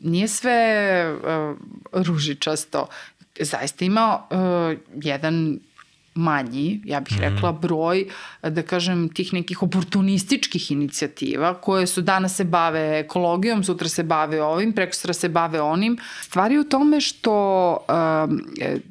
Nije sve uh, ružičasto. Zaista ima uh, jedan manji, ja bih rekla, mhm. broj, da kažem, tih nekih oportunističkih inicijativa koje su danas se bave ekologijom, sutra se bave ovim, preko sutra se bave onim. Stvari u tome što um,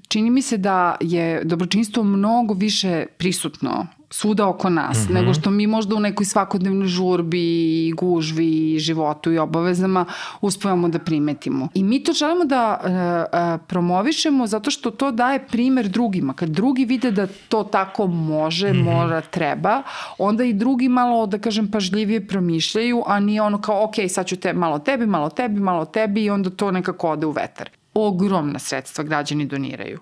čini mi se da je dobročinstvo mnogo više prisutno svuda oko nas, mm -hmm. nego što mi možda u nekoj svakodnevnoj žurbi i gužvi i životu i obavezama uspevamo da primetimo. I mi to želimo da uh, uh, promovišemo zato što to daje primer drugima. Kad drugi vide da to tako može, mm -hmm. mora, treba, onda i drugi malo, da kažem, pažljivije promišljaju, a nije ono kao, ok, sad ću te, malo tebi, malo tebi, malo tebi i onda to nekako ode u vetar. Ogromna sredstva građani doniraju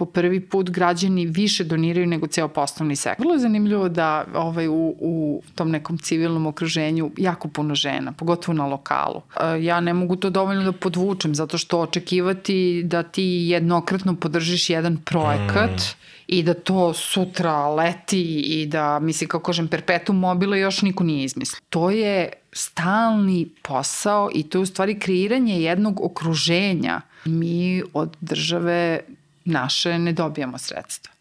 po prvi put građani više doniraju nego ceo poslovni sektor. Vrlo je zanimljivo da ovaj, u, u tom nekom civilnom okruženju jako puno žena, pogotovo na lokalu. E, ja ne mogu to dovoljno da podvučem, zato što očekivati da ti jednokratno podržiš jedan projekat mm i da to sutra leti i da, mislim, kako kažem, perpetuum mobile još niko nije izmislio. To je stalni posao i to je u stvari kreiranje jednog okruženja. Mi od države naše ne dobijamo sredstva.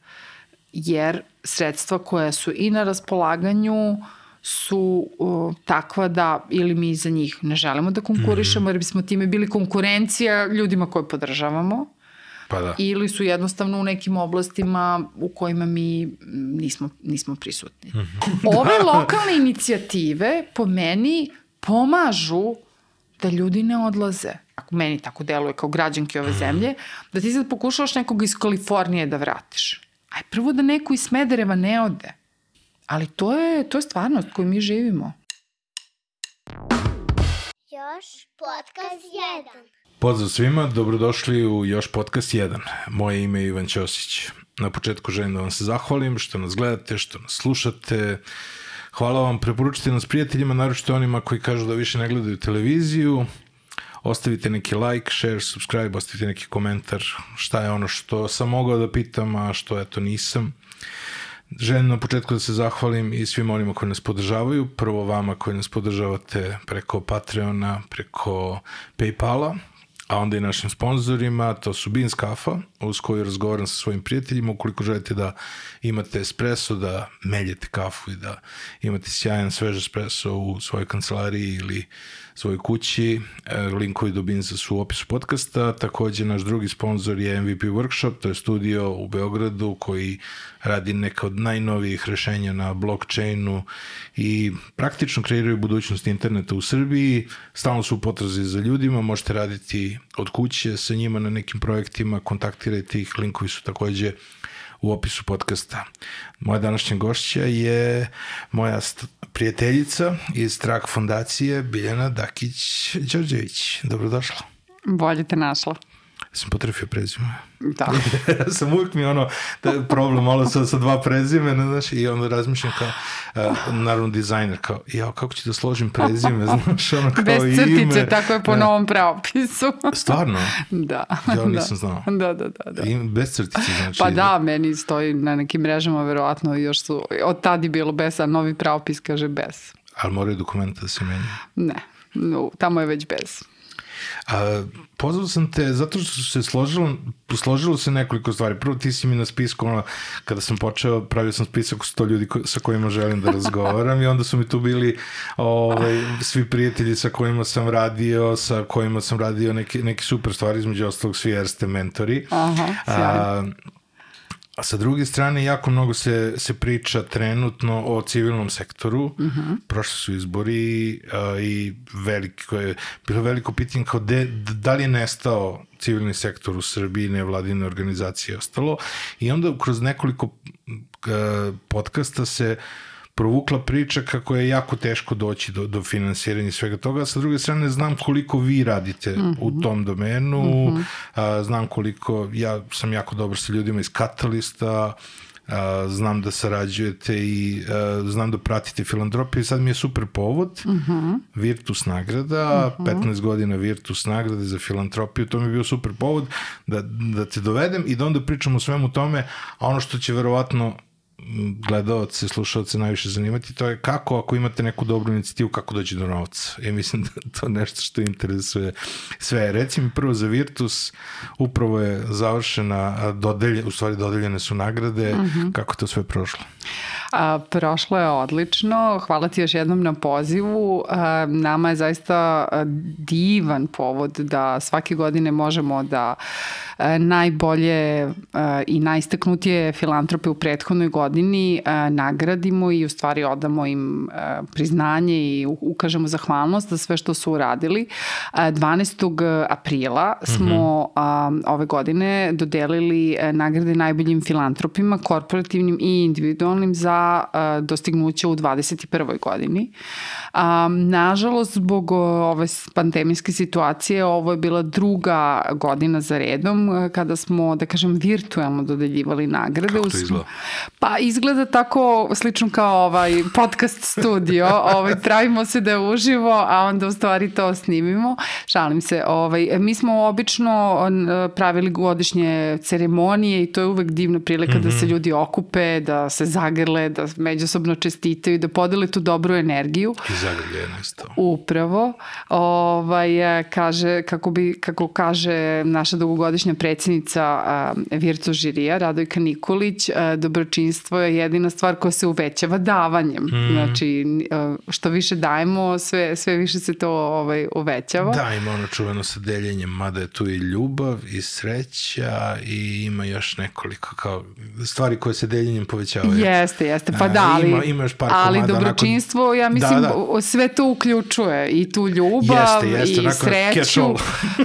Jer sredstva koja su i na raspolaganju su uh, takva da ili mi za njih ne želimo da konkurišemo -hmm. jer bismo time bili konkurencija ljudima koje podržavamo pa da. ili su jednostavno u nekim oblastima u kojima mi nismo, nismo prisutni. Mm -hmm. Ove lokalne inicijative po meni pomažu da ljudi ne odlaze ako meni tako deluje kao građanke ove zemlje, da ti sad pokušavaš nekog iz Kalifornije da vratiš. Aj prvo da neko iz Smedereva ne ode. Ali to je, to je stvarnost koju mi živimo. Još podcast 1. Pozdrav svima, dobrodošli u Još podcast 1. Moje ime je Ivan Ćosić. Na početku želim da vam se zahvalim što nas gledate, što nas slušate. Hvala vam, preporučite nas prijateljima, naročito onima koji kažu da više ne gledaju televiziju ostavite neki like, share, subscribe, ostavite neki komentar šta je ono što sam mogao da pitam, a što eto nisam. Želim na početku da se zahvalim i svim onima koji nas podržavaju. Prvo vama koji nas podržavate preko Patreona, preko Paypala, a onda i našim sponsorima, to su Beans Kafa, uz koju razgovaram sa svojim prijateljima, ukoliko želite da imate espresso, da meljete kafu i da imate sjajan svež espresso u svojoj kancelariji ili svojoj kući. E, linkovi do Binza su u opisu podcasta. Takođe, naš drugi sponsor je MVP Workshop, to je studio u Beogradu koji radi neka od najnovijih rešenja na blockchainu i praktično kreiraju budućnost interneta u Srbiji. Stalno su u potrazi za ljudima, možete raditi od kuće sa njima na nekim projektima, kontaktirajte ih, linkovi su takođe u opisu podcasta. Moja današnja gošća je moja prijateljica iz Trak fondacije Biljana Dakić-Đorđević. Dobrodošla. Bolje te našla sam potrefio prezime. Da. ja sam uvijek mi ono, da, problem malo sa, sa dva prezimena, znaš, i onda razmišljam kao, uh, naravno dizajner, kao, ja, kako ću da složim prezime, znaš, ono kao Bez crtice, ime. tako je po ja. novom pravopisu. Stvarno? Da. Ja da. nisam znao. Da, da, da. da. I, bez crtice, znači. Pa da, meni stoji na nekim mrežama, verovatno, još su, od tada je bilo bez, a novi pravopis kaže bez. Ali moraju dokumenta da se menja? Ne, no, tamo je već bez. A, pozvao sam te zato što se složilo, složilo se nekoliko stvari. Prvo ti si mi na spisku, ono, kada sam počeo, pravio sam spisak sto ljudi ko, sa kojima želim da razgovaram i onda su mi tu bili ovaj, svi prijatelji sa kojima sam radio, sa kojima sam radio neke, neke super stvari, između ostalog svi Erste mentori. Aha, sjajno. A sa druge strane, jako mnogo se, se priča trenutno o civilnom sektoru. Uh mhm. -huh. Prošli su izbori a, i veliko je, bilo veliko pitanje kao de, da li je nestao civilni sektor u Srbiji, nevladine organizacije i ostalo. I onda kroz nekoliko a, podcasta se uh, provukla priča kako je jako teško doći do, do finansiranja svega toga. Sa druge strane, znam koliko vi radite mm -hmm. u mhm. tom domenu, mm -hmm. a, znam koliko, ja sam jako dobar sa ljudima iz Katalista, a, znam da sarađujete i a, znam da pratite filantropiju. Sad mi je super povod, mm -hmm. Virtus nagrada, mm -hmm. 15 godina Virtus nagrade za filantropiju, to mi je bio super povod da, da te dovedem i da onda pričam o svemu tome, a ono što će verovatno gledalce, slušalce najviše zanimati, to je kako ako imate neku dobru inicijativu, kako doći do novca. Ja mislim da to je nešto što interesuje sve. Reci mi prvo za Virtus, upravo je završena, dodelje, u stvari dodeljene su nagrade, mm -hmm. kako to sve prošlo? A, prošlo je odlično. Hvala ti još jednom na pozivu. A, nama je zaista divan povod da svake godine možemo da a, najbolje a, i najistaknutije filantrope u prethodnoj godini a, nagradimo i u stvari odamo im a, priznanje i ukažemo zahvalnost za sve što su uradili. A, 12. aprila smo mm -hmm. a, ove godine dodelili nagrade najboljim filantropima, korporativnim i individualnim za a, dostignuća u 21. godini. A, nažalost, zbog ove pandemijske situacije, ovo je bila druga godina za redom kada smo, da kažem, virtualno dodeljivali nagrade. Kako to izgleda? Pa izgleda tako slično kao ovaj podcast studio. ovaj, pravimo se da je uživo, a onda u stvari to snimimo. Šalim se. Ovaj, mi smo obično pravili godišnje ceremonije i to je uvek divna prilika mm -hmm. da se mhm. ljudi okupe, da se zagrle, da međusobno čestitaju, da podele tu dobru energiju. I zagrljeno isto. Upravo. Ovaj, kaže, kako, bi, kako kaže naša dugogodišnja predsjednica Virtu žirija, Radojka Nikolić, dobročinstvo je jedina stvar koja se uvećava davanjem. Mm. Znači, što više dajemo, sve, sve više se to ovaj, uvećava. Da, ima ono čuveno sa deljenjem, mada je tu i ljubav i sreća i ima još nekoliko kao stvari koje se deljenjem povećavaju. Jeste, jeste, pa da, ali, ima, ima još par ali dobročinstvo, nakon... ja mislim, da, da. sve to uključuje i tu ljubav jeste, jeste, i sreću.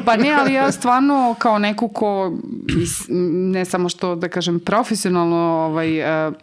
pa ne, ali ja stvarno kao neko ko, ne samo što da kažem profesionalno ovaj, uh,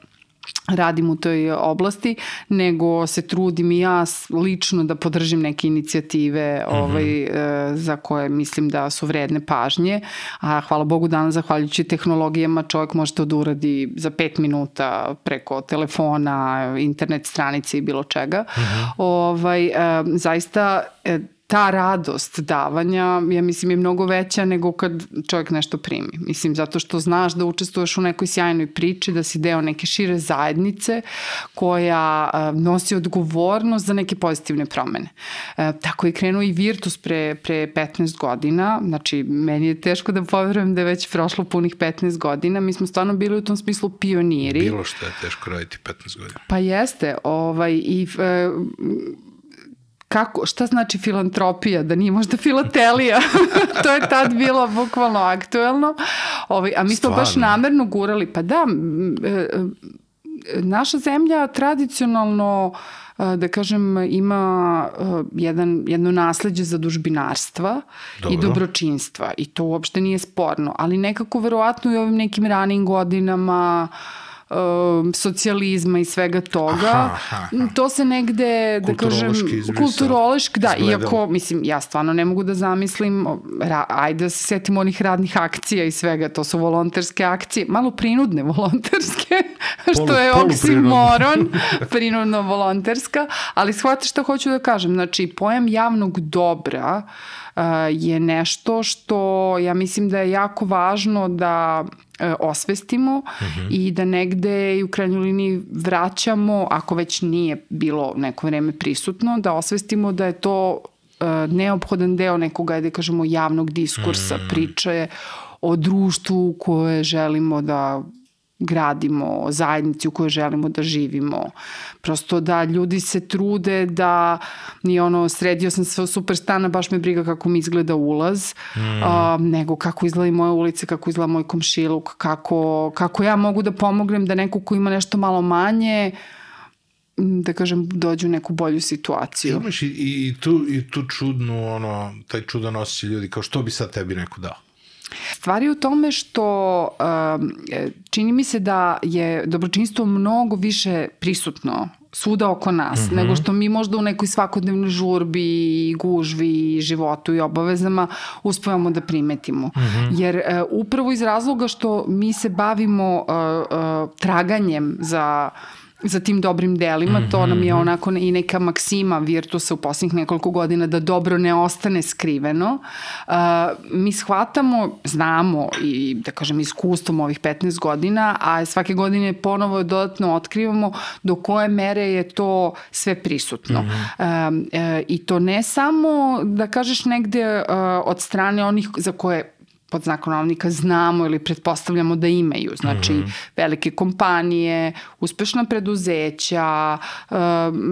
radim u toj oblasti, nego se trudim i ja lično da podržim neke inicijative ovaj, mm -hmm. za koje mislim da su vredne pažnje. A hvala Bogu danas, zahvaljujući tehnologijama, čovjek može to da uradi za pet minuta preko telefona, internet stranice i bilo čega. Mm -hmm. ovaj, e, zaista e, ta radost davanja, ja mislim, je mnogo veća nego kad čovjek nešto primi. Mislim, zato što znaš da učestvuješ u nekoj sjajnoj priči, da si deo neke šire zajednice koja nosi odgovornost za neke pozitivne promene. E, tako je krenuo i Virtus pre, pre 15 godina, znači meni je teško da poverujem da je već prošlo punih 15 godina, mi smo stvarno bili u tom smislu pioniri. Bilo što je teško raditi 15 godina. Pa jeste, ovaj, i e, kako, šta znači filantropija, da nije možda filatelija, to je tad bilo bukvalno aktuelno, ovaj, a mi smo baš namerno gurali, pa da, e, e, naša zemlja tradicionalno e, da kažem, ima jedan, jedno nasledđe za dužbinarstva Dobro. i dobročinstva. I to uopšte nije sporno, ali nekako verovatno i ovim nekim ranim godinama uh, socijalizma i svega toga. Aha, aha. To se negde, da kažem, kulturološki, da, izgledalo. iako, mislim, ja stvarno ne mogu da zamislim, ra, ajde da se setimo onih radnih akcija i svega, to su volonterske akcije, malo prinudne volonterske, što polu, je oksimoron, prinudno volonterska, ali shvate što hoću da kažem, znači, pojam javnog dobra uh, je nešto što ja mislim da je jako važno da osvestimo uh mhm. -huh. i da negde i u krajnjoj liniji vraćamo, ako već nije bilo neko vreme prisutno, da osvestimo da je to uh, neophodan deo nekog, ajde kažemo, javnog diskursa. -huh. priče o društvu koje želimo da gradimo, zajednici u kojoj želimo da živimo. Prosto da ljudi se trude da ni ono, sredio sam sve super stana, baš me briga kako mi izgleda ulaz, mm. a, nego kako izgleda i moje ulice, kako izgleda moj komšiluk, kako, kako ja mogu da pomognem da neko ko ima nešto malo manje, da kažem, dođu u neku bolju situaciju. Imaš i, i, tu, i tu čudnu, ono, taj čudan osjećaj ljudi, kao što bi sad tebi neko dao? Stvari u tome što um, čini mi se da je dobročinstvo mnogo više prisutno svuda oko nas, mm -hmm. nego što mi možda u nekoj svakodnevnoj žurbi i gužvi i životu i obavezama uspevamo da primetimo. Mm -hmm. Jer uh, upravo iz razloga što mi se bavimo uh, uh, traganjem za za tim dobrim delima, mm -hmm. to nam je Mhm. onako i neka maksima Virtusa u posljednjih nekoliko godina da dobro ne ostane skriveno. Uh, mi shvatamo, znamo i da kažem iskustvom ovih 15 godina, a svake godine ponovo dodatno otkrivamo do koje mere je to sve prisutno. Mm -hmm. uh, uh, I to ne samo da kažeš negde uh, od strane onih za koje pod znakom navnika znamo ili pretpostavljamo da imaju. Znači, mm -hmm. velike kompanije, uspešna preduzeća,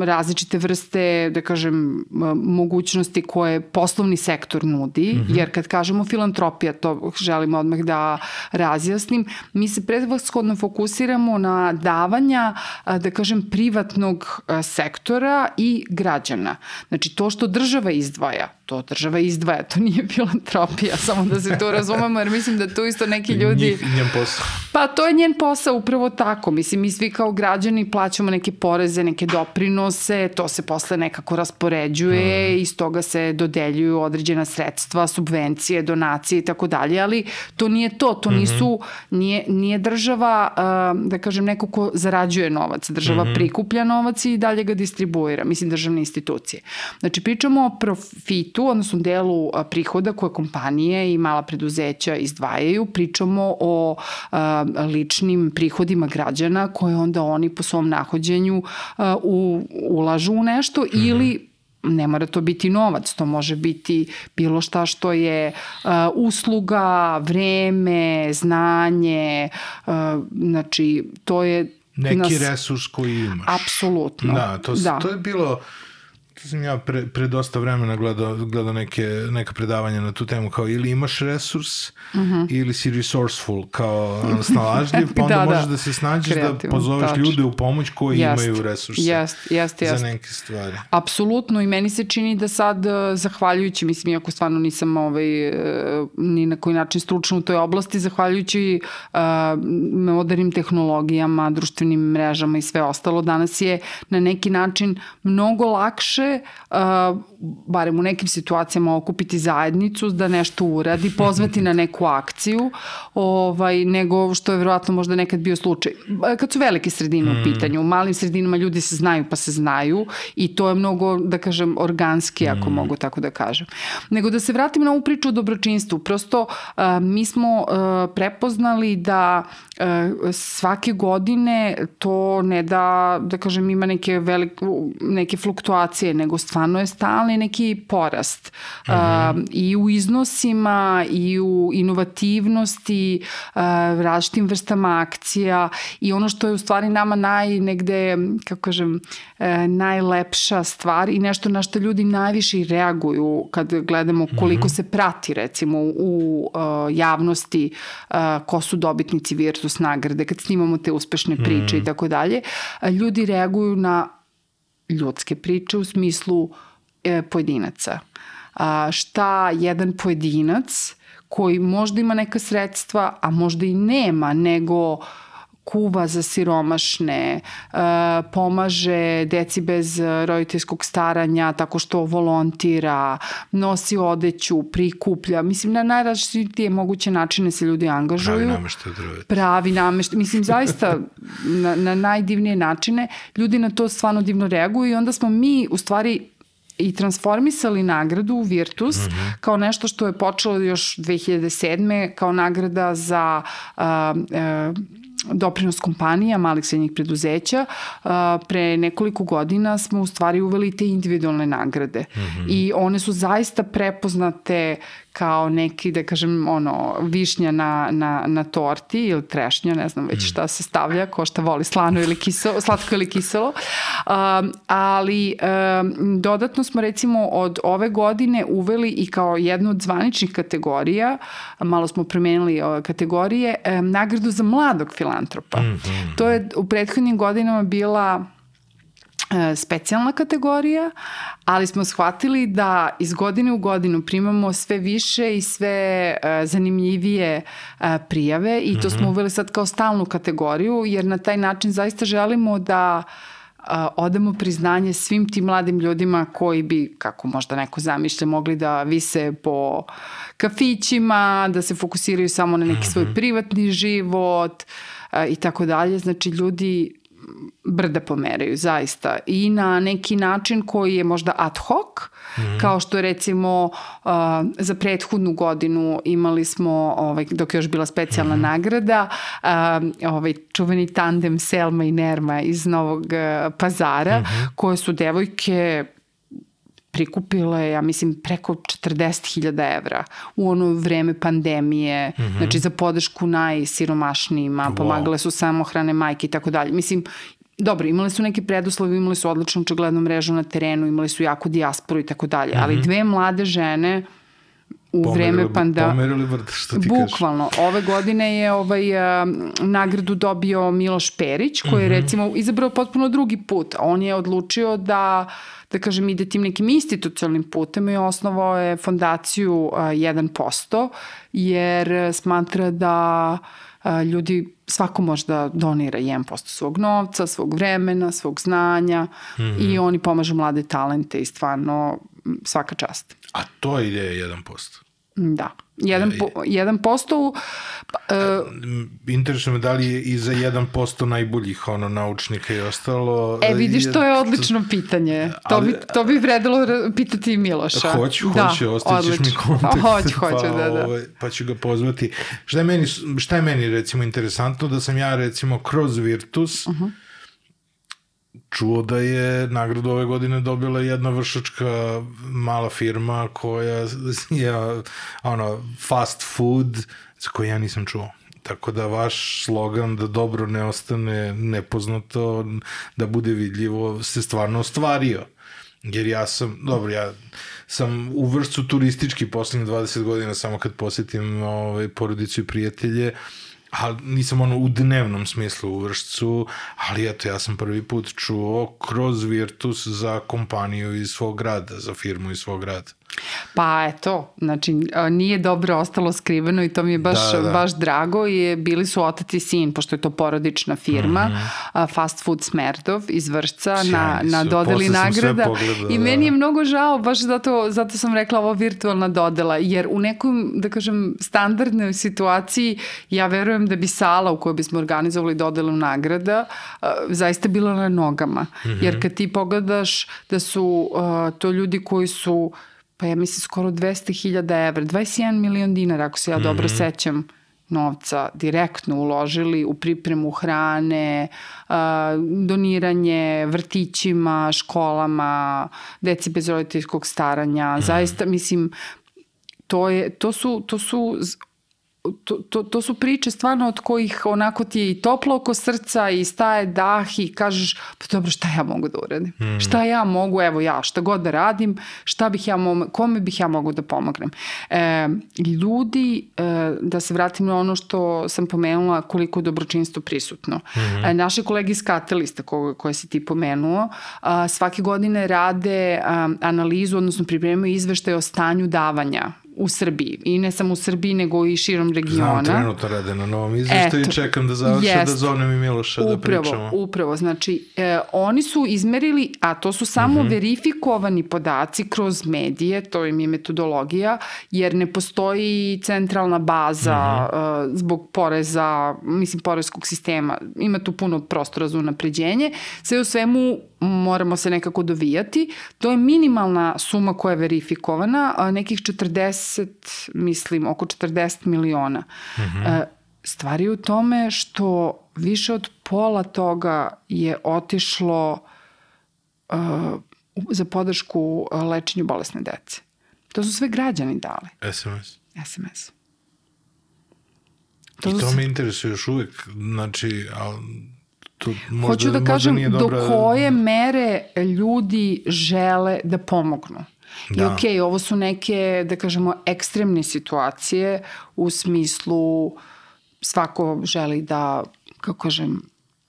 različite vrste, da kažem, mogućnosti koje poslovni sektor nudi, mm -hmm. jer kad kažemo filantropija, to želimo odmah da razjasnim, mi se predvashodno fokusiramo na davanja, da kažem, privatnog sektora i građana. Znači, to što država izdvaja, to država izdvaja, to nije filantropija, samo da se to razumemo, jer mislim da tu isto neki ljudi... Njih, njen posao. Pa to je njen posao upravo tako. Mislim, mi svi kao građani plaćamo neke poreze, neke doprinose, to se posle nekako raspoređuje, mm. iz toga se dodeljuju određena sredstva, subvencije, donacije i tako dalje, ali to nije to, to nisu, nije, nije država, da kažem, neko ko zarađuje novac, država mm -hmm. prikuplja novac i dalje ga distribuira, mislim, državne institucije. Znači, pričamo o profitu, odnosno delu prihoda koje kompanije i mala preduzeća izdvajaju, pričamo o a, ličnim prihodima građana koje onda oni po svom nahođenju a, u, ulažu u nešto mm -hmm. ili ne mora to biti novac, to može biti bilo šta što je uh, usluga, vreme, znanje, uh, znači to je neki nas... resurs koji imaš. Apsolutno. Da, to, da. to je bilo sam ja pre, pre dosta vremena gledao, gledao neke, neka predavanja na tu temu, kao ili imaš resurs, uh Mhm. -huh. ili si resourceful, kao snalažljiv, pa onda da, možeš da. da se snađeš da pozoveš tačno. ljude u pomoć koji Jest, imaju resurse jest, jest, jest. za neke stvari. Apsolutno i meni se čini da sad, eh, zahvaljujući, mislim, iako stvarno nisam ovaj, eh, ni na koji način stručna u toj oblasti, zahvaljujući uh, modernim tehnologijama, društvenim mrežama i sve ostalo, danas je na neki način mnogo lakše, uh, barem u nekim situacijama, okupiti zajednicu da nešto uradi, pozvati na neku akciju, ovaj, nego što je verovatno možda nekad bio slučaj. Kad su velike sredine u pitanju, u malim sredinama ljudi se znaju pa se znaju i to je mnogo, da kažem, organski, ako mm. mogu tako da kažem. Nego da se vratim na ovu priču o dobročinstvu. Prosto uh, mi smo uh, prepoznali da svake godine to ne da, da kažem, ima neke, velike, neke fluktuacije, nego stvarno je stalni neki porast. Mm -hmm. uh, I u iznosima, i u inovativnosti, uh, različitim vrstama akcija i ono što je u stvari nama naj, negde, kako kažem, uh, najlepša stvar i nešto na što ljudi najviše reaguju kad gledamo koliko mm -hmm. se prati recimo u uh, javnosti uh, ko su dobitnici Virtus nagrade, kad snimamo te uspešne priče -hmm. i tako dalje, ljudi reaguju na ljudske priče u smislu e, pojedinaca. A, šta jedan pojedinac koji možda ima neka sredstva, a možda i nema, nego kuva za siromašne, pomaže deci bez roditeljskog staranja tako što volontira, nosi odeću, prikuplja. Mislim, na najrazličitije moguće načine se ljudi angažuju. Pravi nameštaj drveta. Pravi nameštaj. Mislim, zaista na, na najdivnije načine ljudi na to stvarno divno reaguju i onda smo mi u stvari i transformisali nagradu u Virtus mm -hmm. kao nešto što je počelo još 2007. kao nagrada za uh, uh, doprinos kompanija, malih srednjih preduzeća, pre nekoliko godina smo u stvari uveli te individualne nagrade. Mm -hmm. I one su zaista prepoznate kao neki, da kažem, ono, višnja na, na, na torti ili trešnja, ne znam već šta se stavlja, ko šta voli slano ili kiselo, slatko ili kiselo. Um, ali um, dodatno smo recimo od ove godine uveli i kao jednu od zvaničnih kategorija, malo smo promenili kategorije, um, nagradu za mladog filantropa. Mm -hmm. To je u prethodnim godinama bila specijalna kategorija, ali smo shvatili da iz godine u godinu primamo sve više i sve zanimljivije prijave i to smo uveli sad kao stalnu kategoriju, jer na taj način zaista želimo da odamo priznanje svim tim mladim ljudima koji bi, kako možda neko zamišlja, mogli da vise po kafićima, da se fokusiraju samo na neki svoj privatni život i tako dalje. Znači, ljudi brda pomeraju, zaista. I na neki način koji je možda ad hoc, mm -hmm. kao što recimo uh, za prethodnu godinu imali smo, ovaj, dok je još bila specijalna mm -hmm. nagrada, uh, ovaj, čuveni tandem Selma i Nerma iz Novog uh, pazara, mm -hmm. koje su devojke prikupile, ja mislim, preko 40.000 evra u ono vreme pandemije, mm -hmm. znači za podršku najsiromašnijima, wow. pomagale su samohrane majke i tako dalje. Mislim, dobro, imali su neke preduslove, imali su odličnu očiglednu mrežu na terenu, imali su jako dijasporu i tako dalje, ali mhm. dve mlade žene u pomerili, vreme panda... Pomerili vrt, što ti Bukvalno. Kažeš. Ove godine je ovaj, uh, nagradu dobio Miloš Perić, koji je mm -hmm. recimo izabrao potpuno drugi put. On je odlučio da da kažem, ide tim nekim institucionalnim putem i osnovao je fondaciju uh, 1%, jer smatra da uh, ljudi, svako može da donira 1% svog novca, svog vremena, svog znanja mm -hmm. i oni pomažu mlade talente i stvarno svaka čast. A to je ideja 1%? Da. 1%, po, 1% u... Uh, Interesuje me da li je i za 1% najboljih ono, naučnika i ostalo... E, vidiš, to je odlično pitanje. To, ali, bi, to bi vredilo pitati i Miloša. Hoću, da, hoću, ostaćeš mi kontakt. Hoću, hoću, pa, da, da. Ovaj, pa ću ga pozvati. Šta je meni, šta je meni recimo interesantno? Da sam ja recimo kroz Virtus uh -huh čuo da je nagradu ove godine dobila jedna vršačka mala firma koja je ono, fast food za koju ja nisam čuo. Tako da vaš slogan da dobro ne ostane nepoznato, da bude vidljivo, se stvarno ostvario. Jer ja sam, dobro, ja sam u vrstu turistički poslednjih 20 godina samo kad posetim ovaj, porodicu i prijatelje, uh, ali nisam ono u dnevnom smislu u vršcu, ali eto, ja sam prvi put čuo kroz Virtus za kompaniju iz svog grada, za firmu iz svog grada. Pa eto, znači nije dobro ostalo skriveno i to mi je baš, da, da. baš drago i bili su otac i sin, pošto je to porodična firma, mm -hmm. Fast Food Smerdov iz Vršca Sjajni na, na dodeli nagrada. I da. meni je mnogo žao, baš zato, zato sam rekla ovo virtualna dodela, jer u nekom, da kažem, standardnoj situaciji ja verujem da bi sala u kojoj bismo organizovali dodelu nagrada zaista bila na nogama. Mm -hmm. Jer kad ti pogledaš da su to ljudi koji su pa ja mislim skoro 200.000 evra, 21 milion dinara, ako se ja dobro mm -hmm. sećam, novca direktno uložili u pripremu hrane, doniranje vrtićima, školama, deci bez roditeljskog staranja. Mm. Zaista, mislim, to, je, to, su, to su to, to, to su priče stvarno od kojih onako ti je i toplo oko srca i staje dah i kažeš pa dobro šta ja mogu da uradim? Mm. Šta ja mogu, evo ja, šta god da radim, šta bih ja mogu, kome bih ja mogu da pomognem? E, ljudi, e, da se vratim na ono što sam pomenula koliko je dobročinstvo prisutno. Mm -hmm. e, naši kolegi iz Katelista ko, koje si ti pomenuo, a, svake godine rade a, analizu, odnosno pripremaju izveštaje o stanju davanja u Srbiji. I ne samo u Srbiji, nego i širom regiona. Znam, trenutno rade na novom izveštaju i čekam da završe da zovnem i Miloša upravo, da pričamo. Upravo, znači, e, oni su izmerili, a to su samo mhm. -huh. verifikovani podaci kroz medije, to im je metodologija, jer ne postoji centralna baza uh -huh. e, zbog poreza, mislim, porezkog sistema. Ima tu puno prostora za unapređenje. Sve u svemu moramo se nekako dovijati. To je minimalna suma koja je verifikovana, nekih 40, mislim, oko 40 miliona. Mm -hmm. Stvari u tome što više od pola toga je otišlo uh, za podršku lečenju bolesne dece. To su sve građani dali. SMS. SMS. To I to me interesuje još uvek. Znači, ali to možda, Hoću da kažem dobra... do koje mere ljudi žele da pomognu. Da. I okay, ovo su neke, da kažemo, ekstremne situacije u smislu svako želi da, kako kažem,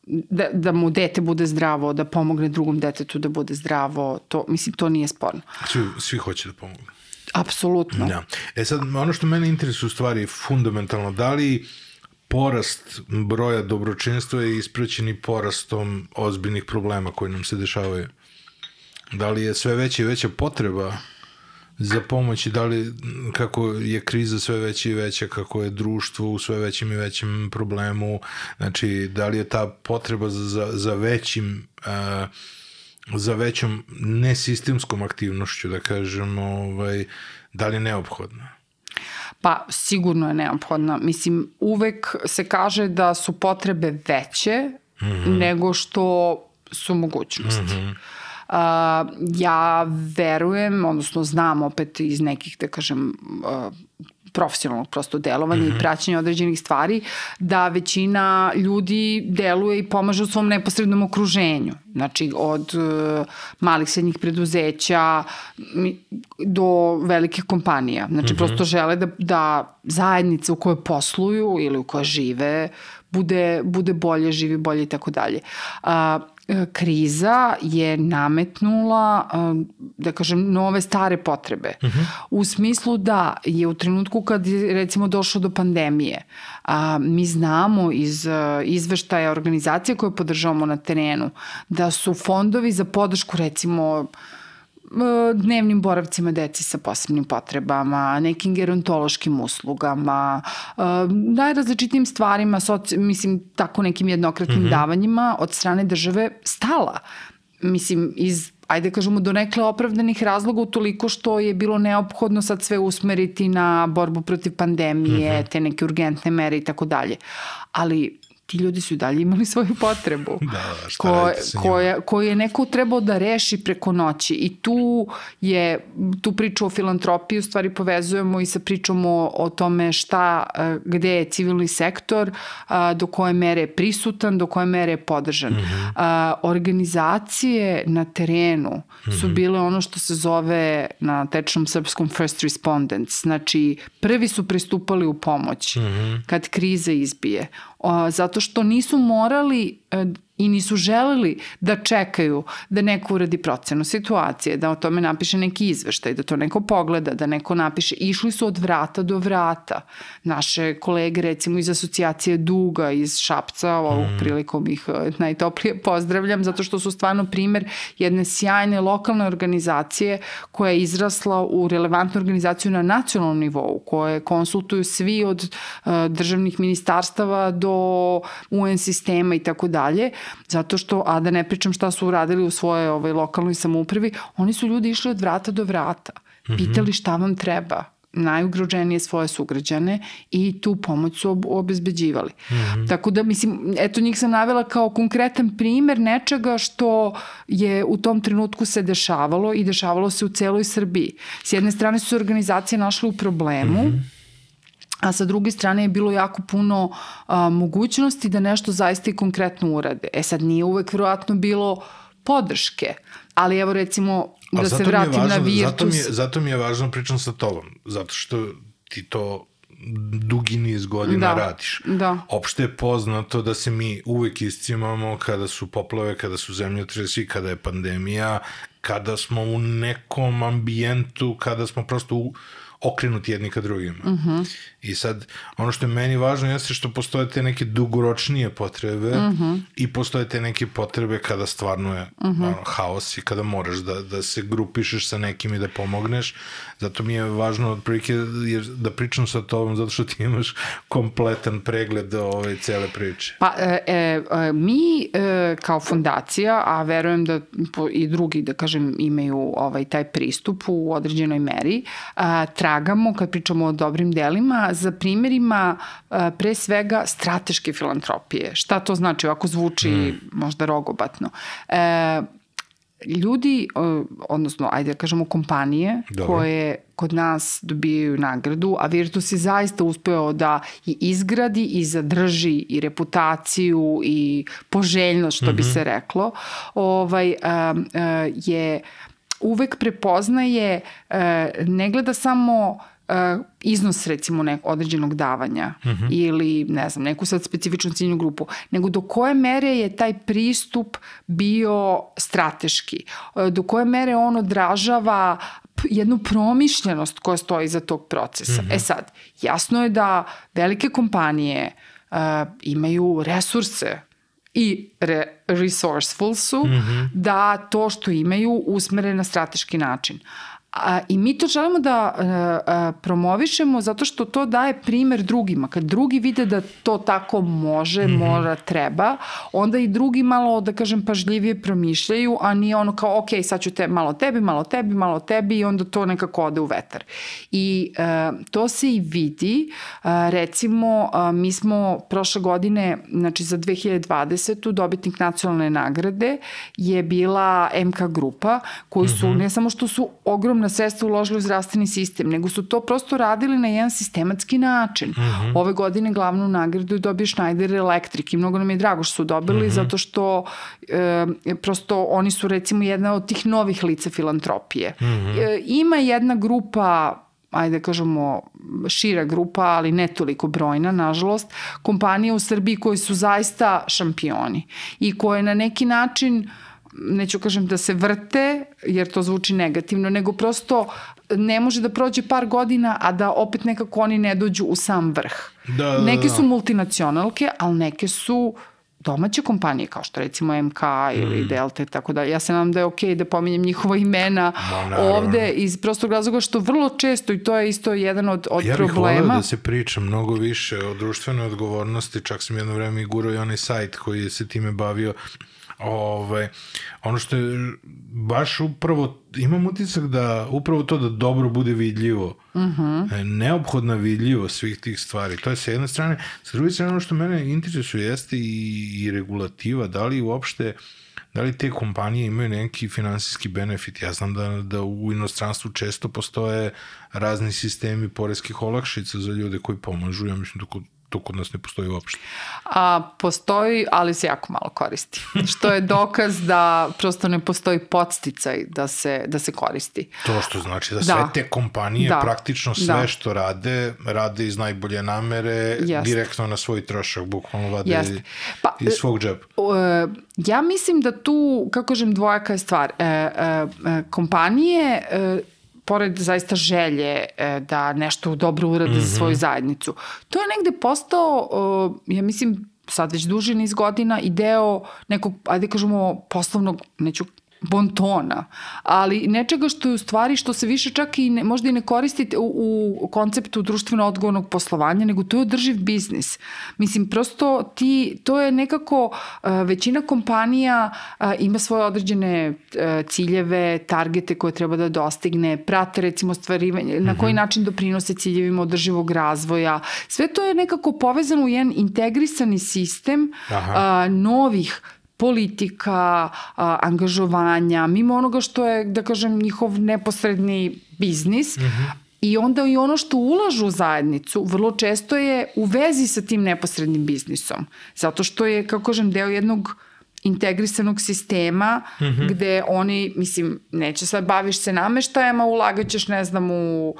da, da mu dete bude zdravo, da pomogne drugom detetu da bude zdravo, to, mislim, to nije sporno. Svi, svi hoće da pomognu. Apsolutno. Da. E sad, ono što mene interesuje u stvari fundamentalno, da li uh, porast broja dobročinstva je ispraćen i porastom ozbiljnih problema koji nam se dešavaju. Da li je sve veća i veća potreba za pomoć i da li kako je kriza sve veća i veća, kako je društvo u sve većim i većim problemu, znači da li je ta potreba za, za većim uh, za većom nesistemskom aktivnošću, da kažem, ovaj, da li je neophodna? Pa sigurno je neophodna. Mislim, uvek se kaže da su potrebe veće mm -hmm. nego što su mogućnosti. Mm -hmm. Uh, ja verujem, odnosno znam opet iz nekih, da kažem, uh, profesionalnog prosto delovanja mm -hmm. i mhm. praćenja određenih stvari, da većina ljudi deluje i pomaže u svom neposrednom okruženju. Znači, od uh, malih srednjih preduzeća do velike kompanija. Znači, mm -hmm. prosto žele da, da zajednica u kojoj posluju ili u kojoj žive bude, bude bolje, živi bolje i tako dalje. E, kriza je nametnula, e, da kažem, nove stare potrebe. Uh mhm. -huh. U smislu da je u trenutku kad je recimo došlo do pandemije, a, mi znamo iz e, izveštaja organizacije koje podržavamo na terenu, da su fondovi za podršku recimo dnevnim boravcima deci sa posebnim potrebama, nekim gerontološkim uslugama, najrazličitim stvarima, soci, mislim, tako nekim jednokratnim mm -hmm. davanjima od strane države stala. Mislim, iz ajde kažemo, do nekle opravdanih razloga utoliko što je bilo neophodno sad sve usmeriti na borbu protiv pandemije, mm -hmm. te neke urgentne mere i tako dalje. Ali ti ljudi su i dalje imali svoju potrebu. da, ko, koja, koju je neko trebao da reši preko noći. I tu je, tu priču o filantropiji u stvari povezujemo i sa pričom o, o tome šta, e, gde je civilni sektor, do koje mere je prisutan, do koje mere je podržan. Mm -hmm. Organizacije na terenu mm -hmm. su mhm. bile ono što se zove na tečnom srpskom first respondents. Znači, prvi su pristupali u pomoć mm -hmm. kad kriza izbije zato što nisu morali e, i nisu želeli da čekaju da neko uradi procenu situacije, da o tome napiše neki izveštaj, da to neko pogleda, da neko napiše. Išli su od vrata do vrata. Naše kolege, recimo iz asocijacije Duga, iz Šapca, ovog mm. prilikom ih e, najtoplije pozdravljam, zato što su stvarno primer jedne sjajne lokalne organizacije koja je izrasla u relevantnu organizaciju na nacionalnom nivou, koje konsultuju svi od uh, državnih ministarstava do UN sistema i tako dalje zato što, a da ne pričam šta su uradili u svojoj ovaj, lokalnoj samoupravi, oni su ljudi išli od vrata do vrata, mhm. pitali šta vam treba, najugroženije svoje sugrađane i tu pomoć su obezbeđivali. Mm -hmm. Tako da, mislim, eto njih sam navela kao konkretan primer nečega što je u tom trenutku se dešavalo i dešavalo se u celoj Srbiji. S jedne strane su se organizacije našle u problemu, mm -hmm a sa druge strane je bilo jako puno a, mogućnosti da nešto zaista i konkretno urade. E sad nije uvek verovatno bilo podrške, ali evo recimo da se vratim važno, na Virtus. Zato mi, je, zato mi je važno pričam sa tobom, zato što ti to dugi niz godina da, radiš. Da. Opšte je poznato da se mi uvek iscimamo kada su poplave, kada su zemljotresi, kada je pandemija, kada smo u nekom ambijentu, kada smo prosto u, okrenuti jedni ka drugima. Uh mhm. -huh. I sad, ono što je meni važno jeste što postoje te neke dugoročnije potrebe mhm. -huh. i postoje te neke potrebe kada stvarno je mhm. -huh. ono, haos i kada moraš da, da se grupišeš sa nekim i da pomogneš. Zato mi je važno otprilike da pričam sa tobom zato što ti imaš kompletan pregled ove cele priče. Pa, e, e, e, mi e, kao fondacija, a verujem da i drugi, da kažem, imaju ovaj taj pristup u određenoj meri, a, tragamo, kad pričamo o dobrim delima, za primjerima a, pre svega strateške filantropije. Šta to znači? Ovako zvuči mm. možda rogobatno. E, ljudi, odnosno, ajde da kažemo kompanije Dobre. koje kod nas dobijaju nagradu, a Virtus je zaista uspeo da i izgradi i zadrži i reputaciju i poželjnost, što mm -hmm. bi mhm. se reklo, ovaj, a, je uvek prepoznaje, ne gleda samo uh, iznos recimo nek, određenog davanja mm -hmm. ili ne znam, neku sad specifičnu ciljnu grupu, nego do koje mere je taj pristup bio strateški, uh, do koje mere on odražava jednu promišljenost koja stoji za tog procesa. Mm -hmm. E sad, jasno je da velike kompanije uh, imaju resurse i re, resourceful su mm -hmm. da to što imaju usmere na strateški način A, I mi to želimo da a, a, promovišemo zato što to daje primer drugima. Kad drugi vide da to tako može, mm -hmm. mora, treba, onda i drugi malo, da kažem, pažljivije promišljaju, a nije ono kao, ok, sad ću te, malo tebi, malo tebi, malo tebi i onda to nekako ode u vetar. I a, to se i vidi. A, recimo, a, mi smo prošle godine, znači za 2020. dobitnik nacionalne nagrade je bila MK grupa, koji su, mm -hmm. ne samo što su ogromna sredstva uložili u zdravstveni sistem, nego su to prosto radili na jedan sistematski način. Mm -hmm. Ove godine glavnu nagradu je dobio Schneider Electric i mnogo nam je drago što su dobili, mm -hmm. zato što e, prosto oni su recimo jedna od tih novih lica filantropije. Mm -hmm. e, ima jedna grupa ajde da kažemo, šira grupa, ali ne toliko brojna, nažalost, kompanije u Srbiji koje su zaista šampioni i koje na neki način neću kažem da se vrte, jer to zvuči negativno, nego prosto ne može da prođe par godina, a da opet nekako oni ne dođu u sam vrh. Da, da, da. Neke su multinacionalke, ali neke su domaće kompanije kao što recimo MK ili mm. Delta tako da ja se nam da je okej okay da pominjem njihova imena Ma, ovde iz prostog razloga što vrlo često i to je isto jedan od, od ja problema. Ja bih volao da se priča mnogo više o društvenoj odgovornosti, čak sam jedno vreme i gurao i onaj sajt koji se time bavio Ove, ono što je baš upravo, imam utisak da upravo to da dobro bude vidljivo, uh mhm. -huh. neophodna vidljivo svih tih stvari. To je sa jedne strane. Sa druge strane, ono što mene interesuje jeste i, i regulativa, da li uopšte da li te kompanije imaju neki finansijski benefit? Ja znam da, da u inostranstvu često postoje razni sistemi poreskih olakšica za ljude koji pomažu, ja mislim da kod to kod nas ne postoji uopšte. A, postoji, ali se jako malo koristi. Što je dokaz da prosto ne postoji podsticaj da se, da se koristi. To što znači da, da. sve te kompanije, da. praktično sve da. što rade, rade iz najbolje namere, Jest. direktno na svoj trošak, bukvalno vade Jest. Pa, iz svog džepa. Uh, ja mislim da tu, kako kažem, dvojaka je stvar. E, e, e kompanije e, pored zaista želje e, da nešto dobro urade mm -hmm. za svoju mhm. zajednicu, to je negde postao, ja mislim, sad već duži niz godina i deo nekog, ajde kažemo, poslovnog, neću bontona, ali nečega što je u stvari, što se više čak i ne, možda i ne koristi u, u konceptu društveno odgovornog poslovanja, nego to je održiv biznis. Mislim, prosto ti, to je nekako, uh, većina kompanija uh, ima svoje određene uh, ciljeve, targete koje treba da dostigne, prate recimo stvarivanje, na koji mhm. način doprinose ciljevima održivog razvoja. Sve to je nekako povezano u jedan integrisani sistem Aha. novih politika, a, angažovanja, mimo onoga što je, da kažem, njihov neposredni biznis, mm -hmm. I onda i ono što ulažu u zajednicu vrlo često je u vezi sa tim neposrednim biznisom. Zato što je, kako kažem, deo jednog integrisanog sistema mm -hmm. gde oni, mislim, neće sad baviš se nameštajem, a ulagaćeš, ne znam, u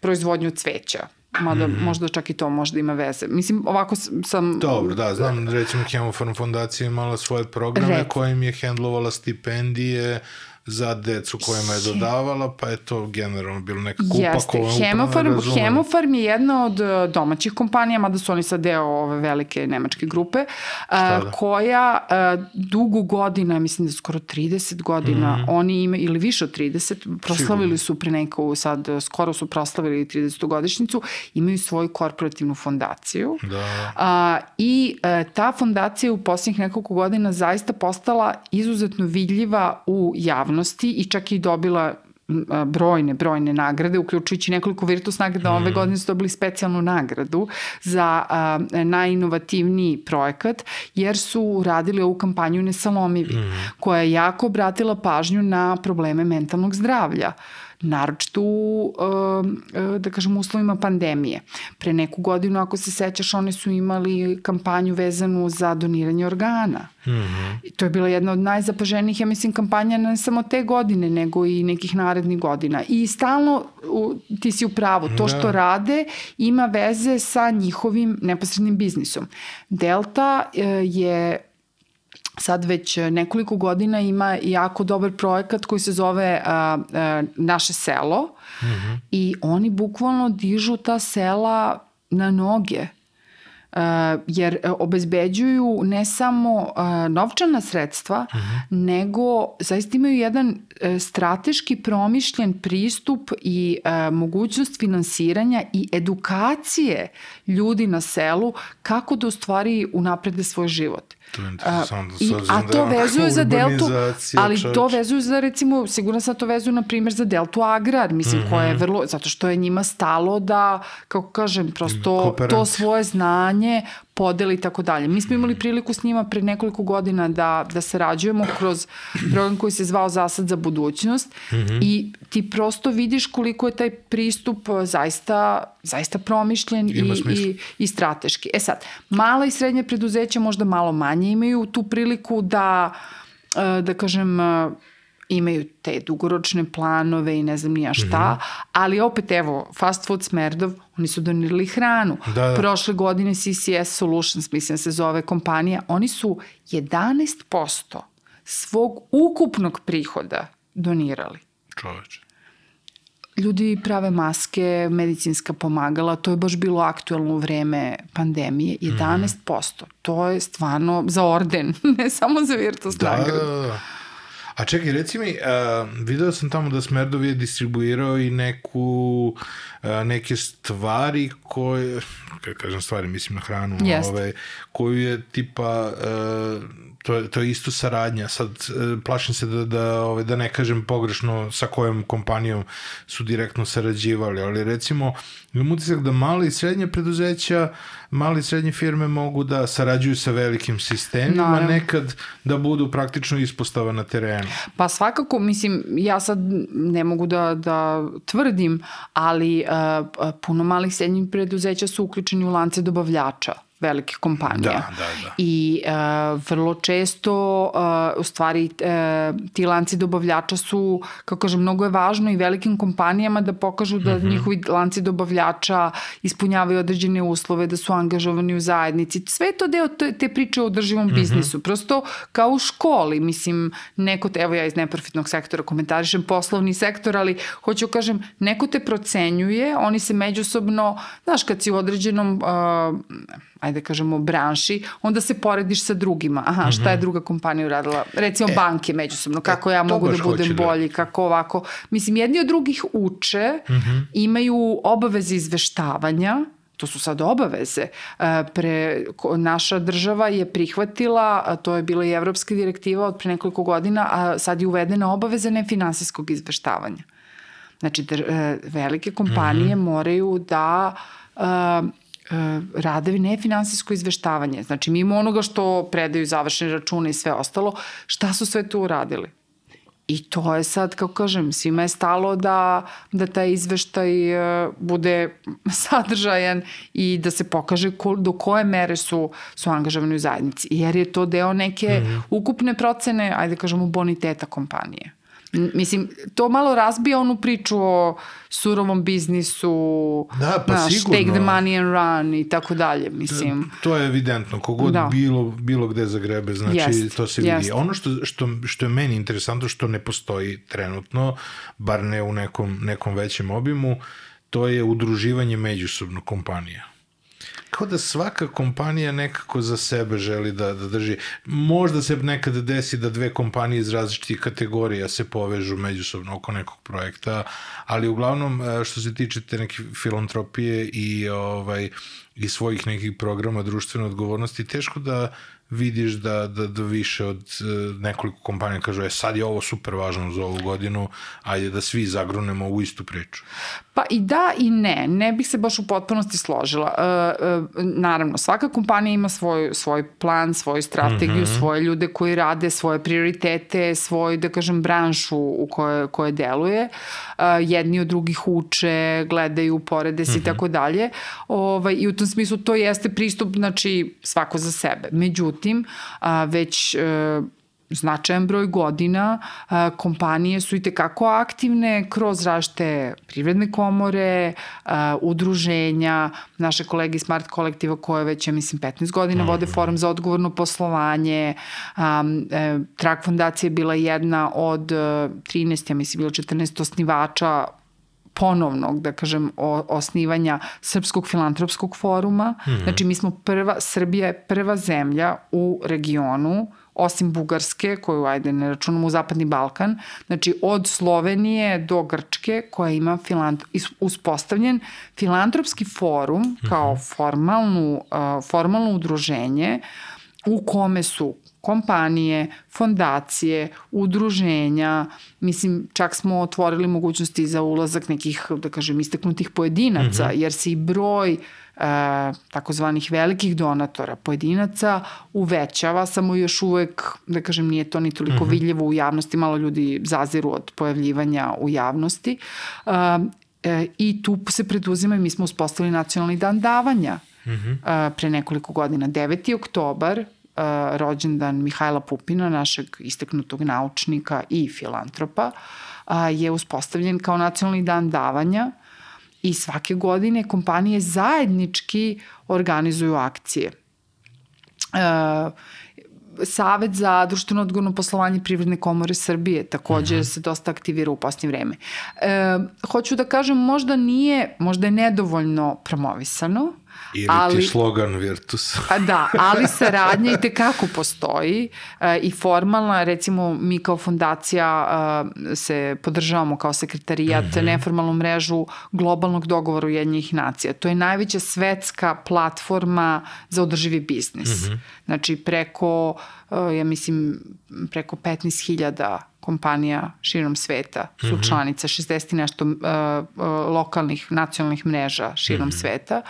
proizvodnju cveća Mada mm. možda čak i to možda ima veze. Mislim, ovako sam... Dobro, da, znam, recimo Hemofarm fondacija imala svoje programe Rec. kojim je hendlovala stipendije, za decu kojima je dodavala, pa je to generalno bilo neka kupa Jeste. koja Hemofarm, Hemofarm je jedna od e, domaćih kompanija, mada su oni sad deo ove velike nemačke grupe, e, da? koja uh, dugo godina, mislim da skoro 30 godina, mm. oni imaju, ili više od 30, proslavili su pre neku, sad skoro su proslavili 30. godišnicu, imaju svoju korporativnu fondaciju. Da. Uh, I uh, ta fondacija u posljednjih nekoliko godina zaista postala izuzetno vidljiva u javnosti javnosti i čak i dobila brojne, brojne nagrade, uključujući nekoliko Virtus nagrada. Mm. Ove godine su dobili specijalnu nagradu za a, najinovativniji projekat, jer su radili ovu kampanju Nesalomivi, mm. koja je jako obratila pažnju na probleme mentalnog zdravlja naročito u, um, da kažem, uslovima pandemije. Pre neku godinu, ako se sećaš, oni su imali kampanju vezanu za doniranje organa. Mm -hmm. I to je bila jedna od najzapaženijih, ja mislim, kampanja ne samo te godine, nego i nekih narednih godina. I stalno, ti si u pravu, to što da. rade ima veze sa njihovim neposrednim biznisom. Delta e, je sad već nekoliko godina ima jako dobar projekat koji se zove a, a, Naše selo mm -hmm. i oni bukvalno dižu ta sela na noge jer e, obezbeđuju ne samo novčana sredstva, uh -huh. nego zaista imaju jedan strateški promišljen pristup i mogućnost finansiranja i edukacije ljudi na selu kako da u stvari unaprede svoj život. To je interesantno. I, a to da vezuju za deltu, ali čovječ. to vezuju za recimo, sigurno sam to vezuju na primjer za deltu agrar, mislim mm -hmm. koja je vrlo, zato što je njima stalo da, kako kažem, prosto to svoje znanje podeli i tako dalje. Mi smo imali priliku s njima pre nekoliko godina da, da sarađujemo kroz program koji se zvao Zasad za budućnost mm -hmm. i ti prosto vidiš koliko je taj pristup zaista, zaista promišljen i, i, i strateški. E sad, mala i srednja preduzeća možda malo manje imaju tu priliku da, e, da kažem, imaju te dugoročne planove i ne znam nija šta, mm -hmm. ali opet evo, Fast Food Smerdov, oni su donirali hranu. Da, da. Prošle godine CCS Solutions, mislim se zove kompanija, oni su 11% svog ukupnog prihoda donirali. Čoveče ljudi prave maske, medicinska pomagala, to je baš bilo aktuelno u vreme pandemije, 11%. Mm. To je stvarno za orden, ne samo za Virtus da, nagradu. Da, da, da. A čekaj, reci mi, uh, video sam tamo da Smerdov je distribuirao i neku, uh, neke stvari koje, kada kažem stvari, mislim na hranu, Jest. ovaj, koju je tipa, uh, to, je, to je isto saradnja. Sad, uh, plašim se da, da, ovaj, da ne kažem pogrešno sa kojom kompanijom su direktno sarađivali, ali recimo, imam utisak da mali i srednje preduzeća mali i srednje firme mogu da sarađuju sa velikim sistemima, Naravno. nekad da budu praktično ispostava na terenu. Pa svakako, mislim, ja sad ne mogu da, da tvrdim, ali uh, puno malih srednjih preduzeća su uključeni u lance dobavljača velike kompanije. Da, da, da. I uh, vrlo često, uh, u stvari, uh, ti lanci dobavljača su, kako kažem, mnogo je važno i velikim kompanijama da pokažu da mm -hmm. njihovi lanci dobavljača ispunjavaju određene uslove, da su angažovani u zajednici. Sve je to deo te, te priče o održivom mm -hmm. biznisu. Prosto kao u školi, mislim, neko te, evo ja iz neprofitnog sektora komentarišem poslovni sektor, ali hoću kažem, neko te procenjuje, oni se međusobno, znaš, kad si u određenom uh, ajde da kažemo, branši, onda se porediš sa drugima. Aha, šta je mhm. druga kompanija uradila? Recimo e, banke međusobno, kako ja mogu da budem da. bolji, da. kako ovako. Mislim, jedni od drugih uče, uh mhm. -huh. imaju obaveze izveštavanja, to su sad obaveze. E, pre, naša država je prihvatila, a to je bila i evropska direktiva od pre nekoliko godina, a sad je uvedena obaveza nefinansijskog izveštavanja. Znači, e, velike kompanije mm -hmm. moraju da E, radevi nefinansijsko izveštavanje. Znači, mimo onoga što predaju završene račune i sve ostalo, šta su sve tu uradili? I to je sad, kako kažem, svima je stalo da, da taj izveštaj e, bude sadržajan i da se pokaže ko, do koje mere su, su angažovani u zajednici. Jer je to deo neke mm -hmm. ukupne procene, ajde kažemo, boniteta kompanije. Mislim, to malo razbija onu priču o surovom biznisu, da, pa naš, sigurno. take the money and run i tako dalje, mislim. Da, to je evidentno, kogod da. bilo, bilo gde zagrebe, znači jest, to se vidi. Jest. Ono što, što, što je meni interesantno, što ne postoji trenutno, bar ne u nekom, nekom većem obimu, to je udruživanje međusobno kompanija kao da svaka kompanija nekako za sebe želi da, da drži. Možda se nekad desi da dve kompanije iz različitih kategorija se povežu međusobno oko nekog projekta, ali uglavnom e, što se tiče te neke filantropije i ovaj i svojih nekih programa društvene odgovornosti, teško da vidiš da, da, da više od uh, nekoliko kompanija kažu, e sad je ovo super važno za ovu godinu, ajde da svi zagrunemo u istu priču. Pa i da i ne, ne bih se baš u potpunosti složila. Uh, uh, naravno, svaka kompanija ima svoj, svoj plan, svoju strategiju, mm -hmm. svoje ljude koji rade, svoje prioritete, svoj, da kažem, branšu u kojoj, koje deluje. Uh, jedni od drugih uče, gledaju, porede se i tako dalje. Ovaj, I u tom smislu to jeste pristup, znači, svako za sebe. Međutim, uh, već uh, značajan broj godina kompanije su i tekako aktivne kroz rašte privredne komore, udruženja, naše kolege Smart kolektiva koje već, ja mislim, 15 godina vode mhm. forum za odgovorno poslovanje. E, Trak fondacija je bila jedna od 13, ja mislim, bilo 14 osnivača ponovnog, da kažem, o, osnivanja Srpskog filantropskog foruma. Mm -hmm. Znači, mi smo prva, Srbija je prva zemlja u regionu osim Bugarske, koju ajde ne računamo u Zapadni Balkan, znači od Slovenije do Grčke koja ima filant, uspostavljen filantropski forum kao mhm. formalnu, uh, formalno udruženje u kome su kompanije, fondacije, udruženja, mislim čak smo otvorili mogućnosti za ulazak nekih, da kažem, istaknutih pojedinaca, mm -hmm. jer se i broj e, takozvanih velikih donatora pojedinaca uvećava, samo još uvek, da kažem, nije to ni toliko mm -hmm. vidljivo u javnosti, malo ljudi zaziru od pojavljivanja u javnosti. E, e, I tu se preduzima i mi smo uspostavili nacionalni dan davanja mm -hmm. e, pre nekoliko godina. 9. oktobar uh, rođendan Mihajla Pupina, našeg isteknutog naučnika i filantropa, uh, je uspostavljen kao nacionalni dan davanja i svake godine kompanije zajednički organizuju akcije. Uh, Savet za društveno odgovorno poslovanje Privredne komore Srbije takođe uh mhm. -huh. se dosta aktivira u posljednje vreme. E, hoću da kažem, možda nije, možda je nedovoljno promovisano, Ili ali, ti slogan Virtus. a da, ali saradnja i tekako postoji e, i formalna, recimo mi kao fondacija e, se podržavamo kao sekretarijat mm -hmm. neformalnu mrežu globalnog dogovora Ujednjih nacija. To je najveća svetska platforma za održivi biznis. Mm -hmm. Znači preko, ja mislim, preko 15.000 kompanija širom sveta su mm -hmm. članice, 60 i nešto uh, lokalnih nacionalnih mreža širom mm -hmm. sveta.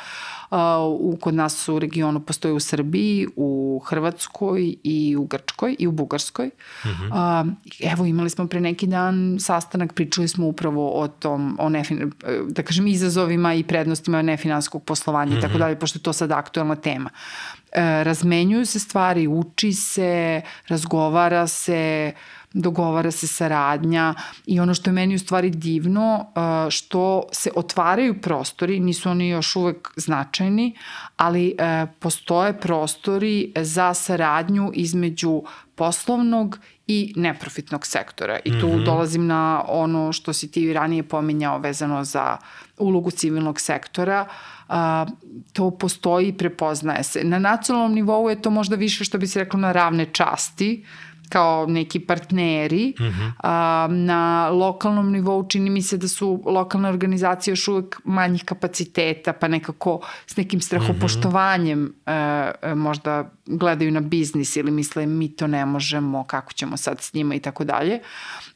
Uh, u, kod nas u regionu postoje u Srbiji, u Hrvatskoj i u Grčkoj i u Bugarskoj. Mm -hmm. uh, evo imali smo pre neki dan sastanak, pričali smo upravo o tom, o nefin, da kažem izazovima i prednostima nefinanskog poslovanja mm -hmm. i tako mhm. dalje, pošto je to sad aktuelna tema. Uh, razmenjuju se stvari, uči se, razgovara se, dogovara se saradnja i ono što je meni u stvari divno, uh, što se otvaraju prostori, nisu oni još uvek značajni, ali uh, postoje prostori za saradnju između poslovnog i neprofitnog sektora. I tu mm -hmm. dolazim na ono što si ti ranije pominjao vezano za ulogu civilnog sektora. Uh, to postoji i prepoznaje se. Na nacionalnom nivou je to možda više što bi se reklo na ravne časti, kao neki partneri. Uh -huh. a, na lokalnom nivou čini mi se da su lokalne organizacije još uvek manjih kapaciteta, pa nekako s nekim strahopoštovanjem uh -huh. e, možda gledaju na biznis ili misle mi to ne možemo, kako ćemo sad s njima i tako dalje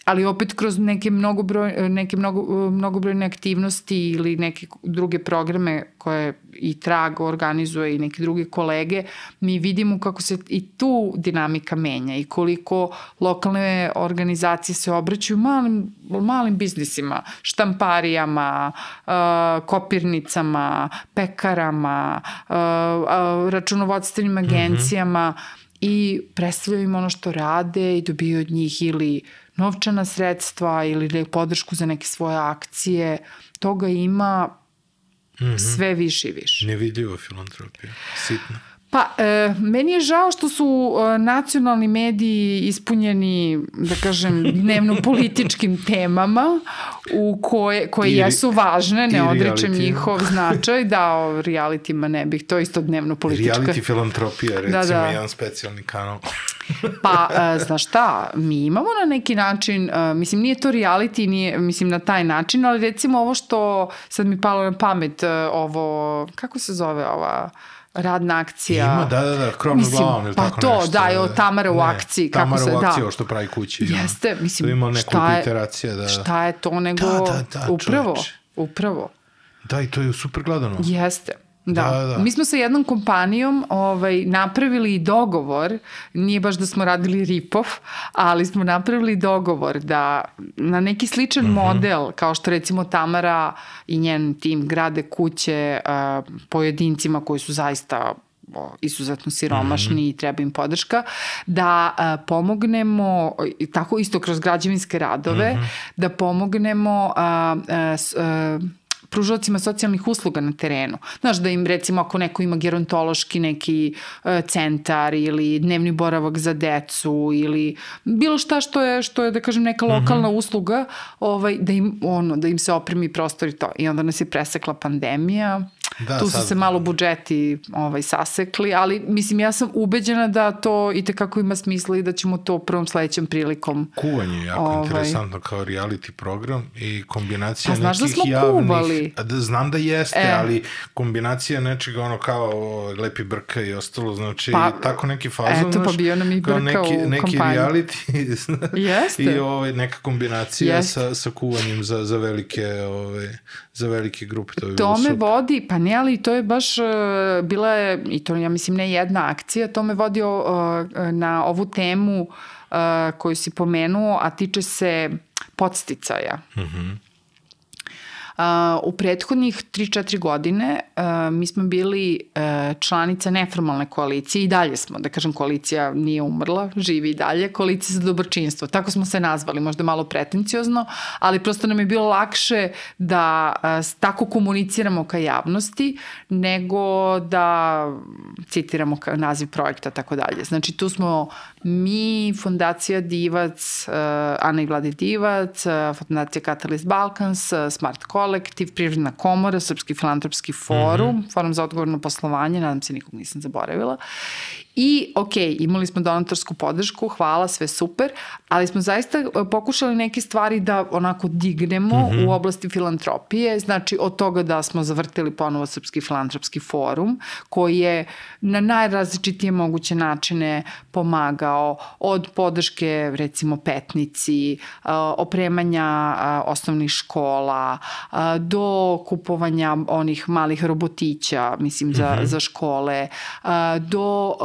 ali opet kroz neke, mnogobroj, neke mnogo, mnogobrojne aktivnosti ili neke druge programe koje i Trag organizuje i neke druge kolege, mi vidimo kako se i tu dinamika menja i koliko lokalne organizacije se obraćaju malim, malim biznisima, štamparijama, kopirnicama, pekarama, računovodstvenim mhm. agencijama mm -hmm. I predstavljaju im ono što rade i dobiju od njih ili novčana sredstva ili podršku za neke svoje akcije, toga ima mm -hmm. sve više i više. Nevidljiva filantropija, sitna. Pa, e, meni je žao što su e, nacionalni mediji ispunjeni, da kažem, dnevno-političkim temama u koje, koje I, jesu važne, ne reality. njihov značaj, da o realitima ne bih, to je isto dnevno-politička. Reality filantropija, recimo, da, da. jedan specijalni kanal. pa, e, znaš šta, mi imamo na neki način, e, mislim, nije to reality, nije, mislim, na taj način, ali recimo ovo što sad mi palo na pamet, e, ovo, kako se zove ova radna akcija. Ima, da, da, da, krov na glavom ili pa tako to, nešto. da, je Tamara u akciji. Kako Tamara se, u akciji, da. što pravi kući. Jeste, mislim, ima šta je, iteracija, da. šta je to nego, da, da, da, upravo, čoveč. upravo. Da, i to je super gledano. Jeste. Da. da, da. Mi smo sa jednom kompanijom ovaj, napravili dogovor, nije baš da smo radili ripov, ali smo napravili dogovor da na neki sličan mhm. -huh. model, kao što recimo Tamara i njen tim grade kuće uh, pojedincima koji su zaista izuzetno siromašni mm -hmm. i treba im podrška, da uh, pomognemo, tako isto kroz građevinske radove, mm -hmm. da pomognemo uh, uh, uh, pružocima socijalnih usluga na terenu. Znaš, da im recimo ako neko ima gerontološki neki e, centar ili dnevni boravak za decu ili bilo šta što je, što je da kažem, neka lokalna mm -hmm. usluga, ovaj, da, im, ono, da im se opremi prostor i to. I onda nas je presekla pandemija, Da, tu su sad... se malo budžeti ovaj, sasekli, ali mislim ja sam ubeđena da to i tekako ima smisla i da ćemo to prvom sledećem prilikom. Kuvanje je jako ovaj... interesantno kao reality program i kombinacija pa, znaš nekih da javnih... Kuvali. Znam da jeste, e. ali kombinacija nečega ono kao Lepi Brka i ostalo, znači pa, tako neki fazon. Eto, pa bio nam i Brka neki, u neki kompaniji. reality jeste. i ovaj, neka kombinacija sa, sa kuvanjem za, za velike ovaj, za velike grupe. To, to me super. vodi, pa ne, ali to je baš, uh, bila je, i to ja mislim ne jedna akcija, to me vodi uh, na ovu temu uh, koju si pomenuo, a tiče se podsticaja. Mhm. Mm -hmm. U prethodnih 3-4 godine uh, mi smo bili uh, članica neformalne koalicije i dalje smo, da kažem koalicija nije umrla, živi i dalje, koalicija za dobročinstvo. Tako smo se nazvali, možda malo pretenciozno, ali prosto nam je bilo lakše da uh, tako komuniciramo ka javnosti nego da citiramo naziv projekta tako dalje. Znači tu smo mi, Fondacija Divac, uh, Ana i Vladi Divac, uh, Fondacija Catalyst Balkans, uh, Smart Kolektiv, Privredna komora, Srpski filantropski forum, mm -hmm. Forum za odgovorno poslovanje, nadam se nikog nisam zaboravila. I, ok, imali smo donatorsku podršku, hvala, sve super, ali smo zaista e, pokušali neke stvari da onako dignemo mm -hmm. u oblasti filantropije, znači od toga da smo zavrtili ponovo Srpski filantropski forum, koji je na najrazličitije moguće načine pomagao od podrške, recimo, petnici, e, opremanja e, osnovnih škola, do kupovanja onih malih robotića, mislim, za, mm -hmm. za škole, do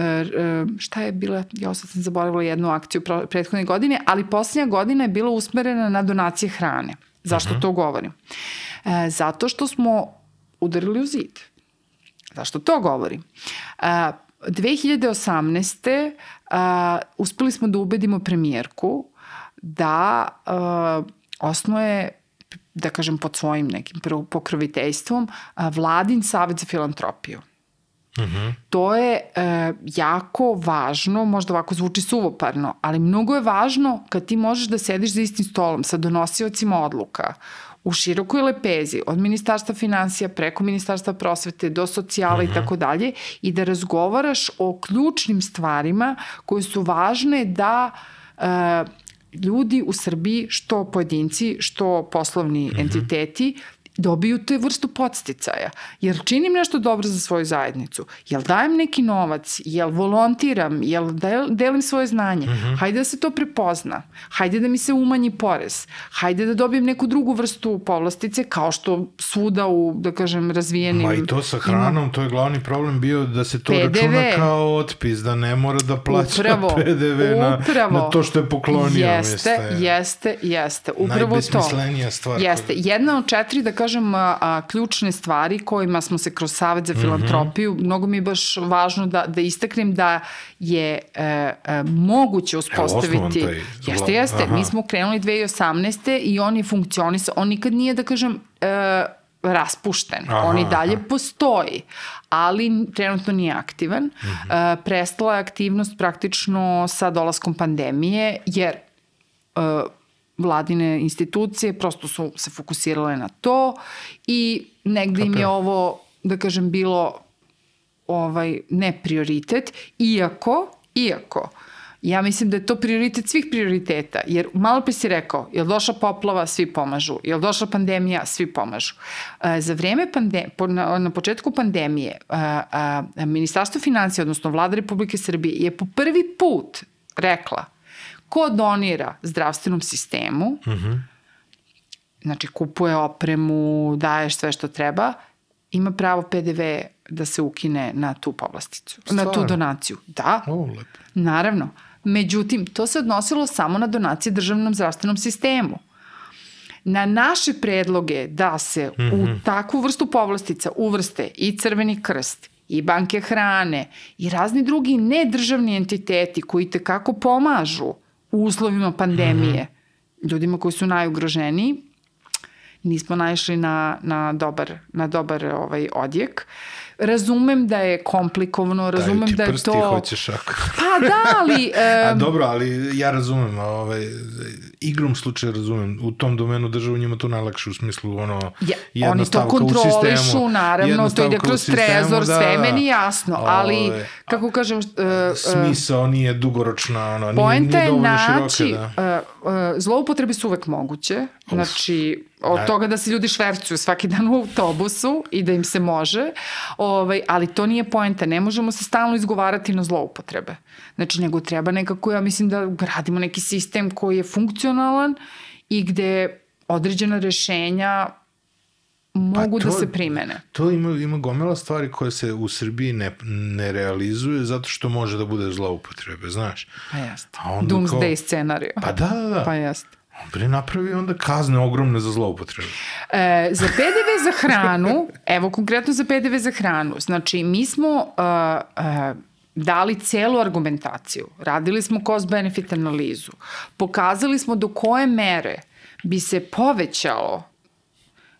E, šta je bila, ja sad sam zaboravila jednu akciju prethodne godine, ali posljednja godina je bila usmerena na donacije hrane. Zašto uh mhm. -huh. to govorim? E, zato što smo udarili u zid. Zašto to govorim? E, 2018. Uh, uspeli smo da ubedimo premijerku da uh, osnoje da kažem pod svojim nekim pokroviteljstvom, uh, Vladin savet za filantropiju. Mm -hmm. To je e, jako važno, možda ovako zvuči suvoparno, ali mnogo je važno kad ti možeš da sediš za istim stolom sa donosiocima odluka u širokoj lepezi, od ministarstva financija preko ministarstva prosvete do socijala i mhm. tako dalje i da razgovaraš o ključnim stvarima koje su važne da e, ljudi u Srbiji, što pojedinci, što poslovni mm -hmm. entiteti, dobiju te vrstu podsticaja. Jer činim nešto dobro za svoju zajednicu? Jel dajem neki novac? Jel volontiram? Jel delim svoje znanje? Mm -hmm. Hajde da se to prepozna. Hajde da mi se umanji porez. Hajde da dobijem neku drugu vrstu povlastice kao što svuda u, da kažem, razvijenim... Ma i to sa hranom, ima... to je glavni problem bio da se to PDV. računa kao otpis, da ne mora da plaća upravo, PDV na, upravo. na to što je poklonio. Jeste, jeste, jeste, jeste. Upravo to. stvar. Jeste. Jedna od četiri, da kažem, kažem, a, ključne stvari kojima smo se kroz Savet za mhm. filantropiju, mm -hmm. mnogo mi je baš važno da, da istaknem da je e, e, moguće uspostaviti... Evo, jeste, jeste. Aha. Mi smo krenuli 2018. i on je funkcionisao. On nikad nije, da kažem, e, raspušten. Aha, on i dalje aha. postoji, ali trenutno nije aktivan. Mm -hmm. e, prestala je aktivnost praktično sa dolaskom pandemije, jer e, vladine institucije prosto su se fokusirale na to i negde im je ovo, da kažem, bilo ovaj, ne prioritet, iako, iako, ja mislim da je to prioritet svih prioriteta, jer malo pre si rekao, je li došla poplava, svi pomažu, je li došla pandemija, svi pomažu. E, za vreme pandemije, na, na početku pandemije, a, a, Ministarstvo financija, odnosno Vlada Republike Srbije, je po prvi put rekla Ko donira zdravstvenom sistemu, mm -hmm. znači kupuje opremu, daješ sve što treba, ima pravo PDV da se ukine na tu povlasticu, Stvarno? na tu donaciju. Da, oh, lepo. naravno. Međutim, to se odnosilo samo na donacije državnom zdravstvenom sistemu. Na naše predloge da se mm -hmm. u mhm. takvu vrstu povlastica uvrste i Crveni krst, i banke hrane i razni drugi nedržavni entiteti koji te kako pomažu u uslovima pandemije, mm -hmm. ljudima koji su najugroženiji, nismo naišli na, na dobar, na dobar ovaj odjek. Razumem da je komplikovano, razumem Daju ti da je prsti, to... hoćeš ako. Pa da, ali... A em, dobro, ali ja razumem, a, ovaj, igrom slučaja razumem, u tom domenu državu njima to najlakše u smislu ono, Ja, jedna oni to kontrolišu, sistemu, naravno, to ide kroz sistemu, trezor, da, sve meni jasno, ali, Ovaj, kako kažem, uh, Smisao nije dugoročna, ono, nije, nije je dovoljno naći, široka, da. uh, uh, zloupotrebe su uvek moguće, znači od Da. toga da se ljudi švercuju svaki dan u autobusu i da im se može, ovaj, ali to nije poenta, ne možemo se stalno izgovarati na zloupotrebe. Znači, nego treba nekako, ja mislim da gradimo neki sistem koji je funkcionalan i gde određena rešenja mogu Pa da to- se primene. To ima, ima gomila stvari koje se u Srbiji ne, ne realizuje zato što može da bude zloupotrebe, znaš. Pa jeste. A onda Doomsday kao- scenario. Pa da, da, da. Pa jeste. Bre, napravi onda kazne ogromne za zloupotrebe. E, za PDV za hranu, evo konkretno za PDV za hranu, znači mi smo uh, uh, dali celu argumentaciju, radili smo cost-benefit analizu, pokazali smo do koje mere bi se povećalo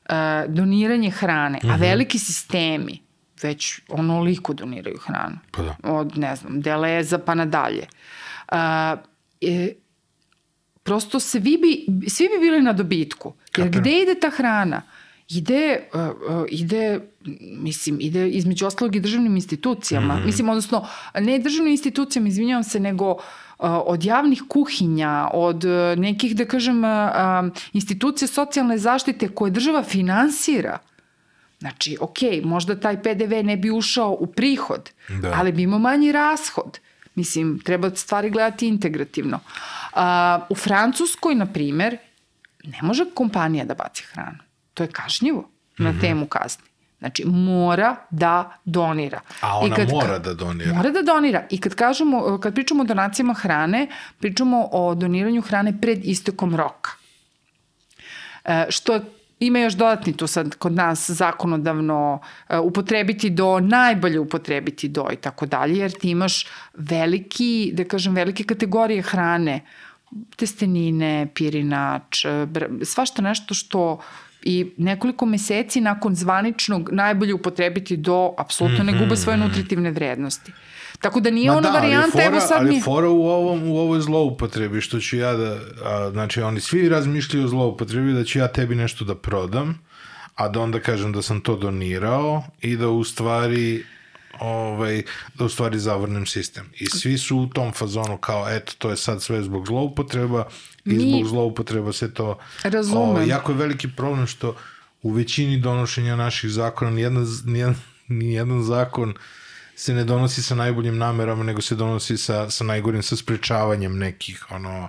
uh, doniranje hrane, a veliki sistemi već onoliko doniraju hranu. Pa da. Od, ne znam, Deleza pa nadalje. Uh, e, prosto svi bi, svi bi bili na dobitku. Jer Kapiram. gde ide ta hrana? Ide, uh, uh, ide, mislim, ide između ostalog i državnim institucijama. Mm. Mislim, odnosno, ne državnim institucijama, izvinjavam se, nego uh, od javnih kuhinja, od uh, nekih, da kažem, uh, institucija socijalne zaštite koje država finansira. Znači, ok, možda taj PDV ne bi ušao u prihod, Da. ali bi imao manji rashod. Mislim, treba stvari gledati integrativno. A, u Francuskoj, na primer, ne može kompanija da baci hranu. To je kažnjivo na Mhm. temu kazni. Znači, mora da donira. A ona I kad, mora da donira. Mora da donira. I kad, kažemo, kad pričamo o donacijama hrane, pričamo o doniranju hrane pred istekom roka. E, što je ima još dodatni tu sad kod nas zakonodavno e, upotrebiti do, najbolje upotrebiti do i tako dalje, jer ti imaš veliki, da kažem, velike kategorije hrane, testenine, pirinač, e, br- svašta nešto što i nekoliko meseci nakon zvaničnog najbolje upotrebiti do, apsolutno ne gube svoje nutritivne vrednosti. Tako da nije Ma ona da, ali varijanta, fora, evo sad ali mi... fora u, ovom, u ovoj zloupotrebi, što ću ja da, a, znači oni svi razmišljaju o zloupotrebi da ću ja tebi nešto da prodam, a da onda kažem da sam to donirao i da u stvari ovaj, da u stvari zavrnem sistem. I svi su u tom fazonu kao, eto, to je sad sve zbog zloupotreba i Mi- zbog zloupotreba se to... Razumem. Ovaj, jako je veliki problem što u većini donošenja naših zakona nijedan, nijedan, nijedan zakon se ne donosi sa najboljim namerama, nego se donosi sa, sa najgorim, sa sprečavanjem nekih ono,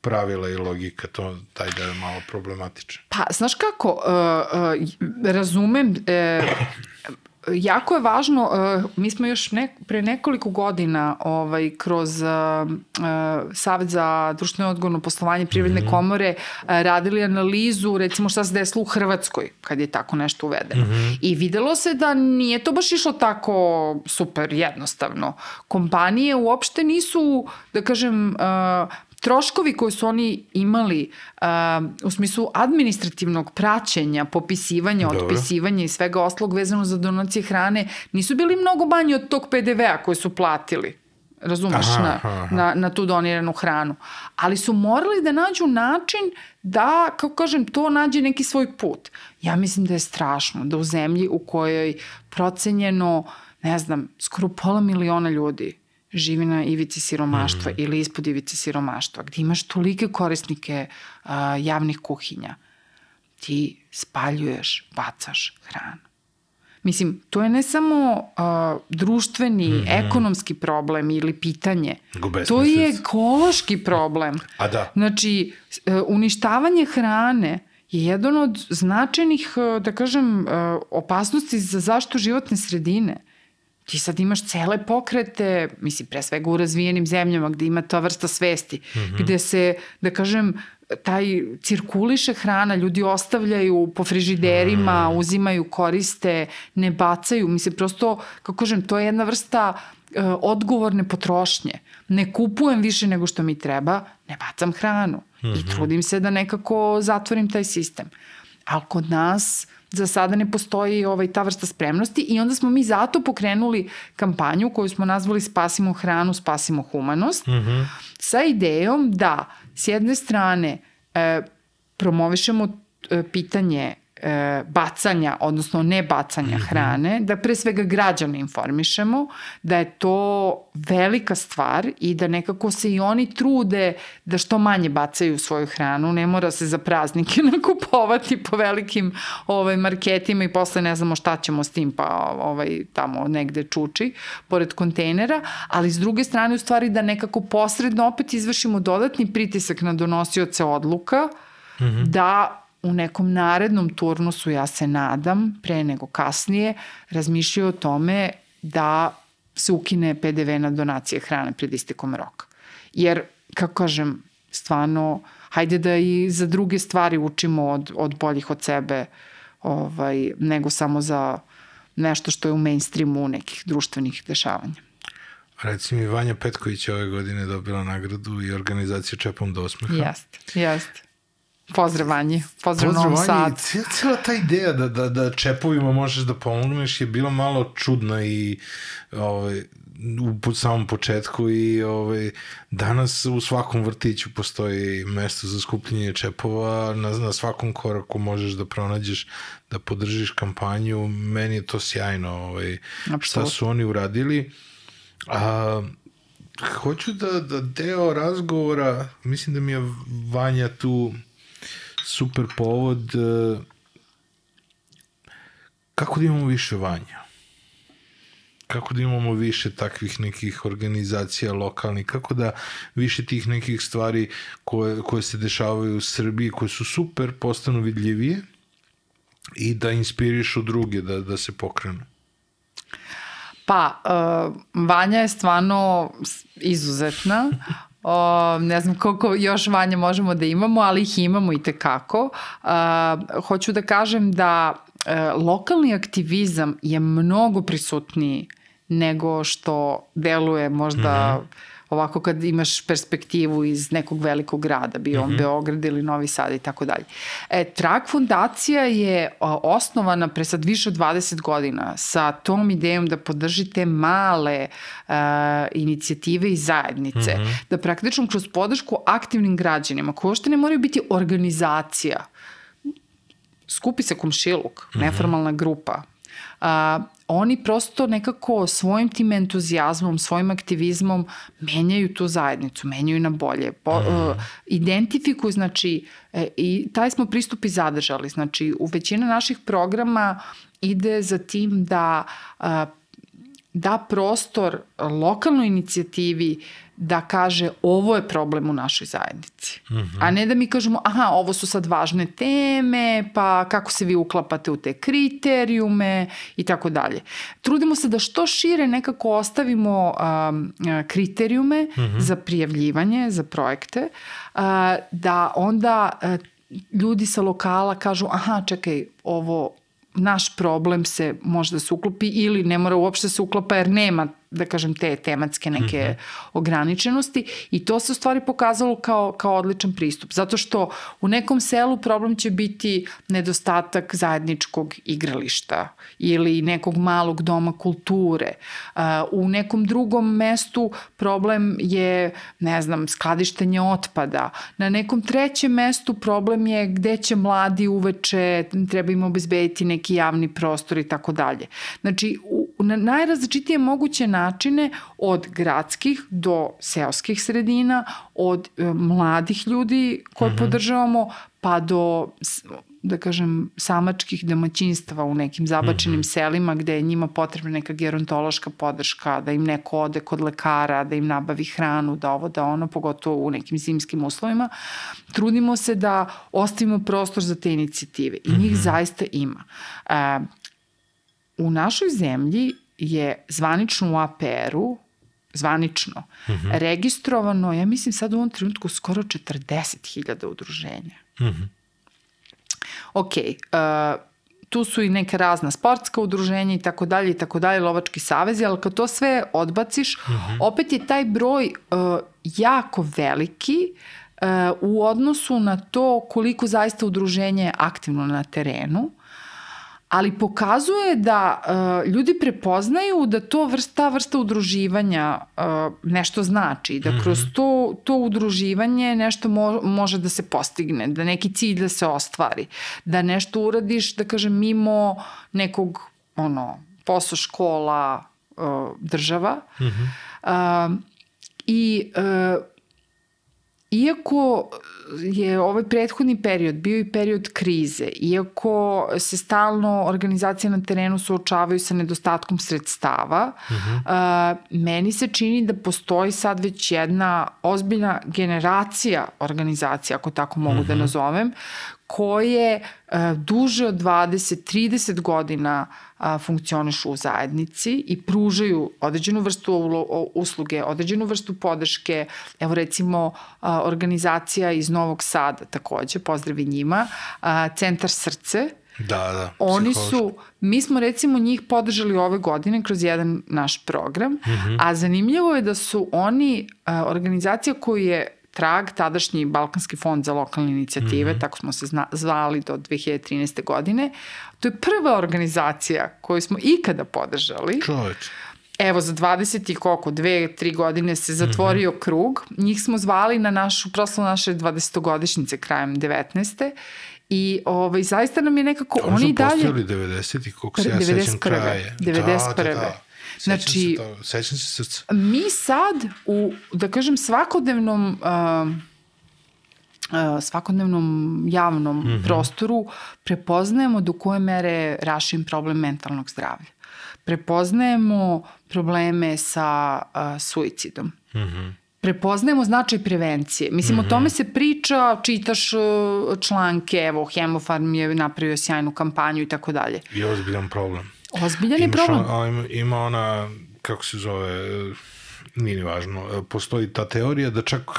pravila i logika, to taj da je malo problematičan. Pa, znaš kako, uh, uh, razumem, uh, jako je važno, uh, mi smo još ne, pre nekoliko godina ovaj, kroz uh, uh, Savet za društveno odgovorno poslovanje Privredne mm -hmm. komore uh, radili analizu recimo šta se desilo u Hrvatskoj kad je tako nešto uvedeno. Mm -hmm. I videlo se da nije to baš išlo tako super jednostavno. Kompanije uopšte nisu, da kažem, uh, troškovi koje su oni imali uh, u smislu administrativnog praćenja, popisivanja, Dobro. otpisivanja i svega oslog vezano za donacije hrane nisu bili mnogo manji od tog PDV-a koje su platili razumeš, Aha, na, aha. na, na tu doniranu hranu. Ali su morali da nađu način da, kako kažem, to nađe neki svoj put. Ja mislim da je strašno da u zemlji u kojoj procenjeno, ne znam, skoro pola miliona ljudi živi na ivici siromaštva mm. ili ispod ivice siromaštva, gde imaš tolike korisnike uh, javnih kuhinja, ti spaljuješ, bacaš hranu. Mislim, to je ne samo uh, društveni, mm -hmm. ekonomski problem ili pitanje. Nego To je ekološki problem. A da. Znači, e, uništavanje hrane je jedan od značajnih, e, da kažem, e, opasnosti za zaštitu životne sredine. Ti sad imaš cele pokrete, mislim, pre svega u razvijenim zemljama gde ima ta vrsta svesti, mm -hmm. gde se, da kažem, taj cirkuliše hrana, ljudi ostavljaju po frižiderima, mm. uzimaju, koriste, ne bacaju. Mislim, prosto, kako kažem, to je jedna vrsta e, odgovorne potrošnje. Ne kupujem više nego što mi treba, ne bacam hranu. Mm -hmm. I trudim se da nekako zatvorim taj sistem. ali kod nas za sada ne postoji ovaj, ta vrsta spremnosti i onda smo mi zato pokrenuli kampanju koju smo nazvali Spasimo hranu, spasimo humanost, mm -hmm. sa idejom da s jedne strane e, promovišemo e, pitanje e, bacanja, odnosno ne bacanja mm -hmm. hrane, da pre svega građane informišemo, da je to velika stvar i da nekako se i oni trude da što manje bacaju svoju hranu, ne mora se za praznike nakupovati po velikim ovaj, marketima i posle ne znamo šta ćemo s tim, pa ovaj, tamo negde čuči, pored kontejnera, ali s druge strane u stvari da nekako posredno opet izvršimo dodatni pritisak na donosioce odluka, mm -hmm. da u nekom narednom turnusu, ja se nadam, pre nego kasnije, razmišljaju o tome da se ukine PDV na donacije hrane pred istekom roka. Jer, kako kažem, stvarno, hajde da i za druge stvari učimo od, od boljih od sebe, ovaj, nego samo za nešto što je u mainstreamu nekih društvenih dešavanja. Reci mi, Vanja Petković ove godine dobila nagradu i organizacija Čepom do osmeha. Jeste, jeste. Pozdrav Vanji, pozdrav, pozdrav Novom Sadu. Cijela ta ideja da, da, da čepovima možeš da pomogneš je bila malo čudna i ovaj, u samom početku i ovaj, danas u svakom vrtiću postoji mesto za skupljenje čepova, na, na svakom koraku možeš da pronađeš, da podržiš kampanju, meni je to sjajno ovaj, šta su oni uradili. A, hoću da, da deo razgovora, mislim da mi je Vanja tu super povod e, kako da imamo više vanja kako da imamo više takvih nekih organizacija lokalnih, kako da više tih nekih stvari koje, koje se dešavaju u Srbiji, koje su super, postanu vidljivije i da inspirišu druge da, da se pokrenu. Pa, uh, Vanja je stvarno izuzetna. O, ne znam koliko još vanja možemo da imamo, ali ih imamo i tekako. Uh, hoću da kažem da uh, lokalni aktivizam je mnogo prisutniji nego što deluje možda mm -hmm ovako kad imaš perspektivu iz nekog velikog grada, bio on mm -hmm. Beograd ili Novi Sad i tako dalje. E, Trak fondacija je osnovana pre sad više od 20 godina sa tom idejom da podržite male uh, inicijative i zajednice, mm -hmm. da praktično kroz podršku aktivnim građanima, koje ošte ne moraju biti organizacija, skupi se komšiluk, mm -hmm. neformalna grupa, a, oni prosto nekako svojim tim entuzijazmom, svojim aktivizmom menjaju tu zajednicu, menjaju na bolje. Po, mm. uh, identifikuju, znači, e, i taj smo pristup i zadržali. Znači, u većina naših programa ide za tim da uh, da prostor lokalnoj inicijativi da kaže ovo je problem u našoj zajednici. Mm -hmm. A ne da mi kažemo aha, ovo su sad važne teme, pa kako se vi uklapate u te kriterijume i tako dalje. Trudimo se da što šire nekako ostavimo um, kriterijume mm -hmm. za prijavljivanje, za projekte, uh, da onda uh, ljudi sa lokala kažu aha, čekaj, ovo naš problem se možda se uklopi ili ne mora uopšte se uklapa jer nema da kažem, te tematske neke mm -hmm. ograničenosti i to se u stvari pokazalo kao, kao odličan pristup. Zato što u nekom selu problem će biti nedostatak zajedničkog igrališta ili nekog malog doma kulture. U nekom drugom mestu problem je, ne znam, skladištenje otpada. Na nekom trećem mestu problem je gde će mladi uveče, treba im obezbediti neki javni prostor i tako dalje. Znači, u, na najrazličitije moguće načine od gradskih do seoskih sredina, od e, mladih ljudi koje mm -hmm. podržavamo, pa do da kažem, samačkih domaćinstva u nekim zabačenim mm -hmm. selima gde je njima potrebna neka gerontološka podrška, da im neko ode kod lekara, da im nabavi hranu, da ovo, da ono, pogotovo u nekim zimskim uslovima. Trudimo se da ostavimo prostor za te inicijative i njih mm -hmm. zaista ima. E, u našoj zemlji je zvanično u APR-u zvanično, mm -hmm. registrovano, ja mislim sad u ovom trenutku skoro 40.000 udruženja. Mm -hmm. Ok, uh, tu su i neke razna sportska udruženja i tako dalje i tako dalje, lovački savezi, ali kad to sve odbaciš, mm -hmm. opet je taj broj uh, jako veliki u odnosu na to koliko zaista udruženje je aktivno na terenu, ali pokazuje da uh, ljudi prepoznaju da to vrsta, ta vrsta udruživanja uh, nešto znači, da kroz Mhm. to, to udruživanje nešto mo, može da se postigne, da neki cilj da se ostvari, da nešto uradiš, da kažem, mimo nekog ono, posao škola, uh, država. Uh, I uh, iako je ovaj prethodni period bio i period krize, iako se stalno organizacije na terenu suočavaju sa nedostatkom sredstava, uh -huh. uh, meni se čini da postoji sad već jedna ozbiljna generacija organizacija, ako tako mogu uh -huh. da nazovem, koje uh, duže od 20-30 godina funkcionišu u zajednici i pružaju određenu vrstu usluge, određenu vrstu podrške. Evo recimo organizacija iz Novog Sada takođe, pozdravi njima, Centar Srce, Da, da. Oni su, mi smo recimo njih podržali ove godine kroz jedan naš program, mm -hmm. a zanimljivo je da su oni uh, organizacija koju je trag, tadašnji Balkanski fond za lokalne inicijative, mm -hmm. tako smo se zna, zvali do 2013. godine. To je prva organizacija koju smo ikada podržali. Čoveč. Evo, za 20 i koliko, dve, tri godine se zatvorio mm -hmm. krug. Njih smo zvali na našu, proslavu naše 20-godišnjice krajem 19. I ovaj, zaista nam je nekako, oni, oni dalje... Oni su 90 i koliko se ja sećam kraje. 91. Da, da, da. Sećam Znači, se to, sećam se srca. Mi sad u, da kažem, svakodnevnom uh, uh, svakodnevnom javnom mm -hmm. prostoru prepoznajemo do koje mere rašim problem mentalnog zdravlja. Prepoznajemo probleme sa uh, suicidom. Mm -hmm prepoznajemo značaj prevencije. Mislim, mm -hmm. o tome se priča, čitaš članke, evo, Hemofarm je napravio sjajnu kampanju i tako dalje. I ozbiljan problem. Ozbiljan je problem. On, ima, ima ona, kako se zove, nije ni važno, postoji ta teorija da čak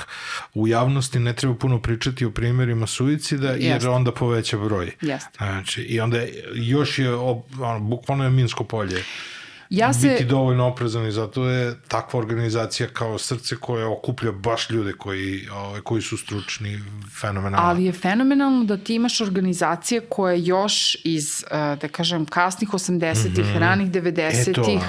u javnosti ne treba puno pričati o primjerima suicida jer Jeste. onda poveća broj. Jeste. Znači, I onda još je, ono, bukvalno je minsko polje ja se... biti dovoljno oprezan i zato je takva organizacija kao srce koja okuplja baš ljude koji, ove, koji su stručni, fenomenalno. Ali je fenomenalno da ti imaš organizacije koje još iz, da kažem, kasnih 80-ih, mm -hmm. ranih 90-ih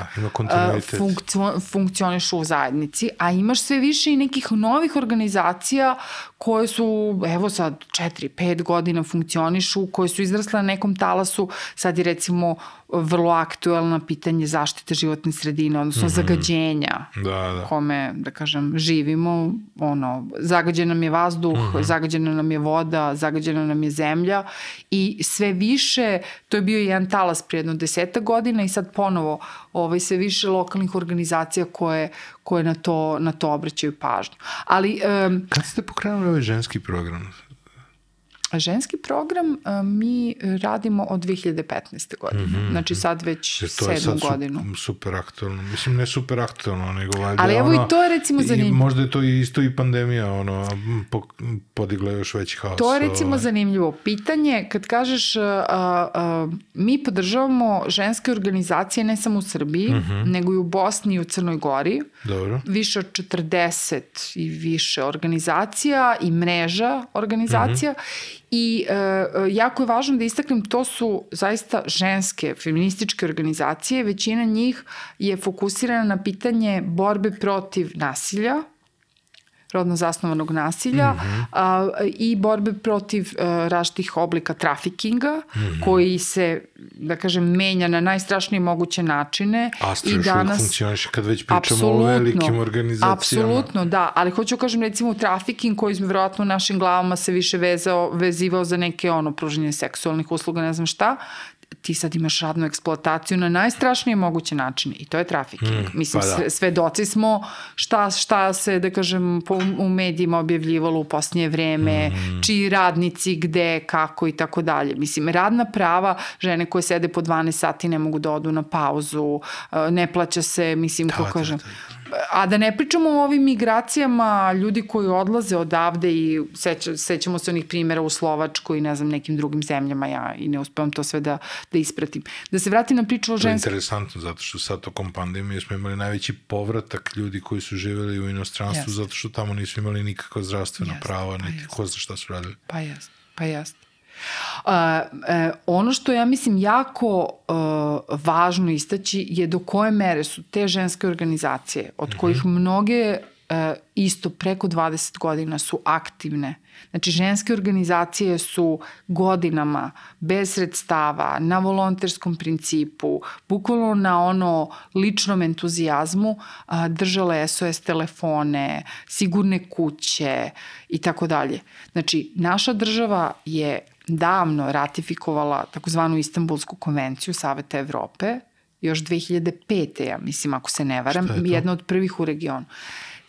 funkcio, funkcionišu u zajednici, a imaš sve više i nekih novih organizacija koje su, evo sad, 4-5 godina funkcionišu, koje su izrasle na nekom talasu, sad je recimo vrlo aktuelna pitanje zaštite životne sredine, odnosno mm -hmm. zagađenja da, da. kome, da kažem, živimo. Ono, zagađen nam je vazduh, mm -hmm. zagađena nam je voda, zagađena nam je zemlja i sve više, to je bio jedan talas prije jedno deseta godina i sad ponovo ovaj, sve više lokalnih organizacija koje, koje na, to, na to obraćaju pažnju. Ali, um, Kad ste pokrenuli ovaj ženski program? Ženski program a, mi radimo od 2015. godine. Mm -hmm. Znači sad već Jer to sedmu je sad godinu. Super, aktualno. Mislim, ne super aktualno, nego valjda Ali evo ono, i to je recimo zanimljivo. Možda je to isto i pandemija ono, po, podigla još veći haos. To je recimo ovaj. zanimljivo. Pitanje, kad kažeš, a, a, mi podržavamo ženske organizacije ne samo u Srbiji, mm -hmm. nego i u Bosni i u Crnoj Gori. Dobro. Više od 40 i više organizacija i mreža organizacija. Mm -hmm. I e, jako je važno da istaknem, to su zaista ženske feminističke organizacije, većina njih je fokusirana na pitanje borbe protiv nasilja, rodno zasnovanog nasilja mm -hmm. a, i borbe protiv a, različitih oblika trafikinga mm -hmm. koji se, da kažem, menja na najstrašnije moguće načine. Astra još danas, funkcioniš kad već pričamo o velikim organizacijama. Apsolutno, da, ali hoću da kažem recimo trafiking koji smo verovatno u našim glavama se više vezao, vezivao za neke ono pruženje seksualnih usluga, ne znam šta, ti sad imaš radnu eksploataciju na najstrašnije moguće načine i to je trafiking. Mm, Mislim, pa da. svedoci smo šta, šta se, da kažem, po, u medijima objavljivalo u posljednje vreme, mm. čiji radnici, gde, kako i tako dalje. Mislim, radna prava, žene koje sede po 12 sati ne mogu da odu na pauzu, ne plaća se, mislim, da, ko kažem, da, da A da ne pričamo o ovim migracijama, ljudi koji odlaze odavde i seća, sećamo se onih primjera u Slovačkoj i ne znam nekim drugim zemljama, ja i ne uspevam to sve da, da ispratim. Da se vratim na priču o To je ženskom... interesantno, zato što sad tokom pandemije smo imali najveći povratak ljudi koji su živjeli u inostranstvu, Jeste. zato što tamo nisu imali nikakva zdravstvena Jeste, prava, pa niti jeste. ko zna šta su radili. Pa jest, pa jest. A, e, ono što ja mislim jako e, važno istaći je do koje mere su te ženske organizacije, od kojih mnoge e, isto preko 20 godina su aktivne. Znači, ženske organizacije su godinama bez sredstava, na volonterskom principu, bukvalno na ono ličnom entuzijazmu a, držale SOS telefone, sigurne kuće i tako dalje. Znači, naša država je davno ratifikovala takozvanu Istanbulsku konvenciju Saveta Evrope, još 2005. ja mislim, ako se ne varam, je jedna od prvih u regionu.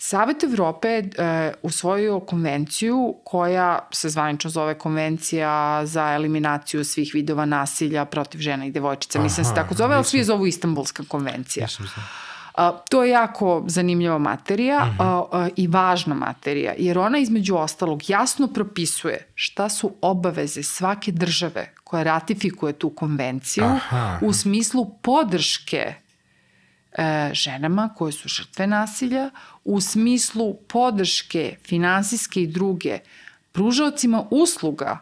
Savet Evrope je e, usvojio konvenciju koja se zvanično zove Konvencija za eliminaciju svih vidova nasilja protiv žena i devojčica. Mislim se Aha, tako zove, ali svi zovu Istanbulska konvencija. Nisam znao. A, to je jako zanimljiva materija Mhm. a, a, i važna materija, jer ona između ostalog jasno propisuje šta su obaveze svake države koja ratifikuje tu konvenciju Aha. u smislu podrške e, ženama koje su žrtve nasilja, u smislu podrške finansijske i druge pružaocima usluga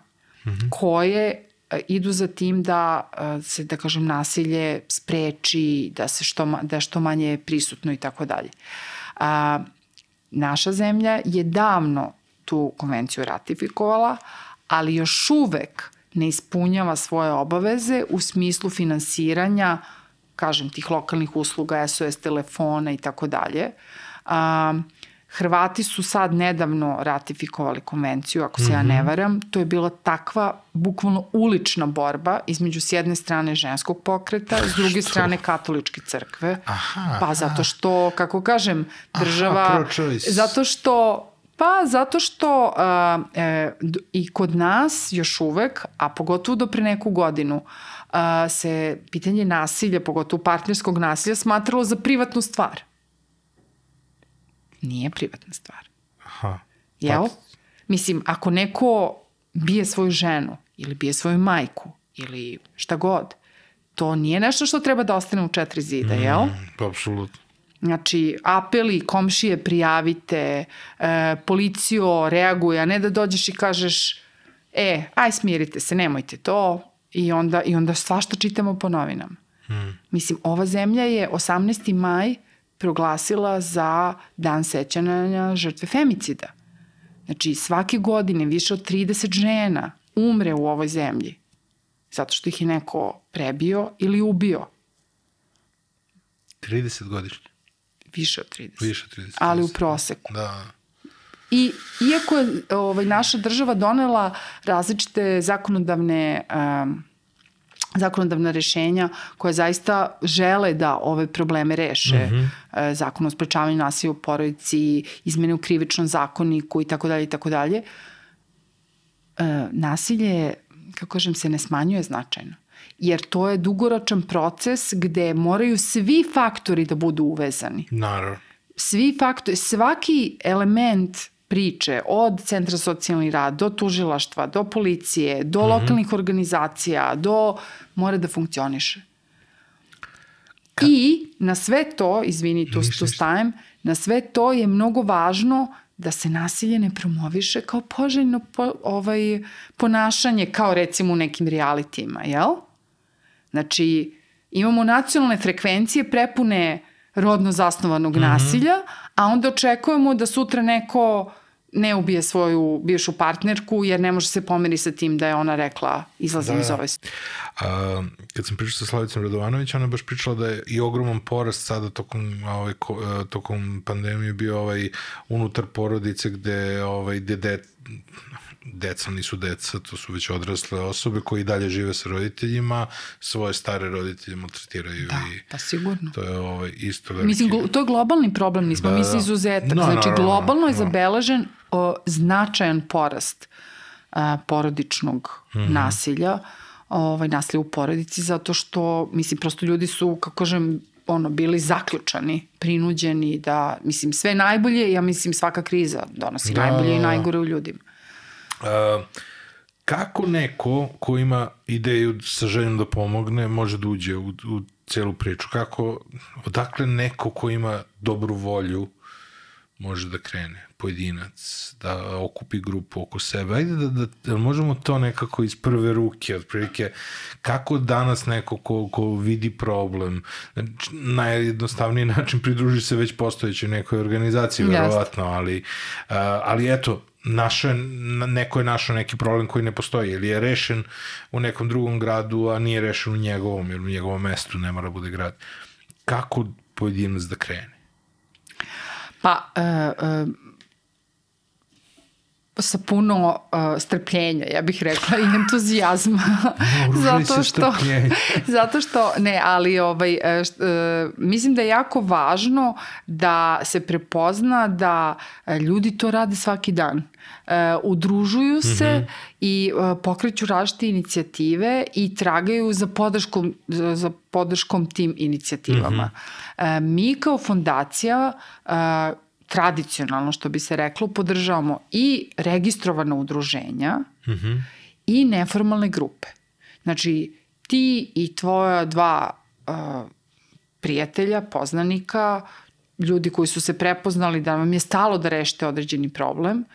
koje e, idu za tim da e, se, da kažem, nasilje spreči, da se što, da je što manje prisutno i tako dalje. A, naša zemlja je davno tu konvenciju ratifikovala, ali još uvek ne ispunjava svoje obaveze u smislu finansiranja kažem, tih lokalnih usluga, SOS telefona i tako dalje. A, Hrvati su sad nedavno ratifikovali konvenciju, ako se ja ne varam. To je bila takva, bukvalno ulična borba između s jedne strane ženskog pokreta, s druge strane katoličke crkve. Aha, pa zato što, kako kažem, država... Aha, zato što Pa zato što a, e, d- i kod nas još uvek, a pogotovo do pre neku godinu, a, se pitanje nasilja, pogotovo partnerskog nasilja, smatralo za privatnu stvar. Nije privatna stvar. Aha. Jel? Pa- Mislim, ako neko bije svoju ženu ili bije svoju majku ili šta god, to nije nešto što treba da ostane u četiri zida, jel? Mm, apsolutno. Znači, apeli, komšije, prijavite, e, policijo, reaguje, a ne da dođeš i kažeš, e, aj smirite se, nemojte to, i onda, i onda svašta čitamo po novinama. Hmm. Mislim, ova zemlja je 18. maj proglasila za dan sećanja žrtve femicida. Znači, svake godine više od 30 žena umre u ovoj zemlji zato što ih je neko prebio ili ubio. 30 godišnje. Više od 30. Više od 30. Ali u proseku. Da. I iako je ovaj, naša država donela različite zakonodavne um, zakonodavna rešenja koje zaista žele da ove probleme reše. Mm -hmm. Zakon o sprečavanju nasilja u porodici, izmene u krivičnom zakoniku i tako dalje i tako dalje. E, Nasilje, kako kažem, se ne smanjuje značajno. Jer to je dugoročan proces gde moraju svi faktori da budu uvezani Naravno. svi faktori, svaki element priče od centra za socijalni rad, do tužilaštva, do policije, do mm -hmm. lokalnih organizacija, do mora da funkcioniše. Ka... I na sve to, izvini, tu, tu stajem, na sve to je mnogo važno da se nasilje ne promoviše kao poželjno po, ovaj, ponašanje, kao recimo u nekim realitima, jel? Znači, imamo nacionalne frekvencije prepune rodno zasnovanog mm -hmm. nasilja, a onda očekujemo da sutra neko ne ubije svoju bivšu partnerku jer ne može se pomeri sa tim da je ona rekla izlazim Da, iz da. ove A, kad sam pričao sa Slavicom Radovanović, ona je baš pričala da je i ogroman porast sada tokom, ovaj, e, tokom pandemije bio ovaj, unutar porodice gde, ovaj, gde de, deca nisu deca, to su već odrasle osobe koji dalje žive sa roditeljima, svoje stare roditelje maltretiraju Da, i pa sigurno. to je ovaj, isto veliki... Mislim, to je globalni problem, nismo Da, mi da. se izuzetak. No, znači, naravno, globalno je no. zabeležen o, značajan porast a, porodičnog Mhm. nasilja, ovaj, nasilja u porodici, zato što, mislim, prosto ljudi su, kako kažem, ono bili zaključani, prinuđeni da, mislim, sve najbolje, ja mislim svaka kriza donosi Da, da, najbolje i da, da. najgore u ljudima. Kako neko ko ima ideju sa željom da pomogne može da uđe u, u celu priču? Kako, odakle neko ko ima dobru volju može da krene, pojedinac, da okupi grupu oko sebe. Ajde da, da, da možemo to nekako iz prve ruke, otprilike, kako danas neko ko, ko vidi problem, znači, najjednostavniji način pridruži se već postojećoj nekoj organizaciji, verovatno, ali, a, ali eto, našao je, neko je našao neki problem koji ne postoji, ili je rešen u nekom drugom gradu, a nije rešen u njegovom, jer u njegovom mestu ne mora bude grad. Kako pojedinac da krene? Pa, e, e, sa puno uh, strpljenja, ja bih rekla, i entuzijazma. Se strpljenjem. zato što, ne, ali ovaj, e, št, e, mislim da je jako važno da se prepozna da e, ljudi to rade svaki dan. E, udružuju se mm -hmm. i e, pokreću različite inicijative i tragaju za podrškom, za, podrškom tim inicijativama. Mm -hmm. e, mi kao fondacija e, tradicionalno, što bi se reklo, podržavamo i registrovana udruženja mm -hmm. i neformalne grupe. Znači, ti i tvoja dva uh, prijatelja, poznanika, ljudi koji su se prepoznali da vam je stalo da rešite određeni problem,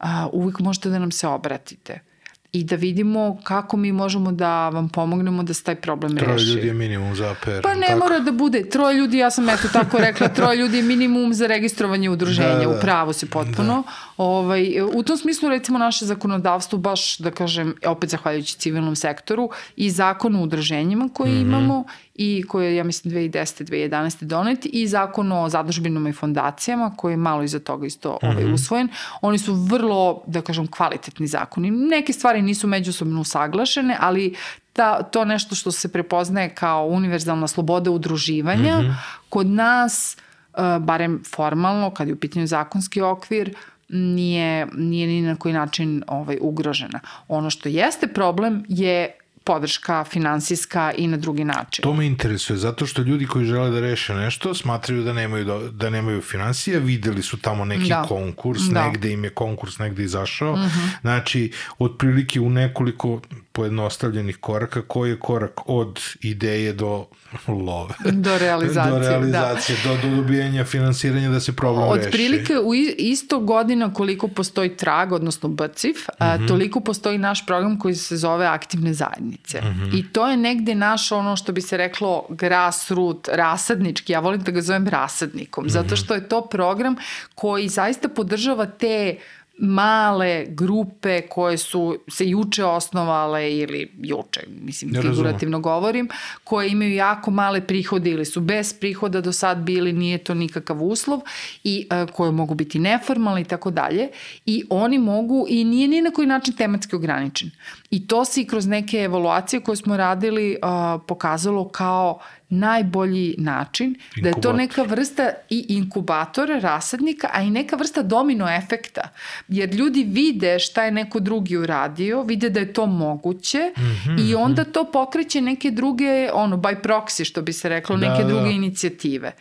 uh, uvijek možete da nam se obratite i da vidimo kako mi možemo da vam pomognemo da se taj problem Troje reši. Troje ljudi je minimum za APR. Pa ne tako? mora da bude. Troje ljudi, ja sam eto tako rekla, troje ljudi je minimum za registrovanje udruženja. Da, Da. Upravo se potpuno. Da. Ovaj, u tom smislu recimo naše zakonodavstvo baš, da kažem, opet zahvaljujući civilnom sektoru i zakon o udruženjima koji mm -hmm. imamo i koji je, ja mislim, 2010. 2011. donet i zakon o zadužbinama i fondacijama koji je malo iza toga isto mm -hmm. ovaj, usvojen. Oni su vrlo, da kažem, kvalitetni zakoni. Neke stvari nisu međusobno usaglašene, ali ta, to nešto što se prepoznaje kao univerzalna sloboda udruživanja, mm -hmm. kod nas, uh, barem formalno, kad je u pitanju zakonski okvir, nije, nije ni na koji način ovaj, ugrožena. Ono što jeste problem je podrška finansijska i na drugi način. To me interesuje, zato što ljudi koji žele da reše nešto smatraju da nemaju, da nemaju financije, videli su tamo neki da. konkurs, da. negde im je konkurs negde izašao, uh Mhm. -huh. znači, otprilike u nekoliko pojednostavljenih koraka, koji je korak od ideje do love. Do realizacije. do realizacije, da. do, do dobijanja finansiranja da se problem Od reši. Otprilike u isto godina koliko postoji trag, odnosno BCIF, uh a, Mhm. toliko postoji naš program koji se zove aktivne zajednice. Uh Mhm. -huh. I to je negde naš ono što bi se reklo grassroot, rasadnički, ja volim da ga zovem rasadnikom, uh -huh. zato što je to program koji zaista podržava te male grupe koje su se juče osnovale ili juče, mislim, figurativno govorim, koje imaju jako male prihode ili su bez prihoda do sad bili, nije to nikakav uslov i uh, koje mogu biti neformalne i tako dalje i oni mogu i nije ni na koji način tematski ograničen. I to se i kroz neke evaluacije koje smo radili uh, pokazalo kao najbolji način, Inkubator. da je to neka vrsta i inkubatora, rasadnika, a i neka vrsta domino efekta. Jer ljudi vide šta je neko drugi uradio, vide da je to moguće mm -hmm, i onda to pokreće neke druge, ono, by proxy, što bi se reklo, da, neke druge da. inicijative.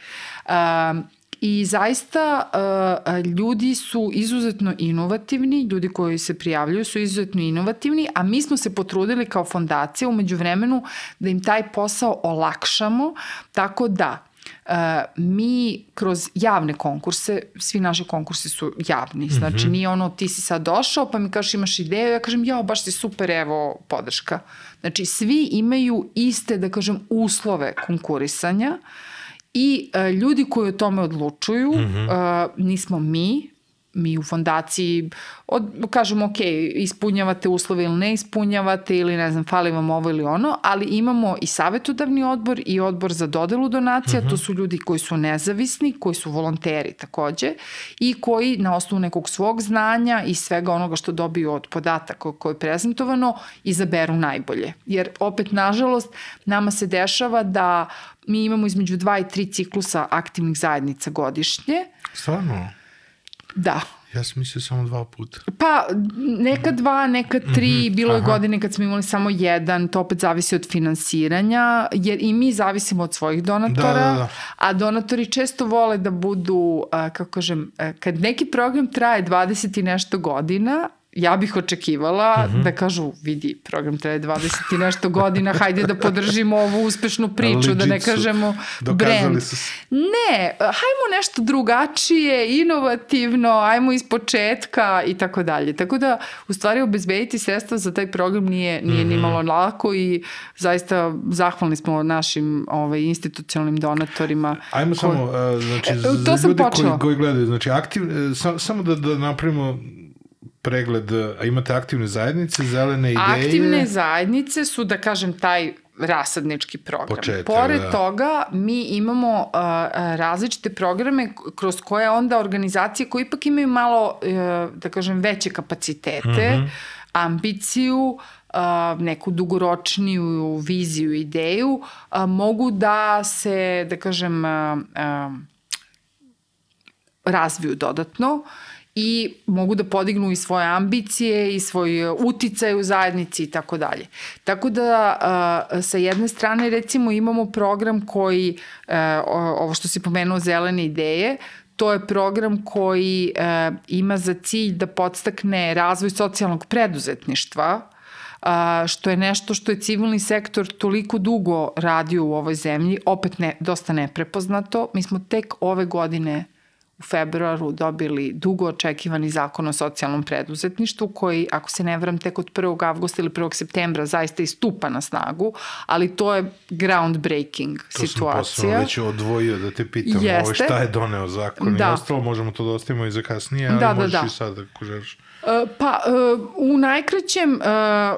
Um, I zaista uh, ljudi su izuzetno inovativni, ljudi koji se prijavljuju su izuzetno inovativni, a mi smo se potrudili kao fondacija umeđu vremenu da im taj posao olakšamo, tako da Uh, mi kroz javne konkurse, svi naši konkursi su javni, znači mm -hmm. nije ono ti si sad došao pa mi kažeš imaš ideju, ja kažem jao baš si super, evo podrška. Znači svi imaju iste, da kažem, uslove konkurisanja i uh, ljudi koji o tome odlučuju, mm -hmm. uh, nismo mi, mi u fondaciji od, kažemo ok, ispunjavate uslove ili ne ispunjavate ili ne znam, fali vam ovo ili ono, ali imamo i savetodavni odbor i odbor za dodelu donacija, mm -hmm. to su ljudi koji su nezavisni, koji su volonteri takođe i koji na osnovu nekog svog znanja i svega onoga što dobiju od podataka koje je prezentovano izaberu najbolje. Jer opet, nažalost, nama se dešava da mi imamo između dva i tri ciklusa aktivnih zajednica godišnje. Stvarno? Da, Ja sam mislio samo dva puta. Pa, neka dva, neka tri, mm -hmm, bilo je godine kad smo imali samo jedan, to opet zavisi od finansiranja, jer i mi zavisimo od svojih donatora, Da, da, da. a donatori često vole da budu, kako kažem, kad neki program traje 20 i nešto godina, ja bih očekivala mm. -hmm. da kažu, vidi, program traje 20 i nešto godina, hajde da podržimo ovu uspešnu priču, da ne kažemo Dokazali brand. su se. Ne, hajmo nešto drugačije, inovativno, ajmo iz početka i tako dalje. Tako da, u stvari, obezbediti sredstva za taj program nije, nije Mhm. ni malo lako i zaista zahvalni smo našim ovaj, institucionalnim donatorima. Ajmo ko- samo, znači, E, za, to ljude koji, koji gledaju, znači, aktiv, e, sa, samo da, da napravimo pregled, a imate aktivne zajednice, zelene ideje. Aktivne zajednice su, da kažem, taj rasadnički program. Početak, Pored da. toga, mi imamo uh, različite programe kroz koje onda organizacije koje ipak imaju malo, uh, da kažem, veće kapacitete, Mhm. ambiciju, uh, neku dugoročniju viziju, ideju, uh, mogu da se, da kažem, uh, uh, razviju dodatno i mogu da podignu i svoje ambicije i svoj uticaj u zajednici i tako dalje. Tako da a, sa jedne strane recimo imamo program koji, o- ovo što si pomenuo zelene ideje, to je program koji ima za cilj da podstakne razvoj socijalnog preduzetništva, što je nešto što je civilni sektor toliko dugo radio u ovoj zemlji, opet ne, dosta neprepoznato. Mi smo tek ove godine u februaru dobili dugo očekivani zakon o socijalnom preduzetništvu koji, ako se ne vram, tek od 1. avgusta ili 1. septembra zaista i stupa na snagu, ali to je groundbreaking To sam situacija. posebno već odvojio da te pitam ovo, Jeste. šta je doneo zakon Da. i ostalo, možemo to da ostavimo i za kasnije, ali Da, da, možeš da. i sad ako želiš. E, Pa, e, u najkraćem, e,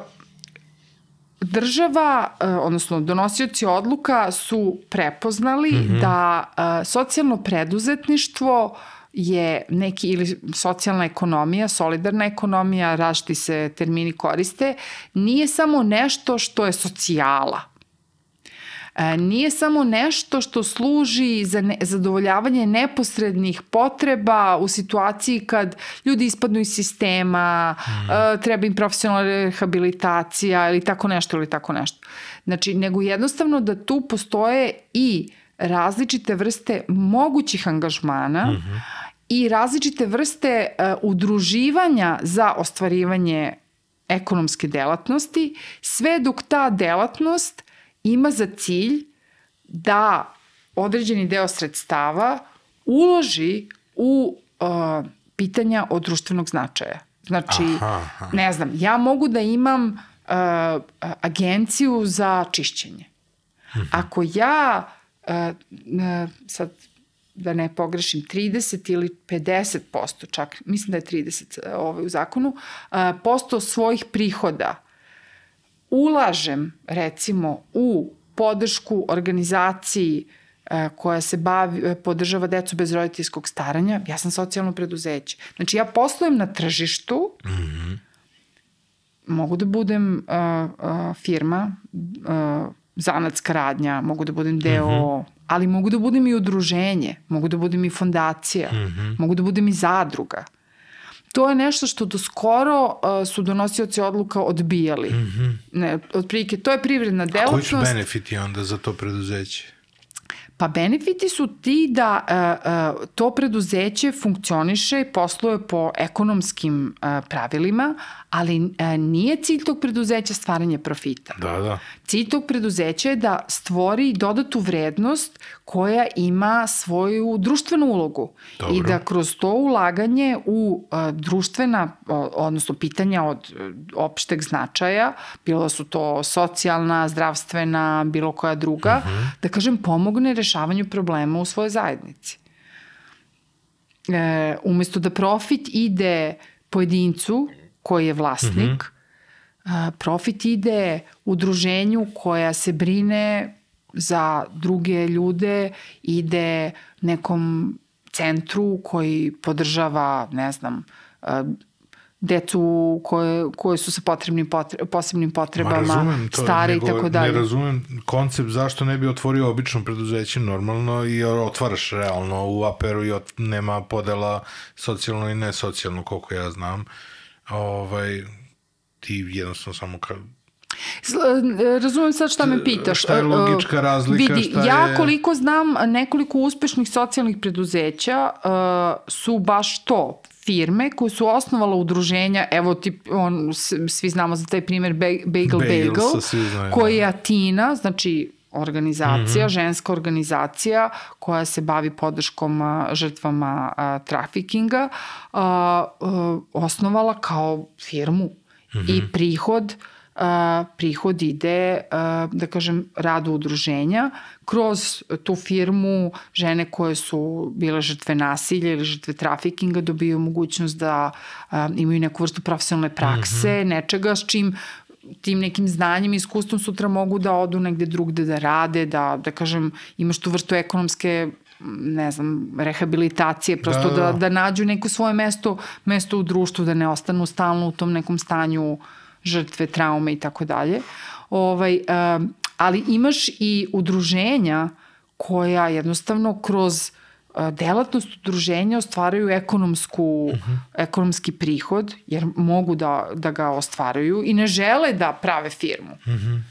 država, e, odnosno donosioci odluka su prepoznali mm -hmm. da e, socijalno preduzetništvo je neki ili socijalna ekonomija, solidarna ekonomija, različiti se termini koriste, nije samo nešto što je socijala. E, nije samo nešto što služi za ne, zadovoljavanje neposrednih potreba u situaciji kad ljudi ispadnu iz sistema, mm. treba im profesionalna rehabilitacija ili tako nešto ili tako nešto. Znači, nego jednostavno da tu postoje i različite vrste mogućih angažmana mm -hmm. i različite vrste uh, udruživanja za ostvarivanje ekonomske delatnosti, sve dok ta delatnost ima za cilj da određeni deo sredstava uloži u uh, pitanja od društvenog značaja. Znači, Aha, aha. ne znam, ja mogu da imam uh, agenciju za čišćenje. Ako ja uh, uh, sad da ne pogrešim, 30 ili 50%, čak mislim da je 30 ovaj, u zakonu, uh, posto svojih prihoda ulažem recimo u podršku organizaciji e, koja se bavi, e, podržava decu bez roditeljskog staranja, ja sam socijalno preduzeće. Znači ja poslujem na tržištu, mm -hmm. mogu da budem uh, uh, firma, uh, zanatska radnja, mogu da budem deo, mm -hmm. ali mogu da budem i udruženje, mogu da budem i fondacija, mm -hmm. mogu da budem i zadruga. To je nešto što do skoro uh, su donosioci odluka odbijali. Mm -hmm. ne, otprilike, to je privredna A delatnost. koji su benefiti onda za to preduzeće? Pa benefiti su ti da uh, uh, to preduzeće funkcioniše i posluje po ekonomskim uh, pravilima, ali uh, nije cilj tog preduzeća stvaranje profita. Da, da. Cilj tog preduzeća je da stvori dodatu vrednost koja ima svoju društvenu ulogu Dobro. i da kroz to ulaganje u uh, društvena, odnosno pitanja od uh, opšteg značaja, bilo su to socijalna, zdravstvena, bilo koja druga, uh -huh. da kažem pomogne rešavanju problema u svojoj zajednici. E, umesto da profit ide pojedincu koji je vlasnik, uh -huh. profit ide udruženju koja se brine za druge ljude, ide nekom centru koji podržava, ne znam, decu koje, koje su sa potrebnim potre, posebnim Ma potrebama, to, stare i tako dalje. Ne razumem koncept zašto ne bi otvorio obično preduzeće normalno i otvaraš realno u aperu i ot, nema podela socijalno i nesocijalno koliko ja znam. Ovaj, ti jednostavno samo ka, Sl- Razumem sad šta me pitaš. Šta je logička Uh, razlika, Vidi, šta ja je- koliko znam nekoliko uspešnih socijalnih preduzeća uh, su baš to firme koje su osnovala udruženja, evo ti, on, svi znamo za taj primjer Ba- Bagel Bagel, znaju, koji da. je Atina, znači organizacija, mm -hmm. ženska organizacija koja se bavi podrškom žrtvama a, trafikinga, a, a, osnovala kao firmu mm -hmm. i prihod a, prihod ide, a, da kažem, radu udruženja. Kroz tu firmu žene koje su bile žrtve nasilja ili žrtve trafikinga dobiju mogućnost da a, imaju neku vrstu profesionalne prakse, mm -hmm. nečega s čim tim nekim znanjem i iskustvom sutra mogu da odu negde drugde da rade, da, da kažem, imaš tu vrstu ekonomske ne znam, rehabilitacije, prosto da, Da, da, da. da nađu neko svoje mesto, mesto u društvu, da ne ostanu stalno u tom nekom stanju žrtve, traume i tako dalje. Ovaj, um, ali imaš i udruženja koja jednostavno kroz uh, delatnost udruženja ostvaraju ekonomsku, uh -huh. ekonomski prihod, jer mogu da, da ga ostvaraju i ne žele da prave firmu. Uh -huh.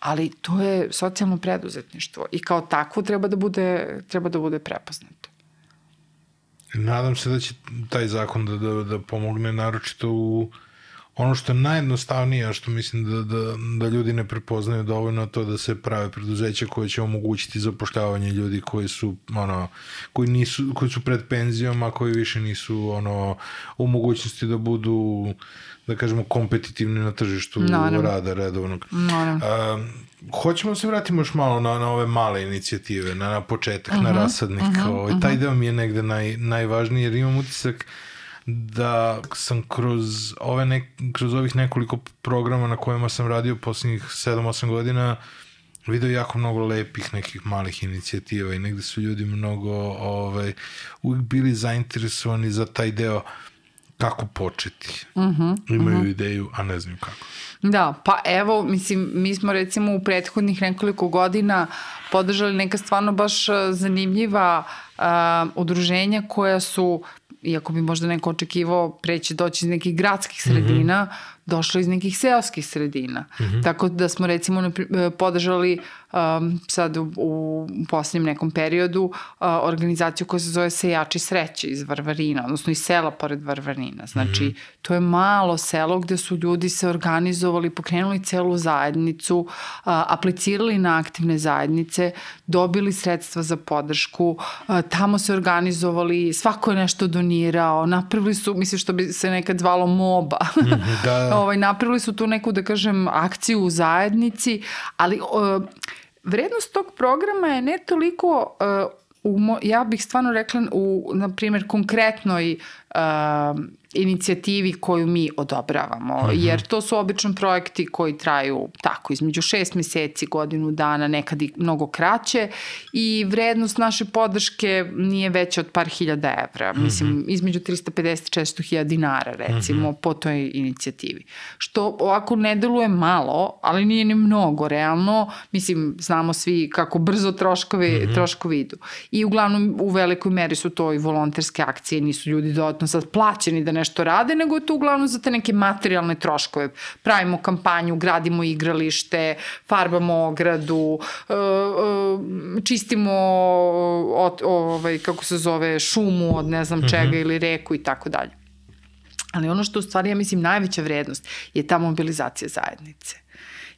Ali to je socijalno preduzetništvo i kao takvo treba da bude, treba da bude prepoznato. Nadam se da će taj zakon da, da, da pomogne naročito u ono što je najjednostavnije, a što mislim da, da, da ljudi ne prepoznaju dovoljno to da se prave preduzeća koje će omogućiti zapošljavanje ljudi koji su ono koji nisu koji su pred penzijom, a koji više nisu ono u mogućnosti da budu da kažemo kompetitivni na tržištu Naravno. rada redovnog. Naravno. A, hoćemo da se vratimo još malo na, na ove male inicijative, na, na početak, uh -huh, na rasadnik. Uh -huh, ovaj, taj deo mi je negde naj, najvažniji jer imam utisak da sam kroz, ove nek, kroz ovih nekoliko programa na kojima sam radio poslednjih 7-8 godina video jako mnogo lepih nekih malih inicijativa i negde su ljudi mnogo ovaj, uvijek bili zainteresovani za taj deo kako početi. Uh -huh, Imaju uh -huh. ideju, a ne znaju kako. Da, pa evo, mislim, mi smo recimo u prethodnih nekoliko godina podržali neka stvarno baš zanimljiva uh, udruženja koja su iako bi možda neko očekivao preće doći iz nekih gradskih sredina, mm -hmm. Došlo iz nekih seoskih sredina. Mm -hmm. Tako da smo recimo podržali um, sad u, u posljednjem nekom periodu uh, organizaciju koja se zove Sejači sreće iz Varvarina, odnosno iz sela pored Varvarina. Znači, mm -hmm. to je malo selo gde su ljudi se organizovali, pokrenuli celu zajednicu, uh, aplicirali na aktivne zajednice, dobili sredstva za podršku, uh, tamo se organizovali, svako je nešto donirao, napravili su, mislim što bi se nekad zvalo MOBA, mm -hmm, da. ovaj, napravili su tu neku, da kažem, akciju u zajednici, ali uh, vrednost tog programa je ne toliko uh, u, ja bih stvarno rekla u, na primjer, konkretnoj uh, inicijativi koju mi odobravamo, uh -huh. jer to su obično projekti koji traju tako između šest meseci, godinu dana, nekad i mnogo kraće i vrednost naše podrške nije veća od par hiljada evra, uh -huh. mislim između 350-400 hiljada dinara recimo uh -huh. po toj inicijativi. Što ovako ne deluje malo, ali nije ni mnogo realno, mislim znamo svi kako brzo troškovi, uh -huh. troškovi idu. I uglavnom u velikoj meri su to i volonterske akcije, nisu ljudi dodatno sad plaćeni da nešto rade, nego je to uglavnom za te neke materijalne troškove. Pravimo kampanju, gradimo igralište, farbamo ogradu, čistimo od, ovaj, kako se zove, šumu od ne znam čega mm -hmm. ili reku i tako dalje. Ali ono što u stvari, ja mislim, najveća vrednost je ta mobilizacija zajednice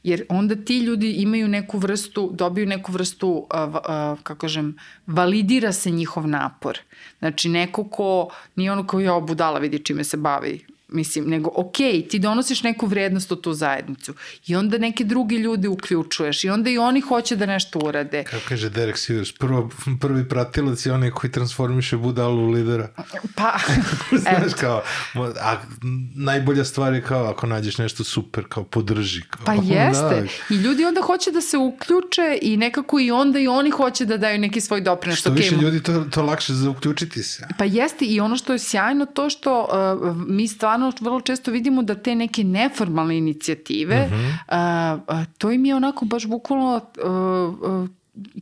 jer onda ti ljudi imaju neku vrstu, dobiju neku vrstu, uh, uh, kako kažem, validira se njihov napor. Znači, neko ko, nije ono kao ja budala vidi čime se bavi, mislim, nego ok, ti donosiš neku vrednost u tu zajednicu i onda neke drugi ljudi uključuješ i onda i oni hoće da nešto urade. Kako kaže Derek Sivers, prvo, prvi pratilac je onaj koji transformiše budalu u lidera. Pa, Znaš, kao, a najbolja stvar je kao ako nađeš nešto super, kao podrži. Kao, pa jeste. Da. I ljudi onda hoće da se uključe i nekako i onda i oni hoće da daju neki svoj doprinos. Što više ljudi, to, to lakše za uključiti se. Pa jeste i ono što je sjajno to što uh, mi stvarno stvarno vrlo često vidimo da te neke neformalne inicijative, uh -huh. a, a, to im je onako baš bukvalno a, a,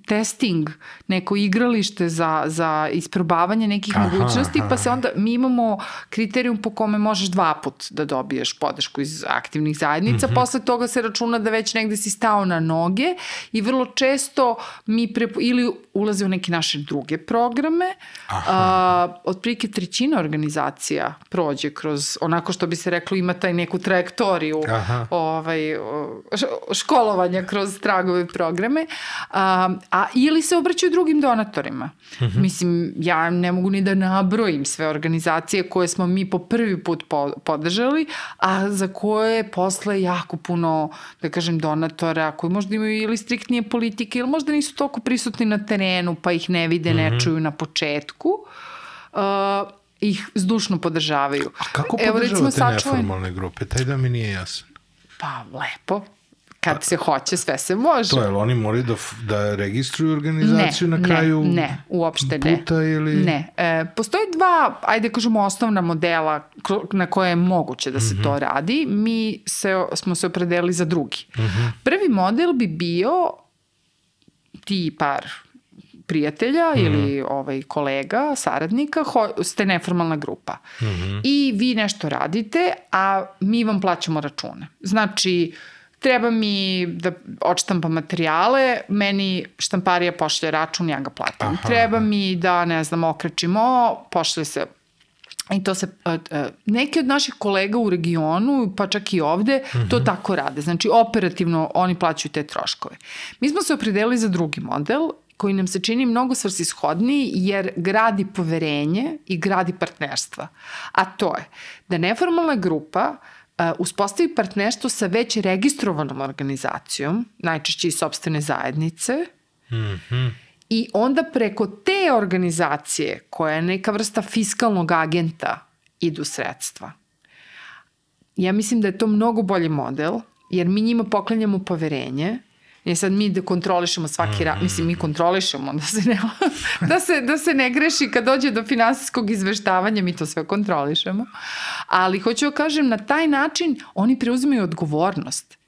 testing, neko igralište za, za isprobavanje nekih aha, mogućnosti, aha. pa se onda, mi imamo kriterijum po kome možeš dva put da dobiješ podršku iz aktivnih zajednica, mm -hmm. posle toga se računa da već negde si stao na noge i vrlo često mi prepo, ili ulaze u neke naše druge programe, aha. a, otprilike trećina organizacija prođe kroz, onako što bi se reklo, ima taj neku trajektoriju aha. ovaj, školovanja kroz tragove programe, a, a, ili se obraćaju drugim donatorima. Mm -hmm. Mislim, ja ne mogu ni da nabrojim sve organizacije koje smo mi po prvi put po, podržali, a za koje posle jako puno, da kažem, donatora koji možda imaju ili striktnije politike ili možda nisu toliko prisutni na terenu pa ih ne vide, mm -hmm. ne mhm. čuju na početku. Uh, ih zdušno podržavaju. A kako podržavate Evo, recimo, neformalne grupe? Taj da mi nije jasan. Pa, lepo kad se hoće, sve se može. To je, oni moraju da, da registruju organizaciju ne, na kraju ne, ne, uopšte ne. puta ili... Ne, e, postoji dva, ajde kažemo, osnovna modela na koje je moguće da se mm -hmm. to radi. Mi se, smo se opredelili za drugi. Mm -hmm. Prvi model bi bio ti par prijatelja mm -hmm. ili ovaj kolega, saradnika, ho, ste neformalna grupa. Mm -hmm. I vi nešto radite, a mi vam plaćamo račune. Znači, uh, treba mi da odštampam materijale, meni štamparija pošlje račun, ja ga platim. Aha. Treba mi da, ne znam, okrećimo, pošlje se I to se, uh, uh, neki od naših kolega u regionu, pa čak i ovde, mm -hmm. to mhm. tako rade. Znači, operativno oni plaćaju te troškove. Mi smo se opredelili za drugi model, koji nam se čini mnogo svrsishodniji jer gradi poverenje i gradi partnerstva. A to je da neformalna grupa Uh, uspostavi partnerstvo sa već registrovanom organizacijom, najčešće i sobstvene zajednice, mm -hmm. i onda preko te organizacije, koja je neka vrsta fiskalnog agenta, idu sredstva. Ja mislim da je to mnogo bolji model, jer mi njima poklanjamo poverenje, I sad mi da kontrolišemo svaki rad, mislim mi kontrolišemo da se ne, da se, da se ne greši kad dođe do finansijskog izveštavanja, mi to sve kontrolišemo. Ali hoću da kažem, na taj način oni preuzimaju odgovornost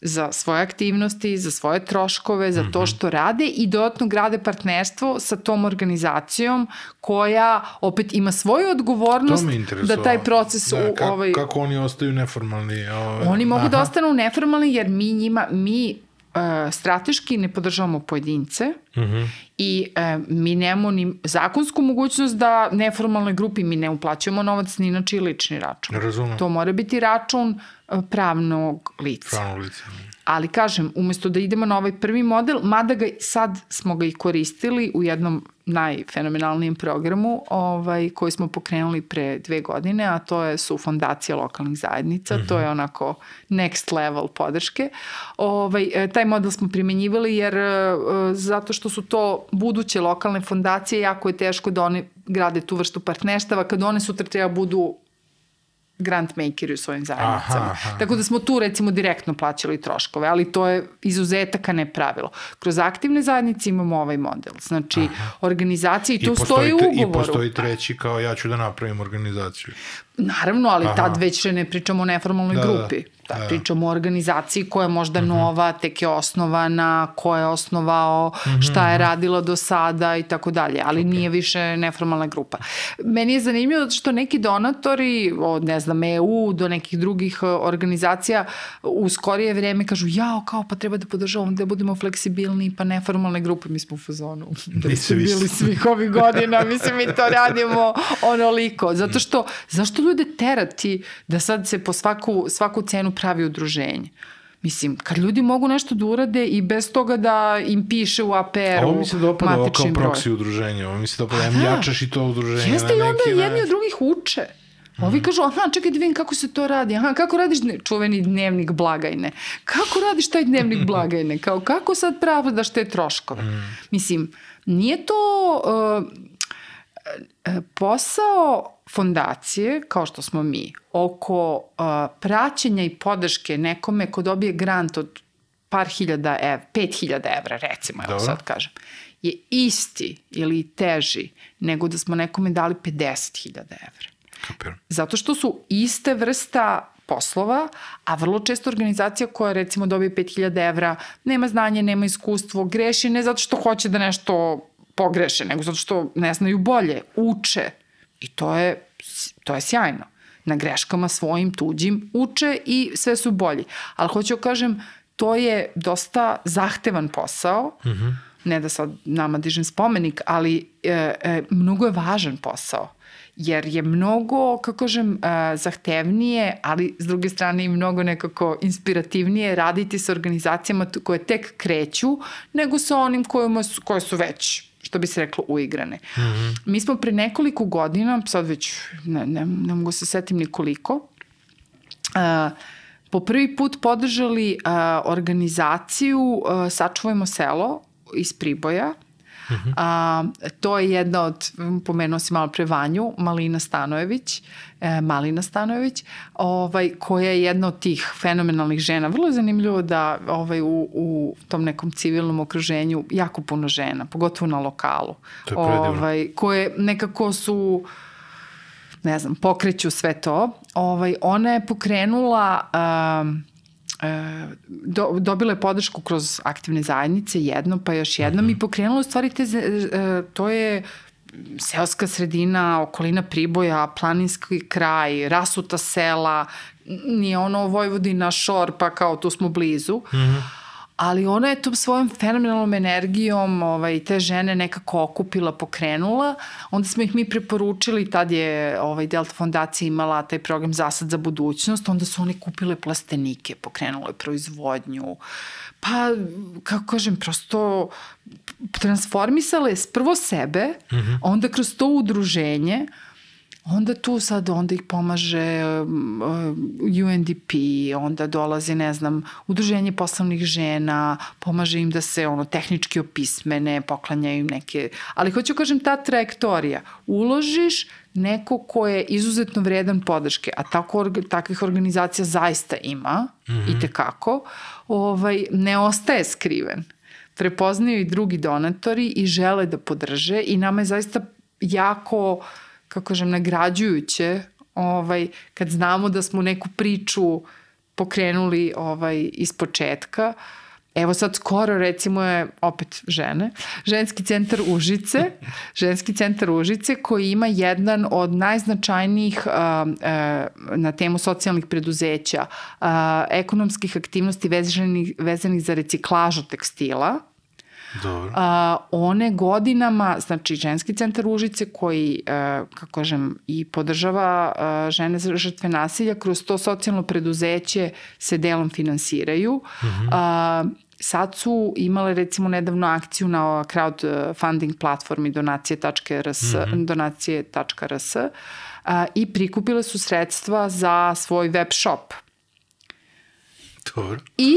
za svoje aktivnosti, za svoje troškove, za to mhm. što rade i dodatno grade partnerstvo sa tom organizacijom koja opet ima svoju odgovornost da taj proces da, kako, ovaj kako oni ostaju neformalni ovaj, oni mogu da aha. da ostanu neformalni jer mi njima mi uh, strateški ne podržavamo pojedince mm -hmm. i uh, mi nemamo ni zakonsku mogućnost da neformalnoj grupi mi ne uplaćujemo novac ni na čiji lični račun. Razumem. To mora biti račun uh, pravnog lica. Pravnog lica. Ali kažem, umesto da idemo na ovaj prvi model, mada ga sad smo ga i koristili u jednom najfenomenalnijem programu ovaj, koji smo pokrenuli pre dve godine, a to je, su fondacije lokalnih zajednica, mm -hmm. to je onako next level podrške. Ovaj, e, taj model smo primenjivali jer e, zato što su to buduće lokalne fondacije, jako je teško da oni grade tu vrstu partnerstava, kad one sutra treba budu grant makeri u svojim zajednicama. Aha, aha. Tako da smo tu recimo direktno plaćali troškove, ali to je izuzetak, a ne pravilo. Kroz aktivne zajednice imamo ovaj model. Znači, aha. organizacija i tu I stoji u ugovoru. I postoji treći kao ja ću da napravim organizaciju. Naravno, ali Aha. tad već ne pričamo o neformalnoj da, grupi. Da, da, da. pričamo o organizaciji koja je možda mhm. -huh. nova, tek je osnovana, ko je osnovao, mhm, -huh. šta je mhm. radila do sada i tako dalje, ali okay. nije više neformalna grupa. Meni je zanimljivo što neki donatori, od ne znam, EU do nekih drugih e, organizacija u skorije vreme kažu jao, kao pa treba da podržavamo, da budemo fleksibilni, pa neformalne grupe, mi smo u fazonu. Da su bili svih ovih godina, mislim mi to radimo onoliko. Zato što, zašto ljude terati da sad se po svaku, svaku cenu pravi udruženje? Mislim, kad ljudi mogu nešto da urade i bez toga da im piše u APR-u Ovo mi se dopada ovo kao proksi udruženje, ovo mi se dopada, da. jačaš i to udruženje. Jeste i onda jedni od drugih uče. Ovi mm. kažu, aha, čekaj da vidim kako se to radi, aha, kako radiš čuveni dnevnik blagajne, kako radiš taj dnevnik blagajne, kao kako sad pravdaš te troškove. Mm. Mislim, nije to uh, posao fondacije, kao što smo mi, oko uh, praćenja i podrške nekome ko dobije grant od par hiljada evra, pet hiljada evra recimo, evo sad kažem, je isti ili teži nego da smo nekome dali 50 hiljada evra. kapiram. Zato što su iste vrsta poslova, a vrlo često organizacija koja recimo dobije 5000 evra, nema znanje, nema iskustvo, greši ne zato što hoće da nešto pogreše, nego zato što ne znaju bolje, uče. I to je, to je sjajno. Na greškama svojim, tuđim, uče i sve su bolji. Ali hoću da kažem, to je dosta zahtevan posao, mm -hmm. ne da sad nama dižem spomenik, ali e, e, mnogo je važan posao jer je mnogo, kako kažem, uh, zahtevnije, ali s druge strane i mnogo nekako inspirativnije raditi sa organizacijama koje tek kreću, nego sa onim kojima su, koje su već što bi se reklo, uigrane. Mm -hmm. Mi smo pre nekoliko godina, sad već ne, ne, ne mogu se setim nikoliko, uh, po prvi put podržali uh, organizaciju uh, Sačuvajmo selo iz Priboja, -hmm. A, to je jedna od, pomenuo si malo pre Vanju, Malina Stanojević, e, Malina Stanojević, ovaj, koja je jedna od tih fenomenalnih žena. Vrlo je zanimljivo da ovaj, u, u tom nekom civilnom okruženju jako puno žena, pogotovo na lokalu. To je predivno. Ovaj, koje nekako su ne znam, pokreću sve to. Ovaj, ona je pokrenula um, do, dobila je podršku kroz aktivne zajednice, jedno pa još jednom mm -hmm. i pokrenula u stvari te, e, to je seoska sredina, okolina Priboja, planinski kraj, rasuta sela, nije ono Vojvodina, Šor, pa kao tu smo blizu. Mm -hmm ali ona je tom svojom fenomenalnom energijom ovaj, te žene nekako okupila, pokrenula. Onda smo ih mi preporučili, tad je ovaj, Delta fondacija imala taj program Zasad za budućnost, onda su oni kupile plastenike, pokrenule proizvodnju, pa, kako kažem, prosto transformisale prvo sebe, mm -hmm. onda kroz to udruženje, onda tu sad onda ih pomaže um, uh, UNDP, onda dolazi, ne znam, udruženje poslovnih žena, pomaže im da se ono tehnički opismene, poklanjaju im neke, ali hoću kažem ta trajektorija, uložiš neko ko je izuzetno vredan podrške, a tako, takvih organizacija zaista ima mm -hmm. i tekako, ovaj, ne ostaje skriven prepoznaju i drugi donatori i žele da podrže i nama je zaista jako uh, kako kažem, nagrađujuće ovaj, kad znamo da smo neku priču pokrenuli ovaj, iz početka. Evo sad skoro recimo je opet žene, ženski centar Užice, ženski centar Užice koji ima jedan od najznačajnijih uh, na temu socijalnih preduzeća, ekonomskih aktivnosti vezanih, vezanih za reciklažu tekstila Dobro. A, one godinama, znači ženski centar Užice koji, a, e, kako kažem, i podržava a, e, žene žrtve nasilja, kroz to socijalno preduzeće se delom finansiraju. Mm -hmm. a, sad su imale recimo nedavno akciju na crowdfunding platformi donacije.rs mm -hmm. donacije.rs a, i prikupile su sredstva za svoj web shop. Dobro. I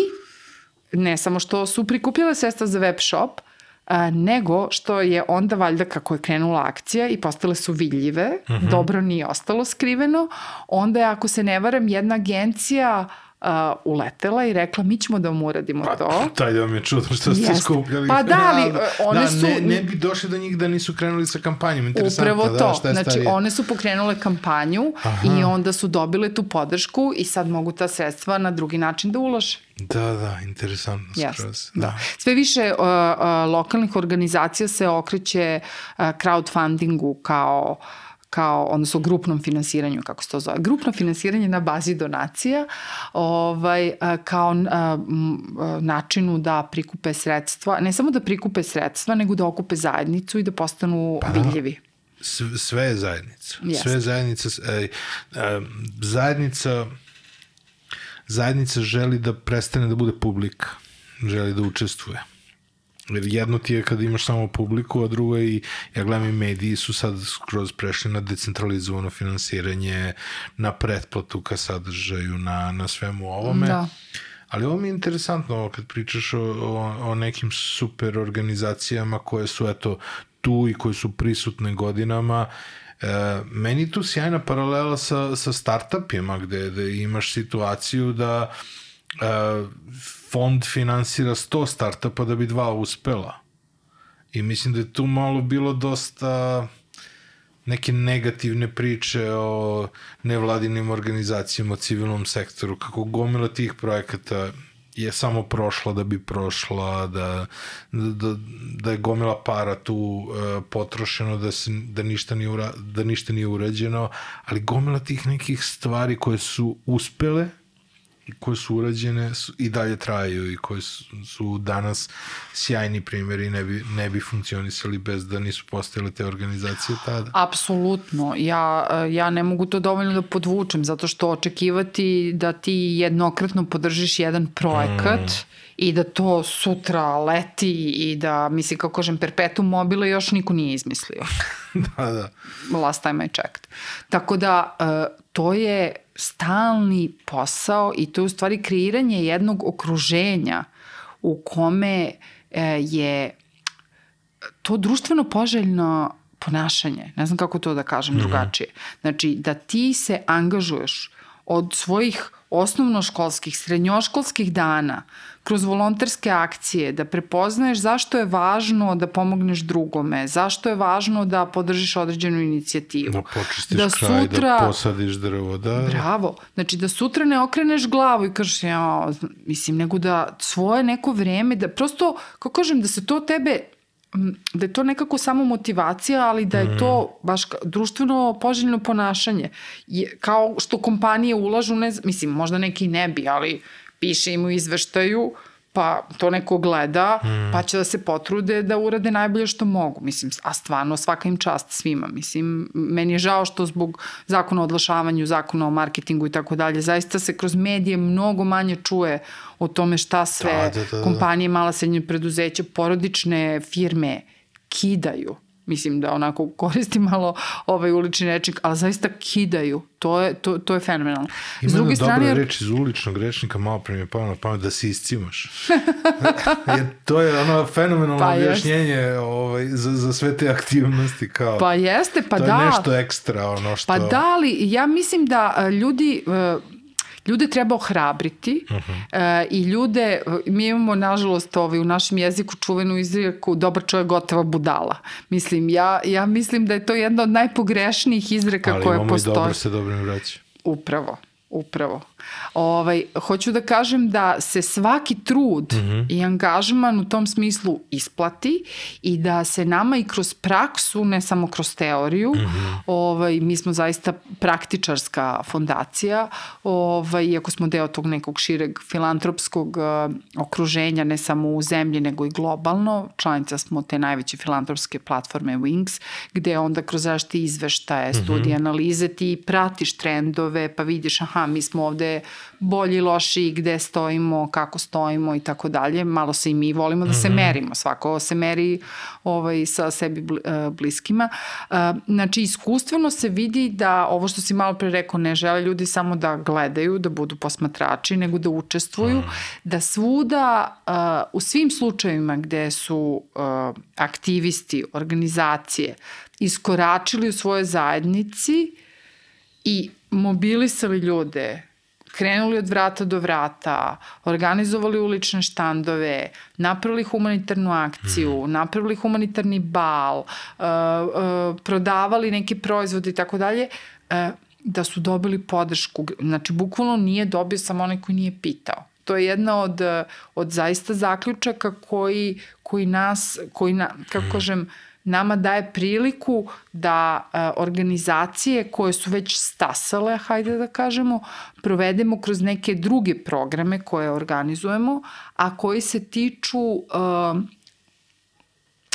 ne samo što su prikupljale sredstva za web shop, a, nego što je onda valjda kako je krenula akcija i postale su vidljive, mhm. -huh. dobro nije ostalo skriveno, onda je ako se ne varam jedna agencija uh, uletela i rekla mi ćemo da vam uradimo pa, to. Taj da mi je čudno što ste skupljali. Pa da, ali da, one da, su... Ne, ne bi došli do njih da nisu krenuli sa kampanjom, interesantno. Upravo da, to, šta je znači starije. one su pokrenule kampanju Aha. i onda su dobile tu podršku i sad mogu ta sredstva na drugi način da ulože. Da, da, interesantno yes, skroz. Da. da. Sve više uh, uh, lokalnih organizacija se okreće uh, crowdfundingu kao kao, odnosno grupnom finansiranju, kako se to zove. Grupno finansiranje na bazi donacija, ovaj, kao načinu da prikupe sredstva, ne samo da prikupe sredstva, nego da okupe zajednicu i da postanu pa, vidljivi. Sve je zajednica. Yes. Sve je zajednica. E, e, zajednica zajednica želi da prestane da bude publika, želi da učestvuje. Jer jedno ti je kad imaš samo publiku, a drugo je i, ja gledam i mediji su sad skroz prešli na decentralizovano finansiranje, na pretplatu ka sadržaju, na, na svemu ovome. Da. Ali ovo mi je interesantno kad pričaš o, o, o nekim super organizacijama koje su eto tu i koje su prisutne godinama E, meni tu sjajna paralela sa, sa startupima gde, gde imaš situaciju da e, fond finansira 100 startupa da bi dva uspela. I mislim da je tu malo bilo dosta neke negativne priče o nevladinim organizacijama, o civilnom sektoru, kako gomila tih projekata je samo prošla da bi prošla, da, da, da je gomila para tu uh, potrošeno, da, se, da, ništa nije ura, da ništa nije urađeno, ali gomila tih nekih stvari koje su uspele, koje su urađene su, i dalje traju i koje su, su danas sjajni primjeri ne bi, ne bi funkcionisali bez da nisu postojale te organizacije tada. Apsolutno. Ja, ja ne mogu to dovoljno da podvučem zato što očekivati da ti jednokratno podržiš jedan projekat mm. i da to sutra leti i da, mislim, kako kažem, perpetuum mobile još niko nije izmislio. da, da. Last time I checked. Tako da, to je stalni posao i to je u stvari kreiranje jednog okruženja u kome e, je to društveno poželjno ponašanje, ne znam kako to da kažem mm -hmm. drugačije. Znači, da ti se angažuješ od svojih osnovnoškolskih, srednjoškolskih dana kroz volonterske akcije, da prepoznaješ zašto je važno da pomogneš drugome, zašto je važno da podržiš određenu inicijativu. Da počistiš da kraj, da sutra, da posadiš drvo, da. Bravo. Znači da sutra ne okreneš glavu i kažeš, ja, mislim, nego da svoje neko vreme, da prosto, kako kažem, da se to tebe da je to nekako samo motivacija, ali da je to mm. baš društveno poželjno ponašanje. Je, kao što kompanije ulažu, ne, mislim, možda neki ne bi, ali piše im u izveštaju, pa to neko gleda, mm. pa će da se potrude da urade najbolje što mogu. Mislim, a stvarno svaka im čast svima. Mislim, meni je žao što zbog zakona o odlašavanju, zakona o marketingu i tako dalje, zaista se kroz medije mnogo manje čuje o tome šta sve da, da, da, da. kompanije, mala srednje preduzeća, porodične firme kidaju mislim da onako koristi malo ovaj ulični rečnik, ali zaista kidaju. To je, to, to je fenomenalno. Ima S druge strane, dobra reč iz uličnog rečnika, malo pre mi je pao na pamet da se iscimaš. Jer to je ono fenomenalno pa objašnjenje ovaj, za, za sve te aktivnosti. Kao, pa jeste, pa to da. To je nešto ekstra. Ono što... Pa da, ali ja mislim da ljudi... Uh, ljude treba ohrabriti uh -huh. uh, i ljude, mi imamo nažalost ovaj, u našem jeziku čuvenu izreku dobar čovjek gotova budala. Mislim, ja, ja mislim da je to jedna od najpogrešnijih izreka koje postoje. Ali imamo i dobro se dobrim vraći. Upravo, upravo. Ovaj, hoću da kažem da se svaki trud mm -hmm. i angažman u tom smislu isplati i da se nama i kroz praksu, ne samo kroz teoriju, mm -hmm. ovaj, mi smo zaista praktičarska fondacija, ovaj, iako smo deo tog nekog šireg filantropskog uh, okruženja, ne samo u zemlji, nego i globalno. Članica smo te najveće filantropske platforme Wings, gde onda kroz zašti izveštaje, mm -hmm. studije, analize, ti pratiš trendove, pa vidiš, aha, mi smo ovde bolji, loši, gde stojimo, kako stojimo i tako dalje. Malo se i mi volimo da mm -hmm. se mhm. merimo. Svako se meri ovaj, sa sebi e, bliskima. E, znači, iskustveno se vidi da ovo što si malo pre rekao, ne žele ljudi samo da gledaju, da budu posmatrači, nego da učestvuju, mm. da svuda, e, u svim slučajevima gde su aktivisti, organizacije, iskoračili u svoje zajednici i mobilisali ljude krenuli od vrata do vrata, organizovali ulične štandove, napravili humanitarnu akciju, mm. napravili humanitarni bal, uh, uh, prodavali neke proizvode i tako dalje, uh, da su dobili podršku. Znači, bukvalno nije dobio samo onaj koji nije pitao. To je jedna od, od zaista zaključaka koji, koji nas, koji na, kako mm. Nama daje priliku da e, organizacije koje su već stasale, hajde da kažemo, provedemo kroz neke druge programe koje organizujemo, a koji se tiču uh,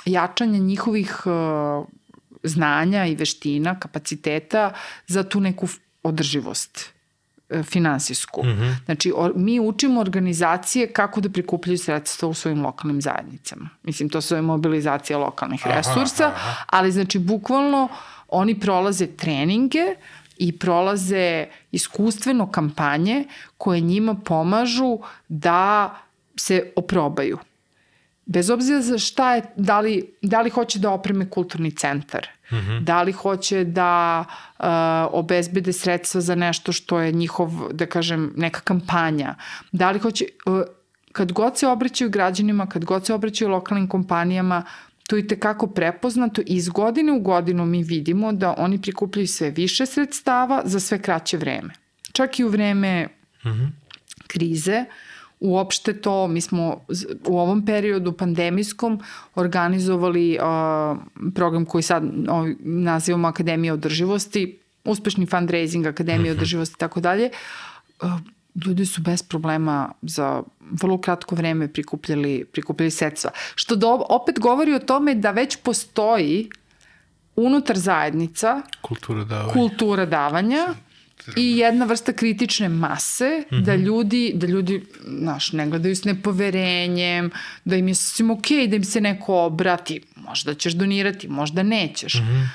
jačanja njihovih uh, znanja i veština, kapaciteta za tu neku održivost. E, finansijsku. Mm -hmm. Znači, o, mi učimo organizacije kako da prikupljaju sredstva u svojim lokalnim zajednicama. Mislim, to je mobilizacija lokalnih aha, resursa, aha. ali znači, bukvalno oni prolaze treninge i prolaze iskustveno kampanje koje njima pomažu da se oprobaju bez obzira za šta je, da li, da li hoće da opreme kulturni centar, mm -hmm. da li hoće da uh, obezbede sredstva za nešto što je njihov, da kažem, neka kampanja, da li hoće, uh, kad god se obraćaju građanima, kad god se obraćaju lokalnim kompanijama, to je tekako prepoznato i iz godine u godinu mi vidimo da oni prikupljaju sve više sredstava za sve kraće vreme. Čak i u vreme mm -hmm. krize, uopšte to, mi smo u ovom periodu pandemijskom organizovali uh, program koji sad nazivamo Akademija održivosti, uspešni fundraising, Akademija -hmm. održivosti i tako dalje. Ljudi su bez problema za vrlo kratko vreme prikupljali, prikupljali sredstva. Što do, opet govori o tome da već postoji unutar zajednica kultura davanja, kultura davanja i jedna vrsta kritične mase mm -hmm. da ljudi da ljudi znaš ne gledaju s nepoverenjem da im je sasvim okej okay, da im se neko obrati. Možda ćeš donirati možda nećeš. Mm -hmm.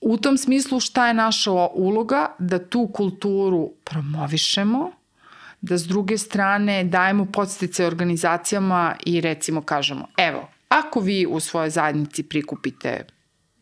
u tom smislu šta je naša uloga? Da tu kulturu promovišemo da s druge strane dajemo podstice organizacijama i recimo kažemo evo ako vi u svojoj zajednici prikupite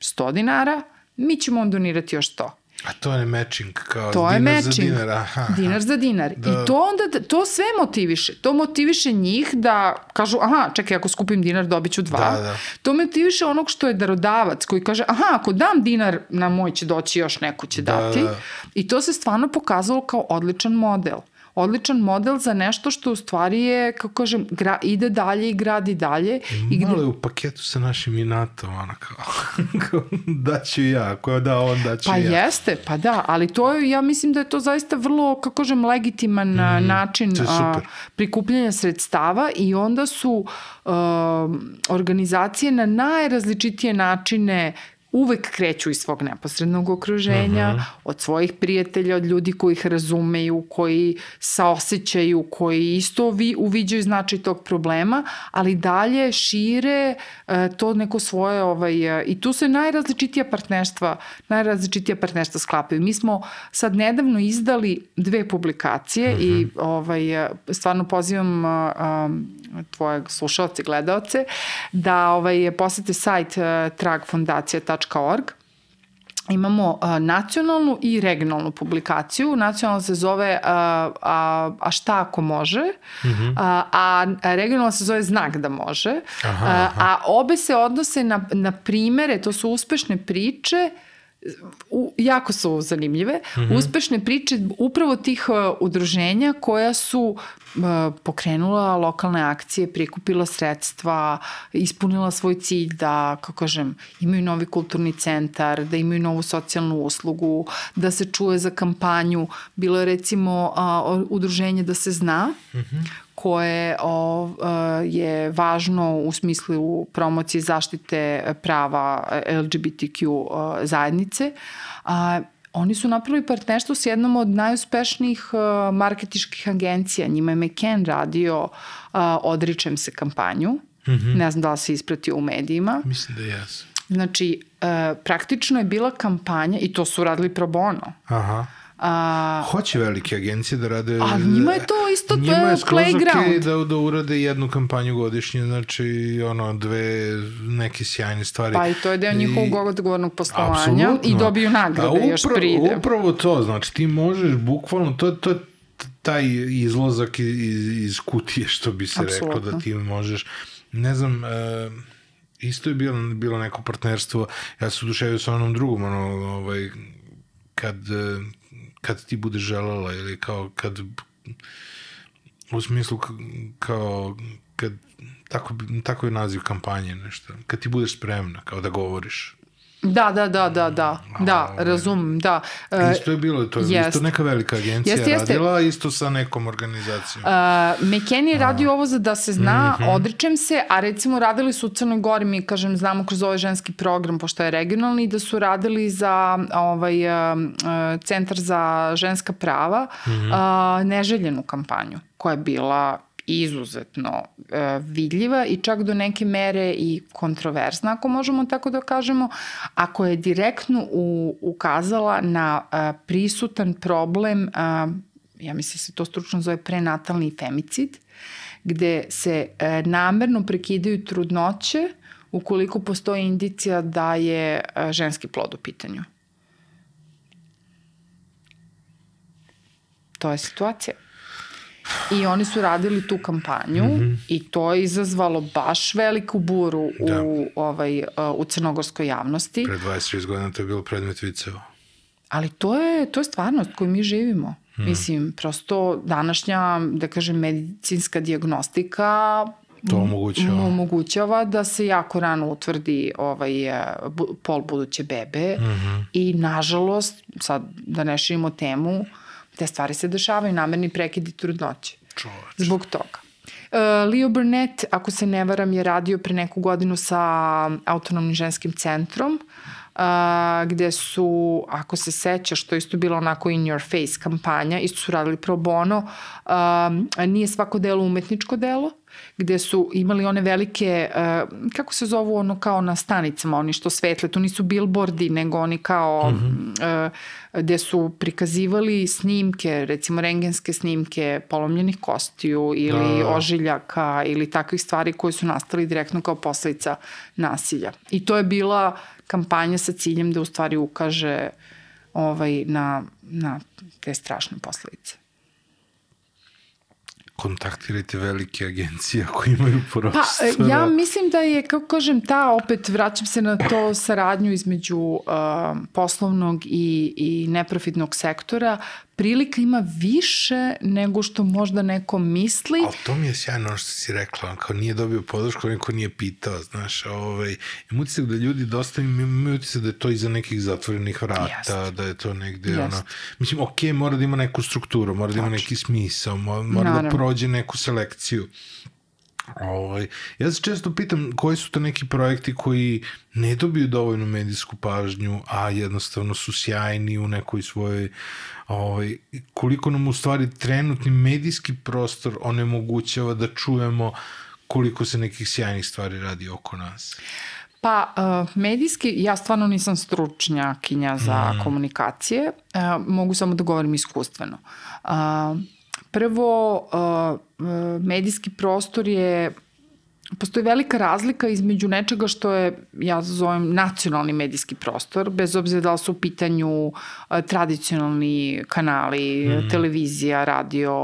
100 dinara mi ćemo vam donirati još 100 A to je matching, kao to dinar je matching. za dinar. Aha, aha. Dinar za dinar. Da. I to onda, to sve motiviše. To motiviše njih da kažu, aha, čekaj, ako skupim dinar dobit ću dva. Da, da. To motiviše onog što je darodavac koji kaže, aha, ako dam dinar, na moj će doći još neko će da, dati. Da. I to se stvarno pokazalo kao odličan model odličan model za nešto što u stvari je, kako kažem, gra, ide dalje i gradi dalje. I Malo gde... je u paketu sa našim inatom, ona kao, kao daću ja, ako da on daću pa ja. Pa jeste, pa da, ali to je, ja mislim da je to zaista vrlo, kako kažem, legitiman mm, način a, prikupljanja sredstava i onda su a, organizacije na najrazličitije načine uvek kreću iz svog neposrednog okruženja, uh mhm. -huh. od svojih prijatelja, od ljudi koji ih razumeju, koji saosećaju, koji isto vi, uviđaju značaj tog problema, ali dalje šire uh, to neko svoje, ovaj, uh, i tu se najrazličitija partnerstva, najrazličitija partnerstva sklapaju. Mi smo sad nedavno izdali dve publikacije uh -huh. i mhm. ovaj, uh, stvarno pozivam um, tvoje slušalce, gledalce, da ovaj, posete sajt uh, tragfondacija.org imamo uh, nacionalnu i regionalnu publikaciju. Nacionalna se zove uh, a, a šta ako može, mm -hmm. a, a regionalna se zove znak da može. Aha, aha. A, a obe se odnose na, na primere, to su uspešne priče u, jako su zanimljive, mm -hmm. uspešne priče upravo tih uh, udruženja koja su uh, pokrenula lokalne akcije, prikupila sredstva, ispunila svoj cilj da, kako kažem, imaju novi kulturni centar, da imaju novu socijalnu uslugu, da se čuje za kampanju. Bilo je recimo uh, udruženje da se zna, mm -hmm koje o, e, je važno u smislu promocije zaštite prava LGBTQ e, zajednice. A, oni su napravili partnerstvo s jednom od najuspešnijih e, marketičkih agencija. Njima je McCann radio Odričem se kampanju. Mm -hmm. Ne znam da li se ispratio u medijima. Mislim da jes. Znači, praktično je bila kampanja i to su radili pro bono. Aha A, Hoće velike agencije da rade... A njima je to isto to je playground. Njima je da, da urade jednu kampanju godišnje, znači ono, dve neke sjajne stvari. Pa i to je deo njihovog odgovornog poslovanja i dobiju nagrade upra, još pride. Upravo to, znači ti možeš bukvalno, to, to taj izlozak iz, iz kutije, što bi se Absolutno. rekao, da ti možeš, ne znam, uh, isto je bilo, bilo neko partnerstvo, ja se uduševio sa onom drugom, ono, ovaj, kad kad ti budeš želela ili kao kad u smislu kao kad tako, tako je naziv kampanje nešto, kad ti budeš spremna kao da govoriš Da, da, da, da, da, da, razumem, da. Uh, isto je bilo, to je jest. isto neka velika agencija jest, jeste. radila, isto sa nekom organizacijom. Uh, McKenny je radio ovo za da se zna, mm -hmm. odričem se, a recimo radili su u Crnoj Gori, mi kažem, znamo kroz ovaj ženski program, pošto je regionalni, da su radili za ovaj, uh, Centar za ženska prava mm -hmm. uh, neželjenu kampanju koja je bila izuzetno e, vidljiva i čak do neke mere i kontroverzna, ako možemo tako da kažemo, ako je direktno u, ukazala na e, prisutan problem, e, ja mislim da se to stručno zove prenatalni femicid, gde se e, namerno prekidaju trudnoće ukoliko postoji indicija da je e, ženski plod u pitanju. To je situacija. I oni su radili tu kampanju mm -hmm. i to je izazvalo baš veliku buru da. u, ovaj, u crnogorskoj javnosti. Pre 26 godina to je bilo predmet viceva. Ali to je, to je stvarnost koju mi živimo. Mm. Mislim, prosto današnja, da kažem, medicinska diagnostika to omogućava. omogućava da se jako rano utvrdi ovaj, e, pol buduće bebe mm -hmm. i nažalost, sad da ne širimo temu, te stvari se dešavaju, namerni prekidi trudnoće. Čoveč. Zbog toga. Uh, Leo Burnett, ako se ne varam, je radio pre neku godinu sa autonomnim ženskim centrom, uh, gde su, ako se seća, što isto bilo onako in your face kampanja, isto su radili pro bono, uh, nije svako delo umetničko delo, gde su imali one velike, uh, kako se zovu ono kao na stanicama, oni što svetle, to nisu billboardi, nego oni kao, mm -hmm. uh, gde su prikazivali snimke, recimo rengenske snimke polomljenih kostiju ili da. ožiljaka ili takvih stvari koje su nastali direktno kao posledica nasilja. I to je bila kampanja sa ciljem da u stvari ukaže ovaj, na, na te strašne posledice kontaktirajte velike agencije ako imaju prostora. Pa, ja mislim da je, kako kažem, ta, opet vraćam se na to saradnju između uh, poslovnog i, i neprofitnog sektora, prilika ima više nego što možda neko misli. Ali to mi je sjajno što si rekla, kao nije dobio podršku, neko nije pitao, znaš, ovaj, imam utisak da ljudi dosta imaju utisak da je to iza nekih zatvorenih vrata, Jest. da je to negde, Jest. ono, mislim, ok, mora da ima neku strukturu, mora da ima neki smisao, mora, mora da prođe neku selekciju. Ovaj, ja se često pitam koji su to neki projekti koji ne dobiju dovoljnu medijsku pažnju, a jednostavno su sjajni u nekoj svojoj ovaj, koliko nam u stvari trenutni medijski prostor onemogućava da čujemo koliko se nekih sjajnih stvari radi oko nas. Pa, uh, medijski, ja stvarno nisam stručnjakinja za mm. komunikacije, uh, mogu samo da govorim iskustveno. Uh, prvo, uh, medijski prostor je postoji velika razlika između nečega što je, ja zovem, nacionalni medijski prostor, bez obzira da li su u pitanju tradicionalni kanali, mm. televizija, radio,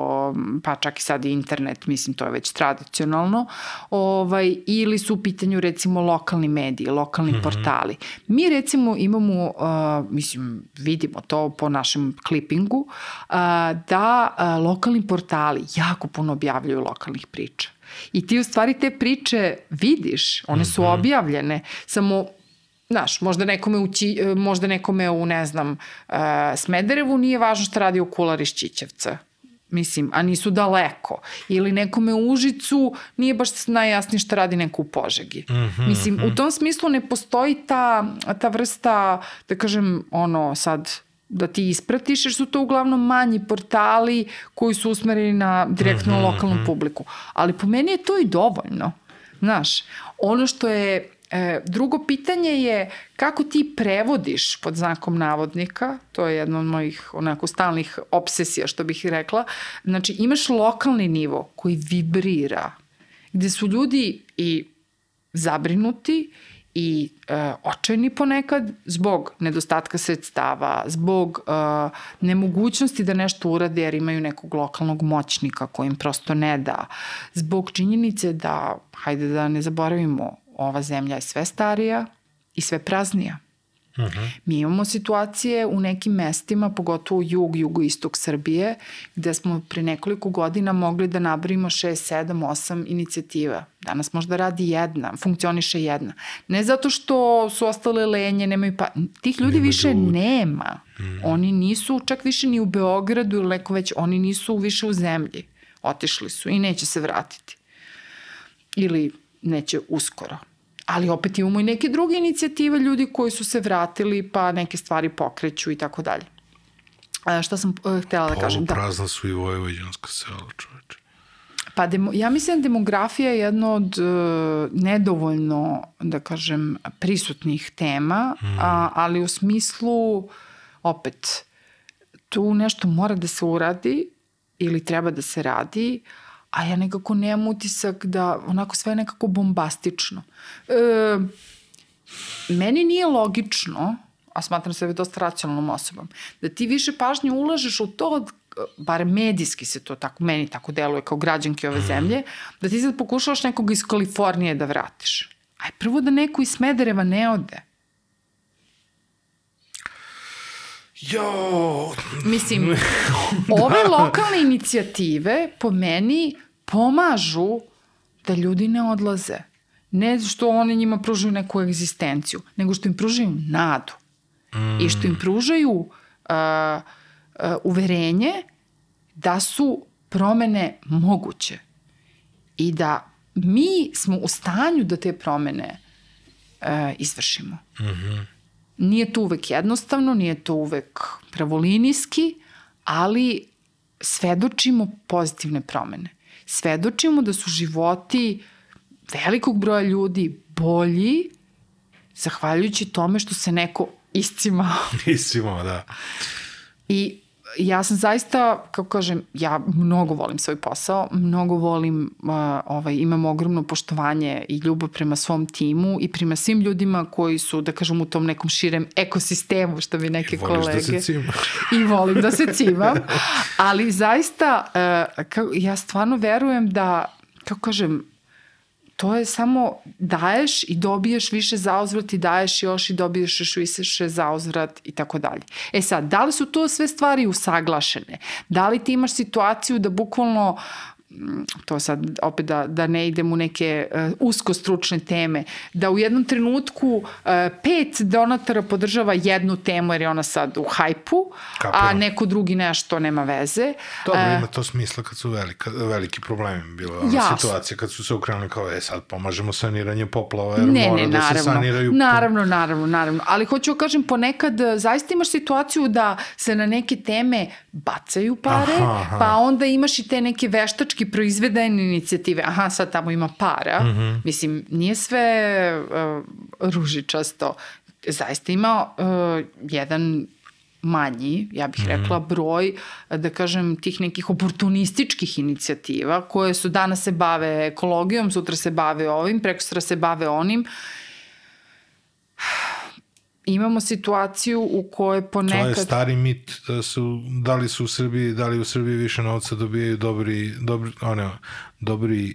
pa čak i sad i internet, mislim to je već tradicionalno, ovaj, ili su u pitanju recimo lokalni mediji, lokalni mm portali. Mi recimo imamo, uh, mislim, vidimo to po našem klipingu, uh, da uh, lokalni portali jako puno objavljuju lokalnih priča. I ti u stvari te priče vidiš, one su mhm. objavljene, samo Znaš, možda nekome, u, Ći, možda nekome u, ne znam, uh, Smederevu nije važno šta radi okular iz Čićevca. Mislim, a nisu daleko. Ili nekome u Užicu nije baš najjasnije šta radi neko u Požegi. Mm -hmm, Mislim, u mhm. tom smislu ne postoji ta, ta vrsta, da kažem, ono, sad, da ti ispratiš, jer su to uglavnom manji portali koji su usmereni na direktno mm -hmm, lokalnu mhm. publiku. Ali po meni je to i dovoljno. Znaš, ono što je E, drugo pitanje je kako ti prevodiš pod znakom navodnika, to je jedno od mojih onako stalnih obsesija što bih rekla, znači imaš lokalni nivo koji vibrira, gde su ljudi i zabrinuti i e, očajni ponekad zbog nedostatka sredstava, zbog e, nemogućnosti da nešto urade jer imaju nekog lokalnog moćnika koji im prosto ne da, zbog činjenice da, hajde da ne zaboravimo, ova zemlja je sve starija i sve praznija. Uh -huh. Mi imamo situacije u nekim mestima, pogotovo jug, jugoistok Srbije, gde smo pre nekoliko godina mogli da nabrimo 6, 7, 8 inicijativa. Danas možda radi jedna, funkcioniše jedna. Ne zato što su ostale lenje, nemaju pa... Tih ljudi nema više ljudi. nema. Mm. Oni nisu čak više ni u Beogradu ili neko već, oni nisu više u zemlji. Otišli su i neće se vratiti. Ili neće uskoro ali opet imamo i neke druge inicijative ljudi koji su se vratili pa neke stvari pokreću i tako dalje. Šta sam uh, htela da kažem? Da. prazna su i vojvođanska sela, čoveče. Pa demo, ja mislim da demografija je jedno od uh, nedovoljno, da kažem, prisutnih tema, mm. a, ali u smislu, opet, tu nešto mora da se uradi ili treba da se radi, uh, a ja nekako nemam utisak da onako sve je nekako bombastično. E, meni nije logično, a smatram sebe dosta racionalnom osobom, da ti više pažnje ulažeš u to bar medijski se to tako, meni tako deluje kao građanke ove zemlje, da ti sad pokušavaš nekog iz Kalifornije da vratiš. Aj prvo da neko iz Smedereva ne ode. Jo, Mislim, ove lokalne inicijative po meni pomažu da ljudi ne odlaze. Ne što one njima pružaju neku egzistenciju, nego što im pružaju nadu. Mm. I što im pružaju uh, uh, uverenje da su promene moguće. I da mi smo u stanju da te promene uh, izvršimo. Mm -hmm. Nije to uvek jednostavno, nije to uvek pravolinijski, ali svedočimo pozitivne promene. Svedočimo da su životi velikog broja ljudi bolji zahvaljujući tome što se neko iscimao. iscimao, da. I ja sam zaista, kako kažem, ja mnogo volim svoj posao, mnogo volim, uh, ovaj, imam ogromno poštovanje i ljubav prema svom timu i prema svim ljudima koji su, da kažem, u tom nekom širem ekosistemu, što bi neke I kolege. da se. I volim da se cimam. Ali zaista, uh, kao, ja stvarno verujem da, kako kažem, to je samo daješ i dobiješ više zauzvrat i daješ još i dobiješ još više zauzvrat i tako dalje. E sad, da li su to sve stvari usaglašene? Da li ti imaš situaciju da bukvalno to sad opet da, da ne idem u neke uh, usko stručne teme, da u jednom trenutku uh, pet donatora podržava jednu temu jer je ona sad u hajpu, a neko drugi nešto nema veze. Dobro, E, ima to smisla kad su velika, veliki problemi. Bila ona Jasno. situacija kad su se ukrenuli kao, e sad pomažemo saniranje poplava jer ne, mora ne, da se naravno, saniraju. Naravno, naravno, naravno. Ali hoću da kažem, ponekad zaista imaš situaciju da se na neke teme bacaju pare, Aha, aha. pa onda imaš i te neke veštački proizvedene inicijative. Aha, sad tamo ima para. Mm Mhm. -hmm. Mislim, nije sve uh, ružičasto. Zaista ima uh, jedan manji, ja bih rekla, broj, da kažem, tih nekih oportunističkih inicijativa koje su danas se bave ekologijom, sutra se bave ovim, preko sutra se bave onim. Imamo situaciju u kojoj To je ponekad... stari mit da su, da li su u Srbiji, da li u Srbiji više novca dobijaju dobri, dobri, one, dobri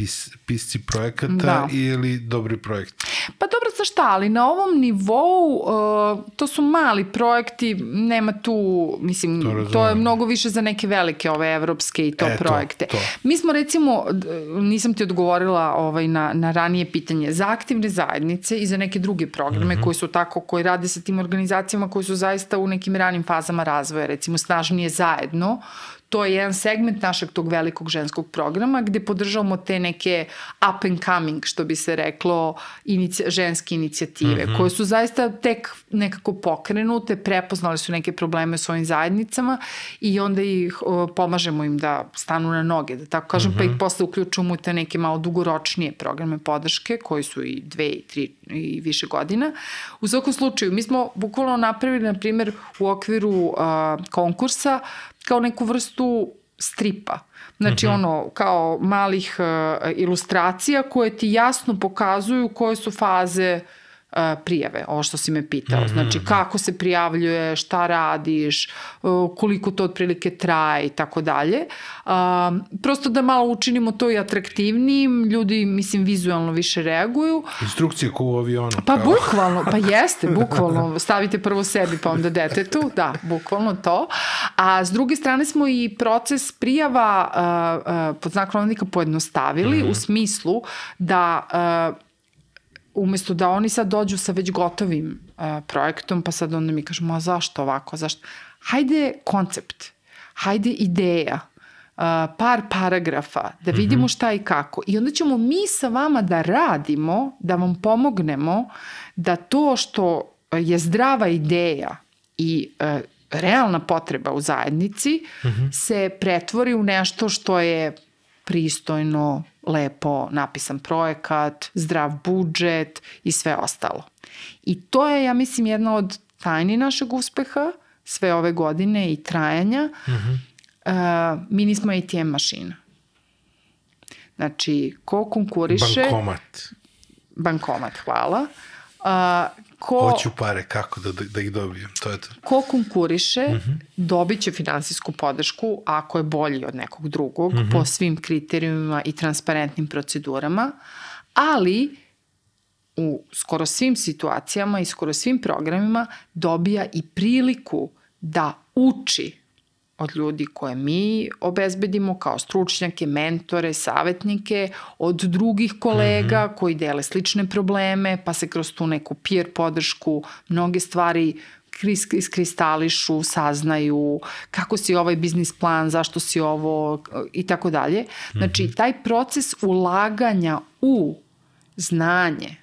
pis, pisci projekata Da. ili dobri projekti. Pa dobro, za šta, ali na ovom nivou uh, to su mali projekti, nema tu, mislim, To to, razumem. to je mnogo više za neke velike ove evropske i to E, to, projekte. to. Mi smo recimo, nisam ti odgovorila ovaj, na, na ranije pitanje, za aktivne zajednice i za neke druge programe mm. -hmm. koji su tako, koji rade sa tim organizacijama koji su zaista u nekim ranim fazama razvoja, recimo snažnije zajedno, to je jedan segment našeg tog velikog ženskog programa gde podržavamo te neke up and coming, što bi se reklo, inici, ženske inicijative, mm -hmm. koje su zaista tek nekako pokrenute, prepoznali su neke probleme u svojim zajednicama i onda ih o, pomažemo im da stanu na noge, da tako kažem, mm -hmm. pa ih posle uključujemo u te neke malo dugoročnije programe podrške, koji su i dve i tri i više godina. U svakom slučaju, mi smo bukvalno napravili, na primjer, u okviru uh, konkursa kao neku vrstu stripa. Znači mm -hmm. ono kao malih uh, ilustracija koje ti jasno pokazuju koje su faze uh, prijave, ovo što si me pitao. Znači kako se prijavljuje, šta radiš, uh, koliko to otprilike traje i tako dalje. Um, Prosto da malo učinimo to i atraktivnijim, ljudi mislim vizualno više reaguju. Instrukcije ko u avionu. Pa kao. bukvalno, pa jeste, bukvalno. Stavite prvo sebi pa onda detetu, da, bukvalno to. A s druge strane smo i proces prijava pod navodnika pojednostavili mm -hmm. u smislu da uh, umesto da oni sad dođu sa već gotovim uh, projektom, pa sad onda mi kažemo, a zašto ovako, zašto? Hajde koncept, hajde ideja, uh, par paragrafa, da vidimo šta i kako. I onda ćemo mi sa vama da radimo, da vam pomognemo da to što je zdrava ideja i uh, realna potreba u zajednici mm -hmm. se pretvori u nešto što je pristojno, lepo napisan projekat, zdrav budžet i sve ostalo. I to je, ja mislim, jedna od tajni našeg uspeha sve ove godine i trajanja. Mm -hmm. uh, mi nismo ATM mašina. Znači, ko konkuriše... Bankomat. Bankomat, hvala. A, ko, Hoću pare, kako da, da, da ih dobijem, to je to. ko konkuriše mm -hmm. dobit će finansijsku podršku ako je bolji od nekog drugog mm -hmm. po svim kriterijumima i transparentnim procedurama, ali u skoro svim situacijama i skoro svim programima dobija i priliku da uči od ljudi koje mi obezbedimo kao stručnjake, mentore, savetnike, od drugih kolega mm -hmm. koji dele slične probleme, pa se kroz tu neku peer podršku mnoge stvari iskristališu, saznaju kako si ovaj biznis plan, zašto si ovo i tako dalje. Znači, mhm. taj proces ulaganja u znanje,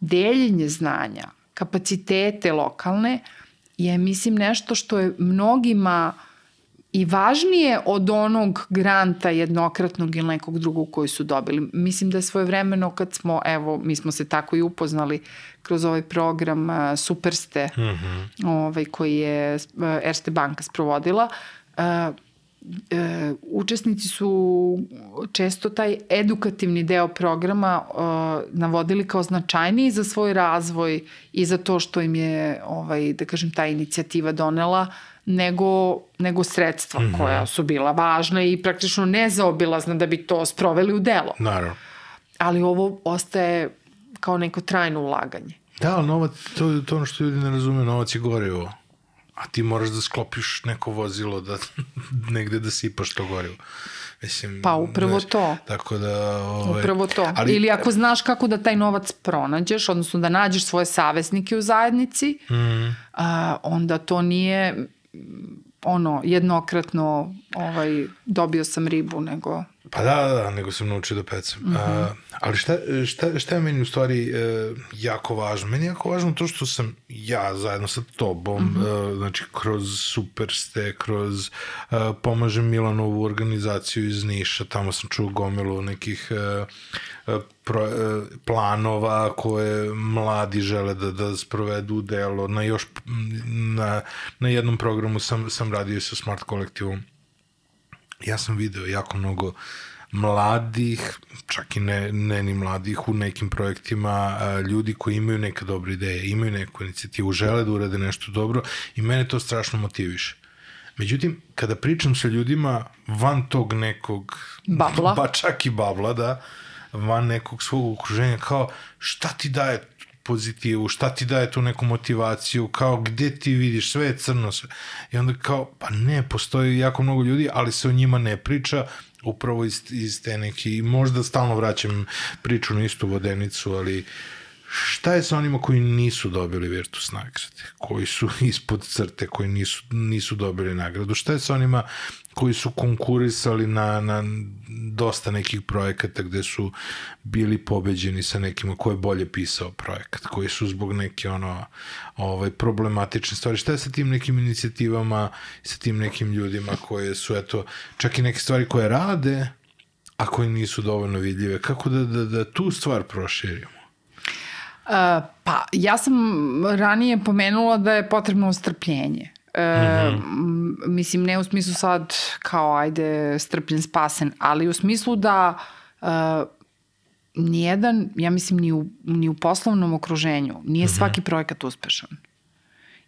deljenje znanja, kapacitete lokalne je, mislim, nešto što je mnogima uh, i važnije od onog granta jednokratnog ili nekog drugog koji su dobili. Mislim da je svoje vremeno kad smo, evo, mi smo se tako i upoznali kroz ovaj program uh, Superste, mm -hmm. ovaj, koji je uh, Erste banka sprovodila, uh, e, učesnici su često taj edukativni deo programa uh, navodili kao značajniji za svoj razvoj i za to što im je, ovaj, da kažem, ta inicijativa donela nego, nego sredstva mm -hmm. koja su bila važna i praktično nezaobilazna da bi to sproveli u delo. Naravno. Ali ovo ostaje kao neko trajno ulaganje. Da, ali novac, to, to ono što ljudi ne razumeju, novac je gorivo. A ti moraš da sklopiš neko vozilo da negde da sipaš to gorivo. Mislim, pa upravo znaš, to. Tako da... Ovaj, upravo to. Ali, Ili ako znaš kako da taj novac pronađeš, odnosno da nađeš svoje savesnike u zajednici, mm. a, onda to nije ono, jednokratno ovaj, dobio sam ribu, nego... Pa da, da, da, nego sam naučio da pecam. Mm -hmm. uh, ali šta, šta, šta je meni u stvari uh, jako važno? Meni je jako važno to što sam ja zajedno sa tobom, mm -hmm. uh, znači kroz Superste, kroz uh, pomažem Milanovu organizaciju iz Niša, tamo sam čuo gomilu nekih uh, pro, planova koje mladi žele da, da sprovedu u delo. Na, još, na, na jednom programu sam, sam radio sa Smart kolektivom. Ja sam video jako mnogo mladih, čak i ne, ne ni mladih, u nekim projektima, ljudi koji imaju neke dobre ideje, imaju neku inicijativu, žele da urade nešto dobro i mene to strašno motiviše. Međutim, kada pričam sa ljudima van tog nekog... Babla. Pa čak i babla, da. Van nekog svog okruženja, kao šta ti daje pozitivu, šta ti daje tu neku motivaciju, kao gde ti vidiš, sve je crno sve. I onda kao, pa ne, postoji jako mnogo ljudi, ali se o njima ne priča, upravo iz, iz te neki, možda stalno vraćam priču na istu vodenicu, ali uh, šta je sa onima koji nisu dobili Virtus nagrade, koji su ispod crte, koji nisu, nisu dobili nagradu, šta je sa onima koji su konkurisali na, na dosta nekih projekata gde su bili pobeđeni sa nekima ko je bolje pisao projekat, koji su zbog neke ono ovaj, problematične stvari. Šta je sa tim nekim inicijativama, sa tim nekim ljudima koje su, eto, čak i neke stvari koje rade, a koje nisu dovoljno vidljive. Kako da, da, da tu stvar proširimo? Uh, pa, ja sam ranije pomenula da je potrebno strpljenje. E, mm -hmm. Mislim, ne u smislu sad kao ajde strpljen spasen, ali u smislu da uh, nijedan, ja mislim ni u, ni u poslovnom okruženju, nije mm -hmm. svaki projekat uspešan.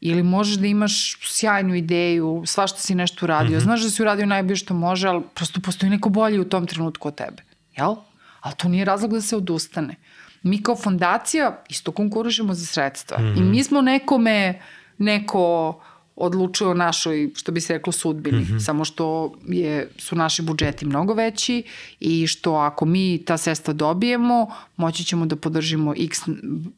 Ili možeš da imaš sjajnu ideju, svašta si nešto uradio, mm -hmm. znaš da si uradio najbolje što može, ali prosto postoji neko bolji u tom trenutku od tebe. Jel? Ali to nije razlog da se odustane. Mi kao fondacija isto konkurišemo za sredstva. Mm -hmm. I mhm. mi smo nekome, neko odlučuje o našoj, što bi se reklo, sudbini. Mm -hmm. Samo što je, su naši budžeti mnogo veći i što ako mi ta sredstva dobijemo, moći ćemo da podržimo x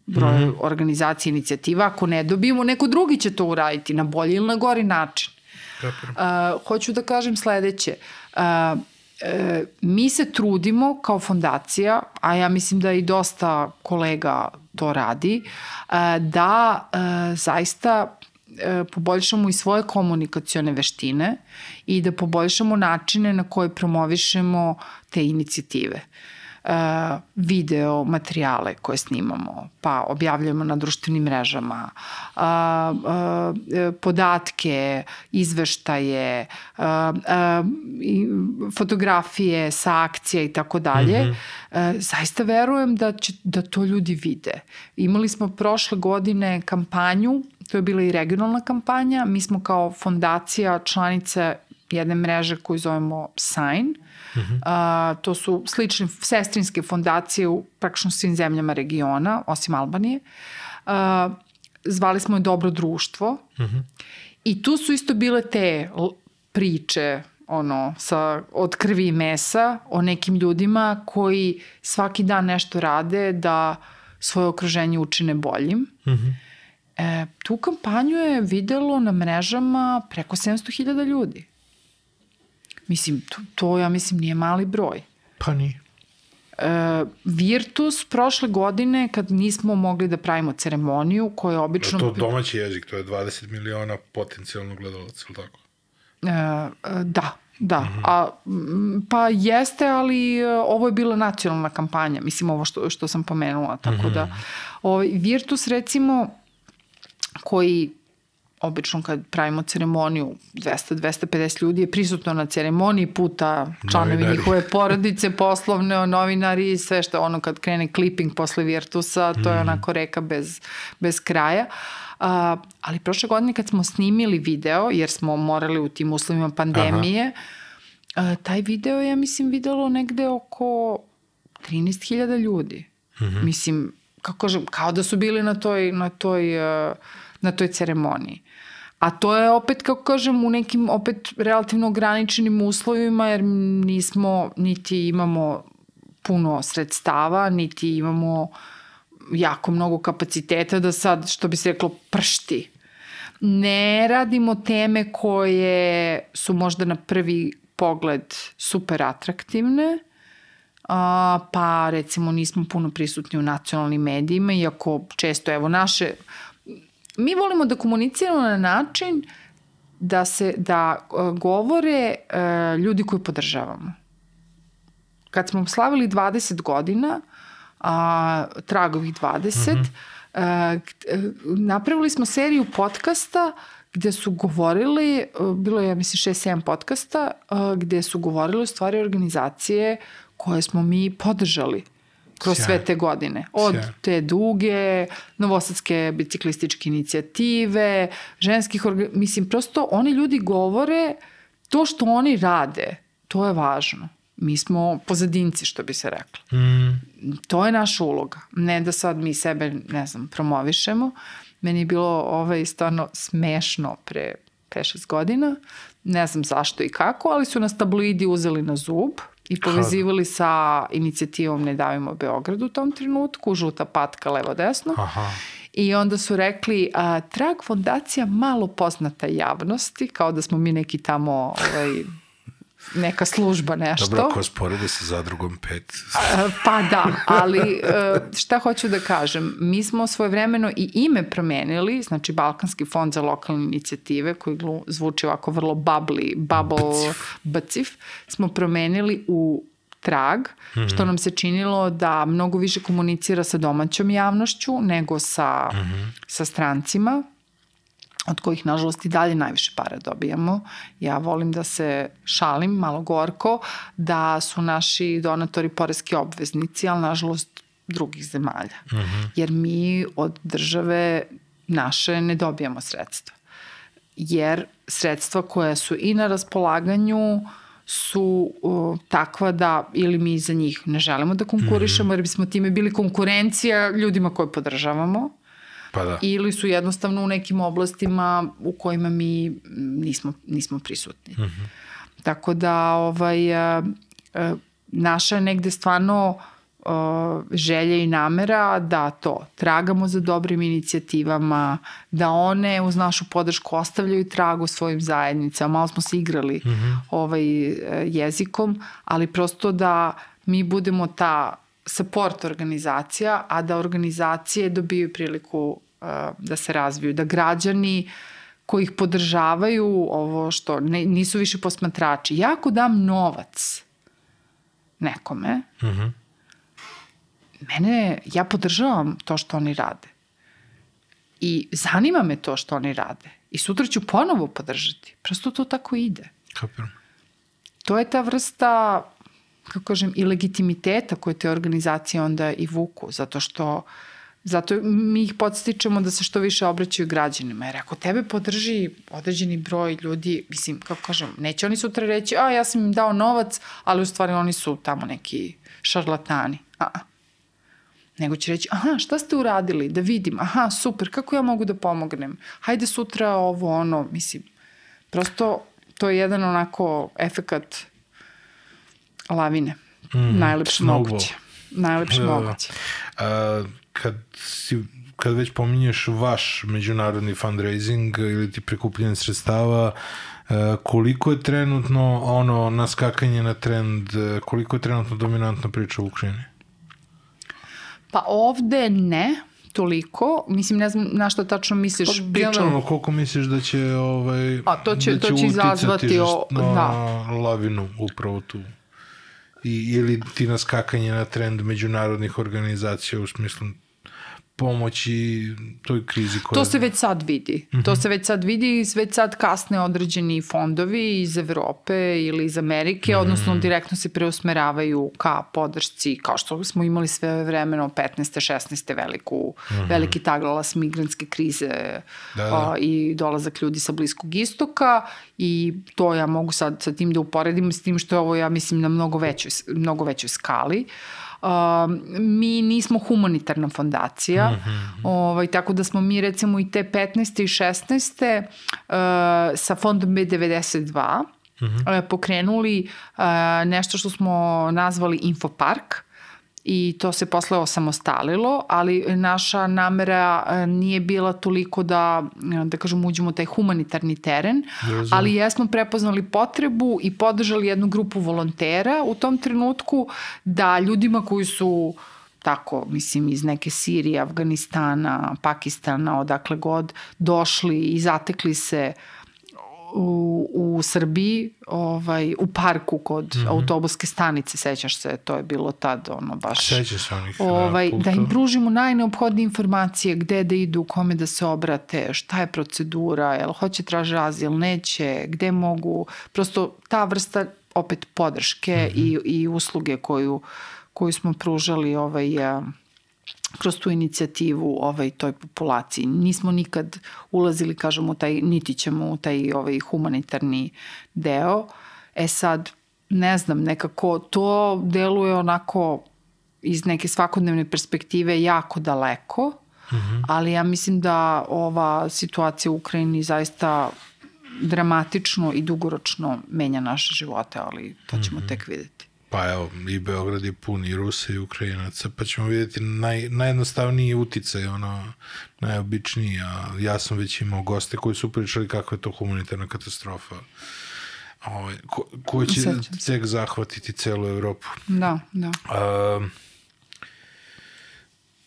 broj mm -hmm. organizacija inicijativa. Ako ne dobijemo, neko drugi će to uraditi na bolji ili na gori način. Uh, hoću da kažem sledeće. Uh, e, mi se trudimo kao fondacija, a ja mislim da i dosta kolega to radi, e, da e, zaista poboljšamo i svoje komunikacione veštine i da poboljšamo načine na koje promovišemo te inicijative. Video materijale koje snimamo, pa objavljujemo na društvenim mrežama, uh, uh, podatke, izveštaje, fotografije sa akcija i tako dalje. Mhm. Zaista verujem da, će, da to ljudi vide. Imali smo prošle godine kampanju, to je bila i regionalna kampanja, mi smo kao fondacija članice jedne mreže koju zovemo Sign. Uh -huh. a, to su slične sestrinske fondacije u praktično svim zemljama regiona, osim Albanije. A, zvali smo je Dobro društvo. Uh -huh. I tu su isto bile te priče ono, sa, od krvi i mesa o nekim ljudima koji svaki dan nešto rade da svoje okruženje učine boljim. Uh -huh. E, tu kampanju je videlo na mrežama preko 700.000 ljudi. Mislim, to, to ja mislim nije mali broj. Pa nije. E, Virtus prošle godine kad nismo mogli da pravimo ceremoniju koja je obično... To domaći jezik, to je 20 miliona potencijalno gledalaca, ili tako? E, da, Da, mm -hmm. a, pa jeste, ali e, ovo je bila nacionalna kampanja, mislim ovo što, što sam pomenula, tako mm -hmm. da ovaj, Virtus recimo koji obično kad pravimo ceremoniju 200-250 ljudi je prisutno na ceremoniji puta članovi novinari. njihove porodice, poslovne, novinari i sve što ono kad krene clipping posle Virtusa, to mm. je onako reka bez, bez kraja. Uh, ali prošle godine kad smo snimili video, jer smo morali u tim uslovima pandemije, uh, taj video je, ja mislim, videlo negde oko 13.000 ljudi. Mm -hmm. Mislim, kako kažem, kao da su bili na toj, na toj, uh, na toj ceremoniji. A to je opet, kako kažem, u nekim opet relativno ograničenim uslovima, jer nismo, niti imamo puno sredstava, niti imamo jako mnogo kapaciteta da sad, što bi se reklo, pršti. Ne radimo teme koje su možda na prvi pogled super atraktivne, a, pa recimo nismo puno prisutni u nacionalnim medijima, iako često, evo, naše mi volimo da komuniciramo na način da se da uh, govore uh, ljudi koji podržavamo. Kad smo slavili 20 godina, a, tragovih 20, mm -hmm. uh, napravili smo seriju podcasta gde su govorili, bilo je, ja mislim, 6-7 podcasta, gde su govorili stvari organizacije koje smo mi podržali kroz sve te godine. Od Sjaj. te duge, novosadske biciklističke inicijative, ženskih orga... Mislim, prosto oni ljudi govore to što oni rade, to je važno. Mi smo pozadinci, što bi se reklo. Mm. To je naša uloga. Ne da sad mi sebe, ne znam, promovišemo. Meni je bilo ovaj, stvarno smešno pre 5-6 godina. Ne znam zašto i kako, ali su nas tabloidi uzeli na zub i povezivali Kada? sa inicijativom Ne davimo Beograd u tom trenutku, žuta patka levo-desno. Aha. I onda su rekli, a, trag fondacija malo poznata javnosti, kao da smo mi neki tamo ovaj, neka služba, nešto. Dobro, ako sporede sa zadrugom 5. pa da, ali e, šta hoću da kažem, mi smo svojevremeno i ime promenili, znači Balkanski fond za lokalne inicijative, koji zvuči ovako vrlo bubbly, bubble, bacif, smo promenili u trag, -hmm. što nam se činilo da mnogo više komunicira sa domaćom javnošću nego sa, mm -hmm. sa strancima, od kojih, nažalost, i dalje najviše para dobijamo. Ja volim da se šalim, malo gorko, da su naši donatori poreski obveznici, ali, nažalost, drugih zemalja. Uh mhm. -huh. Jer mi od države naše ne dobijamo sredstva. Jer sredstva koja su i na raspolaganju su uh, takva da ili mi za njih ne želimo da konkurišemo, mm -hmm. jer bismo time bili konkurencija ljudima koje podržavamo, Pa da. Ili su jednostavno u nekim oblastima u kojima mi nismo, nismo prisutni. Mm -hmm. Tako da ovaj, a, a, naša je negde stvarno a, želja i namera da to tragamo za dobrim inicijativama, da one uz našu podršku ostavljaju trag u svojim zajednicama. Malo smo se igrali mm -hmm. ovaj, jezikom, ali prosto da mi budemo ta support organizacija, a da organizacije dobiju priliku da se razviju, da građani koji ih podržavaju ovo što ne, nisu više posmatrači. Ja ako dam novac nekome, mm -hmm. mene, ja podržavam to što oni rade. I zanima me to što oni rade. I sutra ću ponovo podržati. Prosto to tako ide. Kapiram. To je ta vrsta, kako kažem, i legitimiteta koje te organizacije onda i vuku, zato što Zato mi ih podstičemo da se što više obraćaju građanima, jer ako tebe podrži određeni broj ljudi, mislim, kako kažem, neće oni sutra reći, a ja sam im dao novac, ali u stvari oni su tamo neki šarlatani. A, -a. Nego će reći, aha, šta ste uradili, da vidim, aha, super, kako ja mogu da pomognem, hajde sutra ovo, ono, mislim, prosto to je jedan onako efekat lavine, mm, najlepše moguće. Najlepše da, moguće. Da. Uh, kad si kad već pominješ vaš međunarodni fundraising ili ti prikupljanje sredstava, koliko je trenutno ono naskakanje na trend, koliko je trenutno dominantna priča u Ukrajini? Pa ovde ne, toliko. Mislim, ne znam na što tačno misliš. Pa, koliko misliš da će, ovaj, A to će, da će to će izazvati o, na da. lavinu upravo tu? I, ili ti naskakanje na trend međunarodnih organizacija u smislu pomoći toj krizi koja... To se već sad vidi. Mm -hmm. To se već sad vidi i već sad kasne određeni fondovi iz Evrope ili iz Amerike, mm -hmm. odnosno direktno se preusmeravaju ka podršci, kao što smo imali sve vremeno 15. 16. veliku, mm -hmm. veliki taglalas migrantske krize da, da. A, i dolazak ljudi sa Bliskog istoka i to ja mogu sad sa tim da uporedim s tim što je ovo ja mislim na mnogo većoj, mnogo većoj skali. Uh, mi nismo humanitarna fondacija, mm -hmm. ovaj, tako da smo mi recimo i te 15. i 16. Uh, sa fondom B92 mm -hmm. pokrenuli uh, nešto što smo nazvali Infopark, i to se posle osamostalilo, ali naša namera e, nije bila toliko da, da kažem, uđemo u taj humanitarni teren, Razum. ali jesmo prepoznali potrebu i podržali jednu grupu volontera u tom trenutku da ljudima koji su tako, mislim, iz neke Sirije, Afganistana, Pakistana, odakle god, došli i zatekli se uh, u, u Srbiji, ovaj, u parku kod mm -hmm. autobuske stanice, sećaš se, to je bilo tad, ono, baš... Sećaš se onih ovaj, Da im pružimo najneophodnije informacije, gde da idu, kome da se obrate, šta je procedura, jel hoće traže azil, neće, gde mogu, prosto ta vrsta opet podrške mm -hmm. i, i usluge koju, koju smo pružali ovaj, kroz tu inicijativu ovaj, toj populaciji. Nismo nikad ulazili, kažemo, taj, niti ćemo u taj ovaj, humanitarni deo. E sad, ne znam, nekako to deluje onako iz neke svakodnevne perspektive jako daleko, mm -hmm. ali ja mislim da ova situacija u Ukrajini zaista dramatično i dugoročno menja naše živote, ali to ćemo mm -hmm. tek videti. Pa evo, i Beograd je pun i Rusa i Ukrajinaca, pa ćemo vidjeti naj, najjednostavniji uticaj, ono, najobičniji, a ja sam već imao goste koji su pričali kakva je to humanitarna katastrofa. Ovo, ovaj, ko, ko će tek zahvatiti celu Evropu. Da, da. Uh,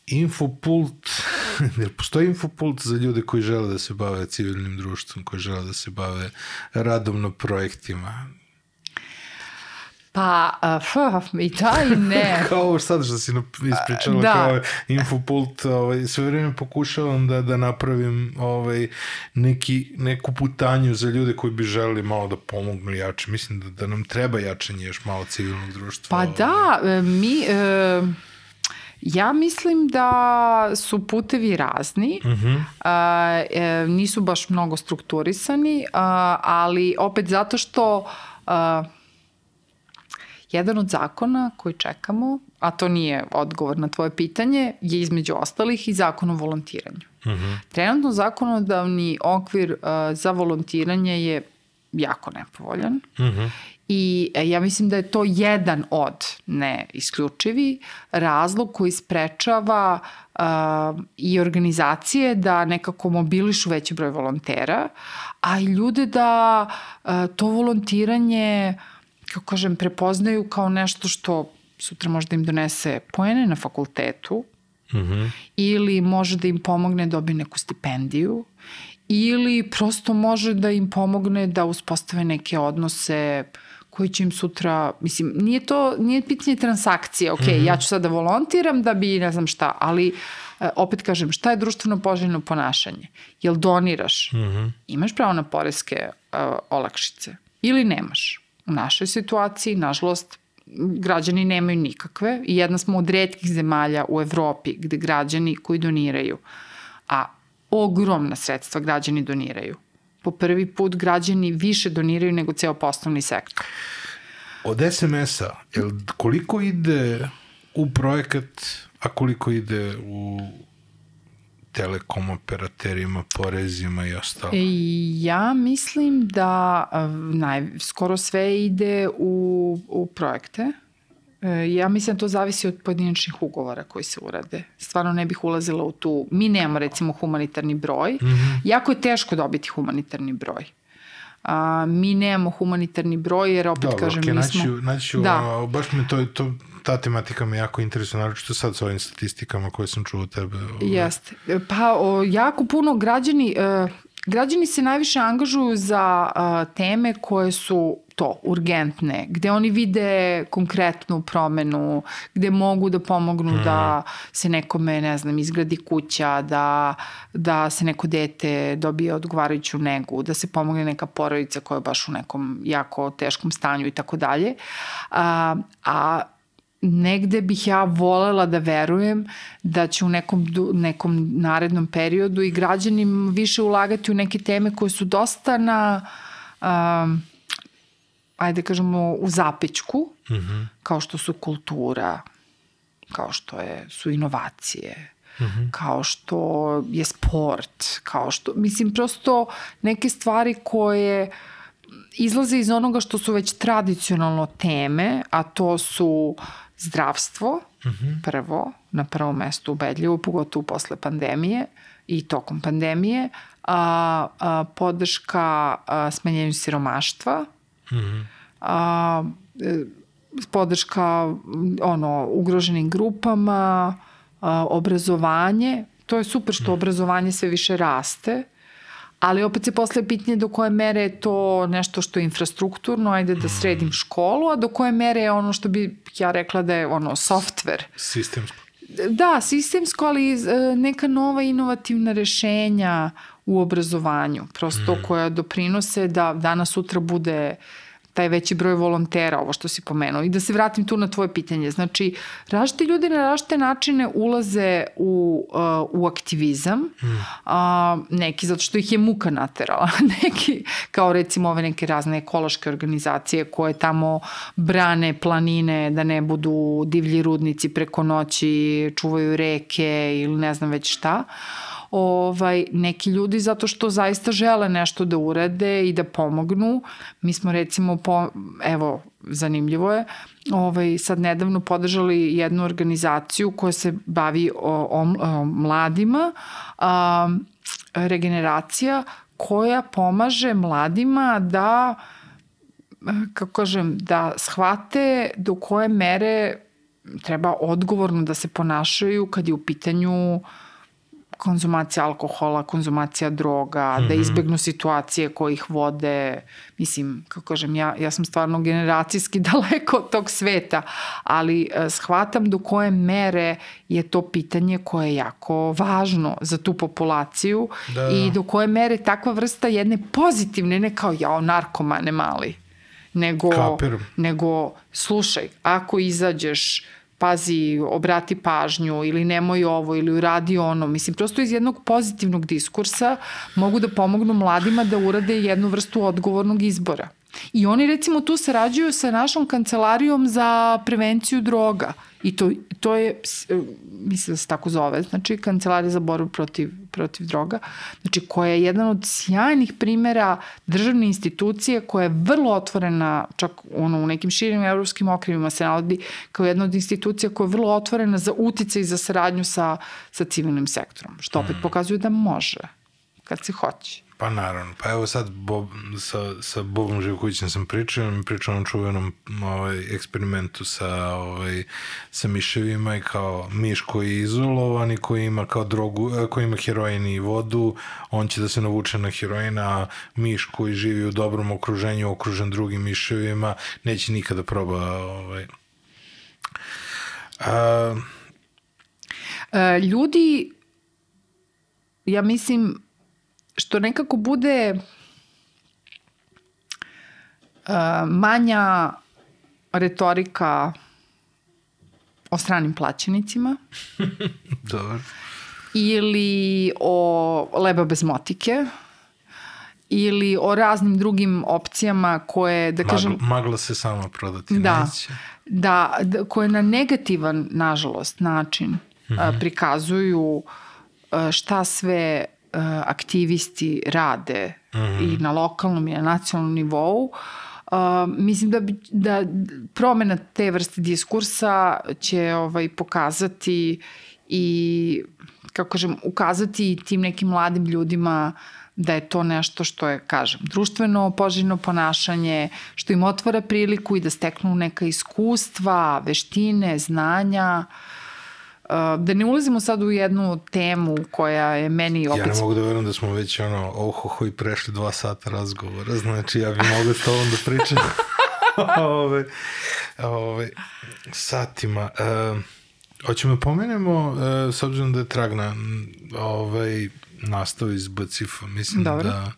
infopult, jer postoji infopult za ljude koji žele da se bave civilnim društvom, koji žele da se bave radom na projektima. Pa, uh, i da i ne. kao ovo sad što si ispričala, da. kao infopult, ovaj, sve vreme pokušavam da, da napravim ovaj, neki, neku putanju za ljude koji bi želeli malo da pomognu jače. Mislim da, da nam treba jačanje još malo civilnog društva. Pa ovaj. da, e, mi... E, Ja mislim da su putevi razni, uh -huh. e, nisu baš mnogo strukturisani, a, ali opet zato što Jedan od zakona koji čekamo, a to nije odgovor na tvoje pitanje, je između ostalih i zakon o volontiranju. Mhm. -huh. Trenutno zakonodavni okvir uh, za volontiranje je jako nepovoljan mhm. -huh. i e, ja mislim da je to jedan od, ne isključivi, razlog koji sprečava uh, i organizacije da nekako mobilišu veći broj volontera, a i ljude da uh, to volontiranje uh, kako kažem, prepoznaju kao nešto što sutra može da im donese poene na fakultetu mm -hmm. ili može da im pomogne da dobije neku stipendiju ili prosto može da im pomogne da uspostave neke odnose koji će im sutra, mislim, nije to, nije pitanje transakcije, ok, mm. -hmm. ja ću sad da volontiram da bi ne znam šta, ali e, opet kažem, šta je društveno poželjno ponašanje? Jel doniraš? Mm. -hmm. Imaš pravo na poreske uh, olakšice ili nemaš? U našoj situaciji, nažalost, građani nemaju nikakve i jedna smo od redkih zemalja u Evropi gde građani koji doniraju, a ogromna sredstva građani doniraju. Po prvi put građani više doniraju nego ceo poslovni sektor. Od SMS-a, koliko ide u projekat, a koliko ide u telekom operaterima, porezima i ostalo? E, ja mislim da naj, skoro sve ide u, u projekte. E, ja mislim da to zavisi od pojedinačnih ugovora koji se urade. Stvarno ne bih ulazila u tu... Mi nemamo recimo humanitarni broj. Mm -hmm. Jako je teško dobiti humanitarni broj. A, mi nemamo humanitarni broj jer opet Dobro, kažem okay, mi smo... naću, naću, Da. a, baš me to, to, ta tematika me jako interesuje, naročito sad sa ovim statistikama koje sam čuo od tebe. ovaj. Jeste. Pa o, jako puno građani, e, građani se najviše angažuju za a, teme koje su to, urgentne, gde oni vide konkretnu promenu, gde mogu da pomognu mm. da se nekome, ne znam, izgradi kuća, da, da se neko dete dobije odgovarajuću negu, da se pomogne neka porodica koja je baš u nekom jako teškom stanju i tako dalje. A, a negde bih ja volela da verujem da će u nekom, nekom narednom periodu i građani više ulagati u neke teme koje su dosta na um, ajde kažemo u zapećku mm -hmm. kao što su kultura kao što je, su inovacije mm -hmm. kao što je sport kao što, mislim prosto neke stvari koje izlaze iz onoga što su već tradicionalno teme, a to su zdravstvo, mm -hmm. prvo, na prvom mestu ubedljivo, pogotovo posle pandemije i tokom pandemije, a, a podrška a, smanjenju siromaštva, mm -hmm. a, e, podrška ono, ugroženim grupama, a, obrazovanje, to je super što obrazovanje sve više raste, Ali opet se posle pitanje do koje mere je to nešto što je infrastrukturno, ajde da sredim školu, a do koje mere je ono što bi ja rekla da je ono software. Sistemsko. Da, sistemsko, ali e, neka nova inovativna rešenja u obrazovanju, prosto mm. koja doprinose da danas sutra bude taj veći broj volontera, ovo što si pomenuo. I da se vratim tu na tvoje pitanje. Znači, različite ljudi na različite načine ulaze u, uh, u aktivizam. Mm. Uh, neki zato što ih je muka naterala. neki, kao recimo ove neke razne ekološke organizacije koje tamo brane planine da ne budu divlji rudnici preko noći, čuvaju reke ili ne znam već šta ovaj, neki ljudi zato što zaista žele nešto da urade i da pomognu. Mi smo recimo, po, evo, zanimljivo je, ovaj, sad nedavno podržali jednu organizaciju koja se bavi o, o, o mladima, a, regeneracija koja pomaže mladima da kako kažem, da shvate do koje mere treba odgovorno da se ponašaju kad je u pitanju uh, konzumacija alkohola, konzumacija droga, mm -hmm. da izbegnu situacije koje ih vode. Mislim, kako kažem, ja, ja sam stvarno generacijski daleko od tog sveta, ali uh, shvatam do koje mere je to pitanje koje je jako važno za tu populaciju da. i do koje mere takva vrsta jedne pozitivne, ne kao jao narkomane mali, nego, Kapiram. nego slušaj, ako izađeš pazi, obrati pažnju ili nemoj ovo ili uradi ono. Mislim, prosto iz jednog pozitivnog diskursa mogu da pomognu mladima da urade jednu vrstu odgovornog izbora. I oni recimo tu sarađuju sa našom kancelarijom za prevenciju droga. I to, to je, mislim da se tako zove, znači kancelarija za borbu protiv, protiv droga, znači koja je jedan od sjajnih primera državne institucije koja je vrlo otvorena, čak ono, u nekim širim evropskim okrivima se navodi kao jedna od institucija koja je vrlo otvorena za utice i za saradnju sa, sa civilnim sektorom, što opet pokazuje da može, kad se hoće. Pa naravno. Pa evo sad Bob, sa, sa Bobom Živkovićem sam pričao, mi pričao o čuvenom ovaj, eksperimentu sa, ovaj, sa miševima i kao miš koji je izolovan i koji ima kao drogu, eh, koji ima heroin i vodu, on će da se navuče na heroin, a miš koji živi u dobrom okruženju, okružen drugim miševima, neće nikada proba ovaj, a, E, ljudi, ja mislim, što nekako bude e, manja retorika o stranim plaćenicima dobro. ili o leba bez motike ili o raznim drugim opcijama koje, da kažem... Magla, magla se sama prodati Da, neće. da, da, koje na negativan, nažalost, način mm -hmm. a, prikazuju a, šta sve a, aktivisti rade mm -hmm. i na lokalnom i na nacionalnom nivou, Uh, mislim da, bi, da promena te vrste diskursa će ovaj, pokazati i kako kažem, ukazati tim nekim mladim ljudima da je to nešto što je, kažem, društveno poželjno ponašanje, što im otvara priliku i da steknu neka iskustva, veštine, znanja. Uh, Da ne ulazimo sad u jednu temu koja je meni opet... Ja ne mogu da verujem da smo već ono, ohoho i prešli dva sata razgovora, znači ja bih mogla s tobom da pričam ove, ove, satima. E, hoćemo da pomenemo, e, s obzirom da je Tragna ovaj, nastao iz Bacifa, mislim Dobro. da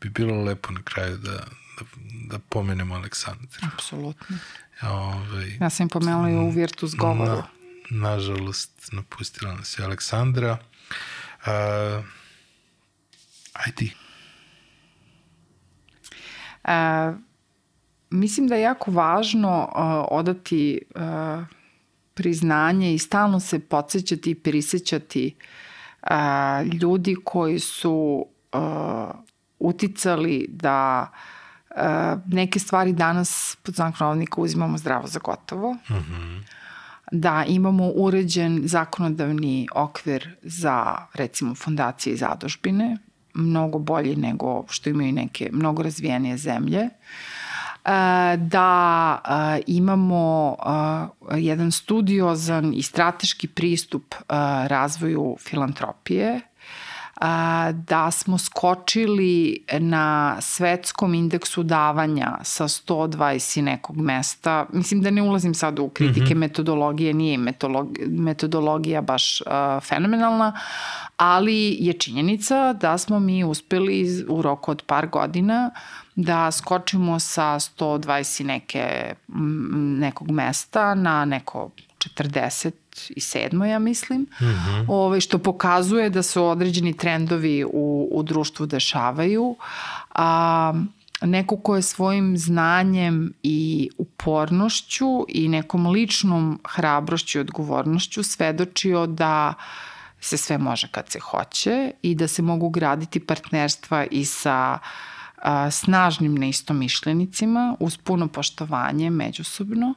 bi bilo lepo na kraju da, da, da pomenemo Aleksandra. Apsolutno. Ovaj, Ja sam im pomenula i u Virtus govoru. Na, nažalost, napustila nas je Aleksandra. Uh, aj ti. E, mislim da je jako važno uh, odati uh, priznanje i stalno se podsjećati i prisjećati uh, ljudi koji su uh, uticali da uh, neke stvari danas pod znak navodnika uzimamo zdravo za gotovo. Mm -hmm da imamo uređen zakonodavni okvir za recimo fondacije i zadožbine, mnogo bolji nego što imaju neke mnogo razvijenije zemlje e, da e, imamo e, jedan studiozan i strateški pristup razvoju filantropije, da smo skočili na svetskom indeksu davanja sa 120 i nekog mesta. Mislim da ne ulazim sad u kritike mm -hmm. metodologije, nije metodologija baš uh, fenomenalna, ali je činjenica da smo mi uspeli u roku od par godina da skočimo sa 120 neke, nekog mesta na neko 47. ja mislim, mm -hmm. ovaj, što pokazuje da su određeni trendovi u, u društvu dešavaju. A, neko ko je svojim znanjem i upornošću i nekom ličnom hrabrošću i odgovornošću svedočio da se sve može kad se hoće i da se mogu graditi partnerstva i sa a, snažnim neistomišljenicima uz puno poštovanje međusobno.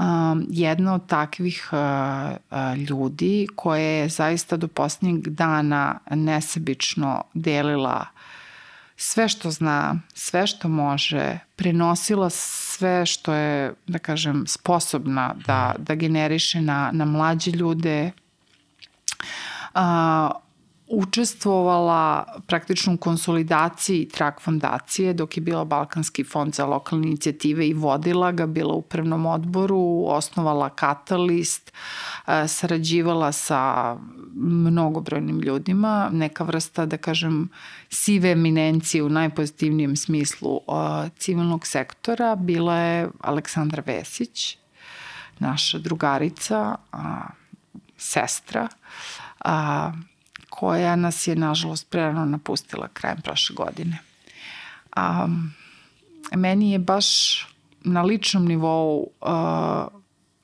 Um, jedna od takvih uh, ljudi koja je zaista do posljednjeg dana nesebično delila sve što zna, sve što može, prenosila sve što je, da kažem, sposobna da, da generiše na, na mlađe ljude, uh, učestvovala praktično u konsolidaciji Trak fondacije dok je bila Balkanski fond za lokalne inicijative i vodila ga, bila u upravnom odboru, osnovala Katalist, e, sarađivala sa mnogobrojnim ljudima, neka vrsta, da kažem, sive eminencije u najpozitivnijem smislu e, civilnog sektora, bila je Aleksandra Vesić, naša drugarica, sestra, a, koja nas je, nažalost, prerano napustila krajem prošle godine. A, meni je baš na ličnom nivou uh,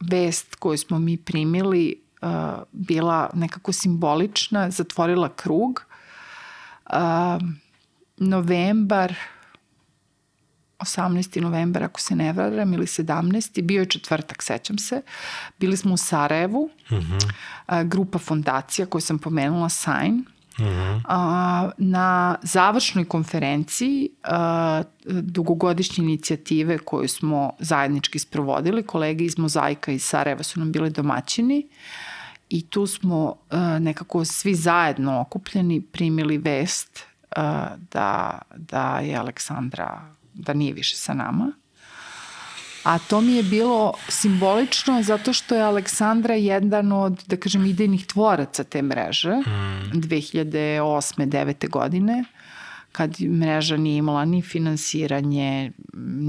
vest koju smo mi primili uh, bila nekako simbolična, zatvorila krug. Uh, novembar 18. novembar, ako se ne varam, ili 17. Bio je četvrtak, sećam se. Bili smo u Sarajevu, uh -huh. a, grupa fondacija koju sam pomenula, Sign. -huh. a, na završnoj konferenciji a, dugogodišnje inicijative koju smo zajednički sprovodili, kolege iz Mozaika iz Sarajeva su nam bili domaćini i tu smo a, nekako svi zajedno okupljeni primili vest a, da, da je Aleksandra, da nije više sa nama A to mi je bilo simbolično zato što je Aleksandra jedan od, da kažem, idejnih tvoraca te mreže mm. 2008. 9. godine kad mreža nije imala ni finansiranje,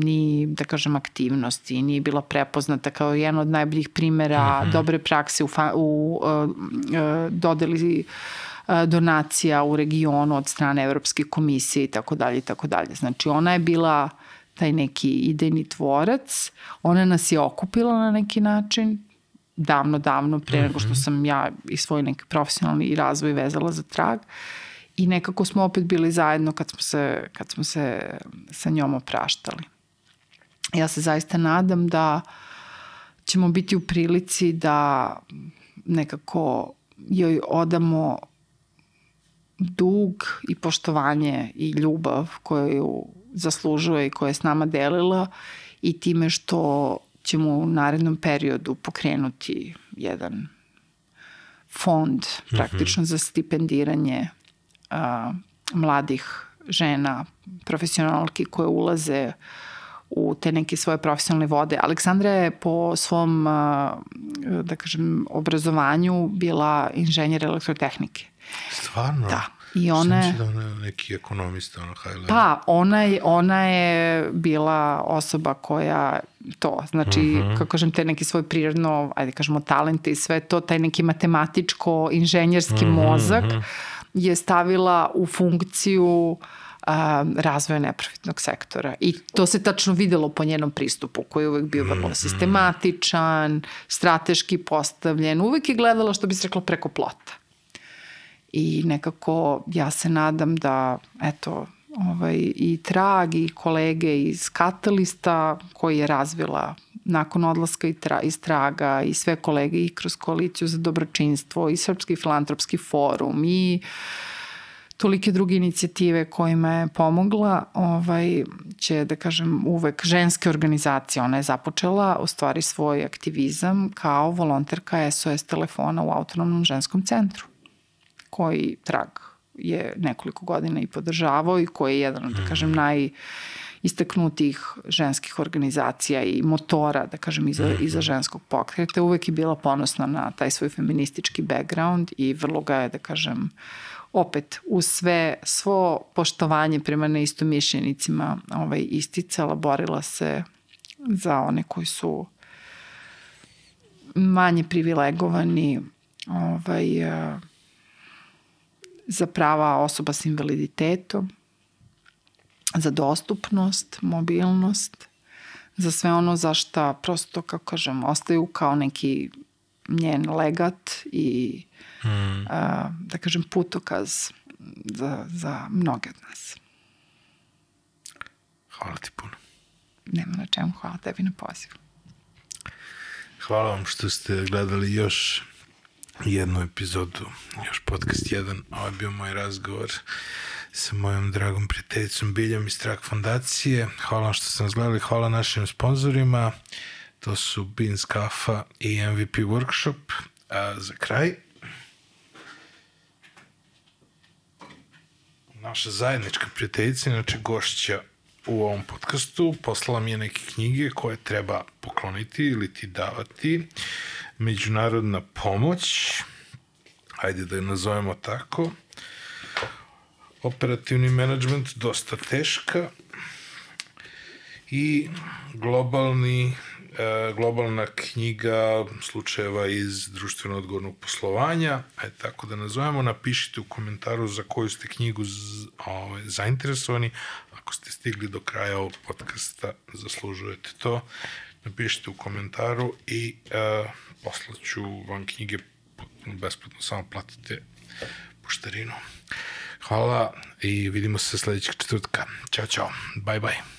ni, da kažem, aktivnosti, nije bila prepoznata kao jedan od najboljih primera mm -hmm. dobre prakse u, fa, u uh, uh, dodeli uh, donacija u regionu od strane Evropske komisije i tako dalje i tako dalje. Znači ona je bila taj neki idejni tvorac. Ona nas je okupila na neki način, davno, davno, pre nego što mhm. sam ja i svoj neki profesionalni razvoj vezala za trag. I nekako smo opet bili zajedno kad smo se, kad smo se sa njom opraštali. Ja se zaista nadam da ćemo biti u prilici da nekako joj odamo dug i poštovanje i ljubav koju zaslužuje i koja je s nama delila i time što ćemo u narednom periodu pokrenuti jedan fond praktično mm -hmm. za stipendiranje a, mladih žena, profesionalki koje ulaze u te neke svoje profesionalne vode. Aleksandra je po svom, da kažem, obrazovanju bila inženjer elektrotehnike. Stvarno? Da. I ona je... da ona je neki ekonomista, ona high Pa, ona je, ona je bila osoba koja to, znači, mhm. -huh. kako kažem, te neki svoj prirodno, ajde kažemo, talente i sve to, taj neki matematičko-inženjerski mhm, -huh, mozak mhm. je stavila u funkciju a, razvoja neprofitnog sektora. I to se tačno videlo po njenom pristupu, koji je uvek bio vrlo sistematičan, strateški postavljen, uvek je gledala, što bi se reklo, preko plota i nekako ja se nadam da eto ovaj, i Trag i kolege iz Katalista koji je razvila nakon odlaska i tra, iz Traga i sve kolege i kroz koaliciju za dobročinstvo i Srpski filantropski forum i tolike druge inicijative kojima je pomogla, ovaj, će, da kažem, uvek ženske organizacije. Ona je započela u stvari svoj aktivizam kao volonterka SOS telefona u autonomnom ženskom centru koji trag je nekoliko godina i podržavao i koji je jedan, da kažem, mhm. naj istaknutih ženskih organizacija i motora, da kažem, iza, mhm. iza ženskog pokreta. Uvek je bila ponosna na taj svoj feministički background i vrlo ga je, da kažem, opet uz sve, svo poštovanje prema neistomišljenicima ovaj, isticala, borila se za one koji su manje privilegovani, ovaj, za prava osoba s invaliditetom, za dostupnost, mobilnost, za sve ono za šta prosto, kako kažem, ostaju kao neki njen legat i mm. a, da kažem putokaz za, za mnoge od nas. Hvala ti puno. Nema na čemu, hvala tebi na pozivu. Hvala vam što ste gledali još jednu epizodu, još podcast 1. Ovo je bio moj razgovor sa mojom dragom prijateljicom Biljom iz Trak fondacije. Hvala vam što ste nas gledali, hvala našim sponsorima. To su Beans Kafa i MVP Workshop. A za kraj, naša zajednička prijateljica, inače gošća u ovom podcastu, poslala mi je neke knjige koje treba pokloniti ili ti davati. Međunarodna pomoć, ajde da je nazovemo tako, operativni menadžment dosta teška i globalni e, globalna knjiga slučajeva iz društveno odgovornog poslovanja, ajde tako da nazovemo, napišite u komentaru za koju ste knjigu ovaj, zainteresovani, ako ste stigli do kraja ovog podcasta, zaslužujete to, napišite u komentaru i uh, poslaću vam knjige besplatno, samo platite poštarinu. Hvala i vidimo se sledećeg četvrtka. Ćao, čao. Bye, bye.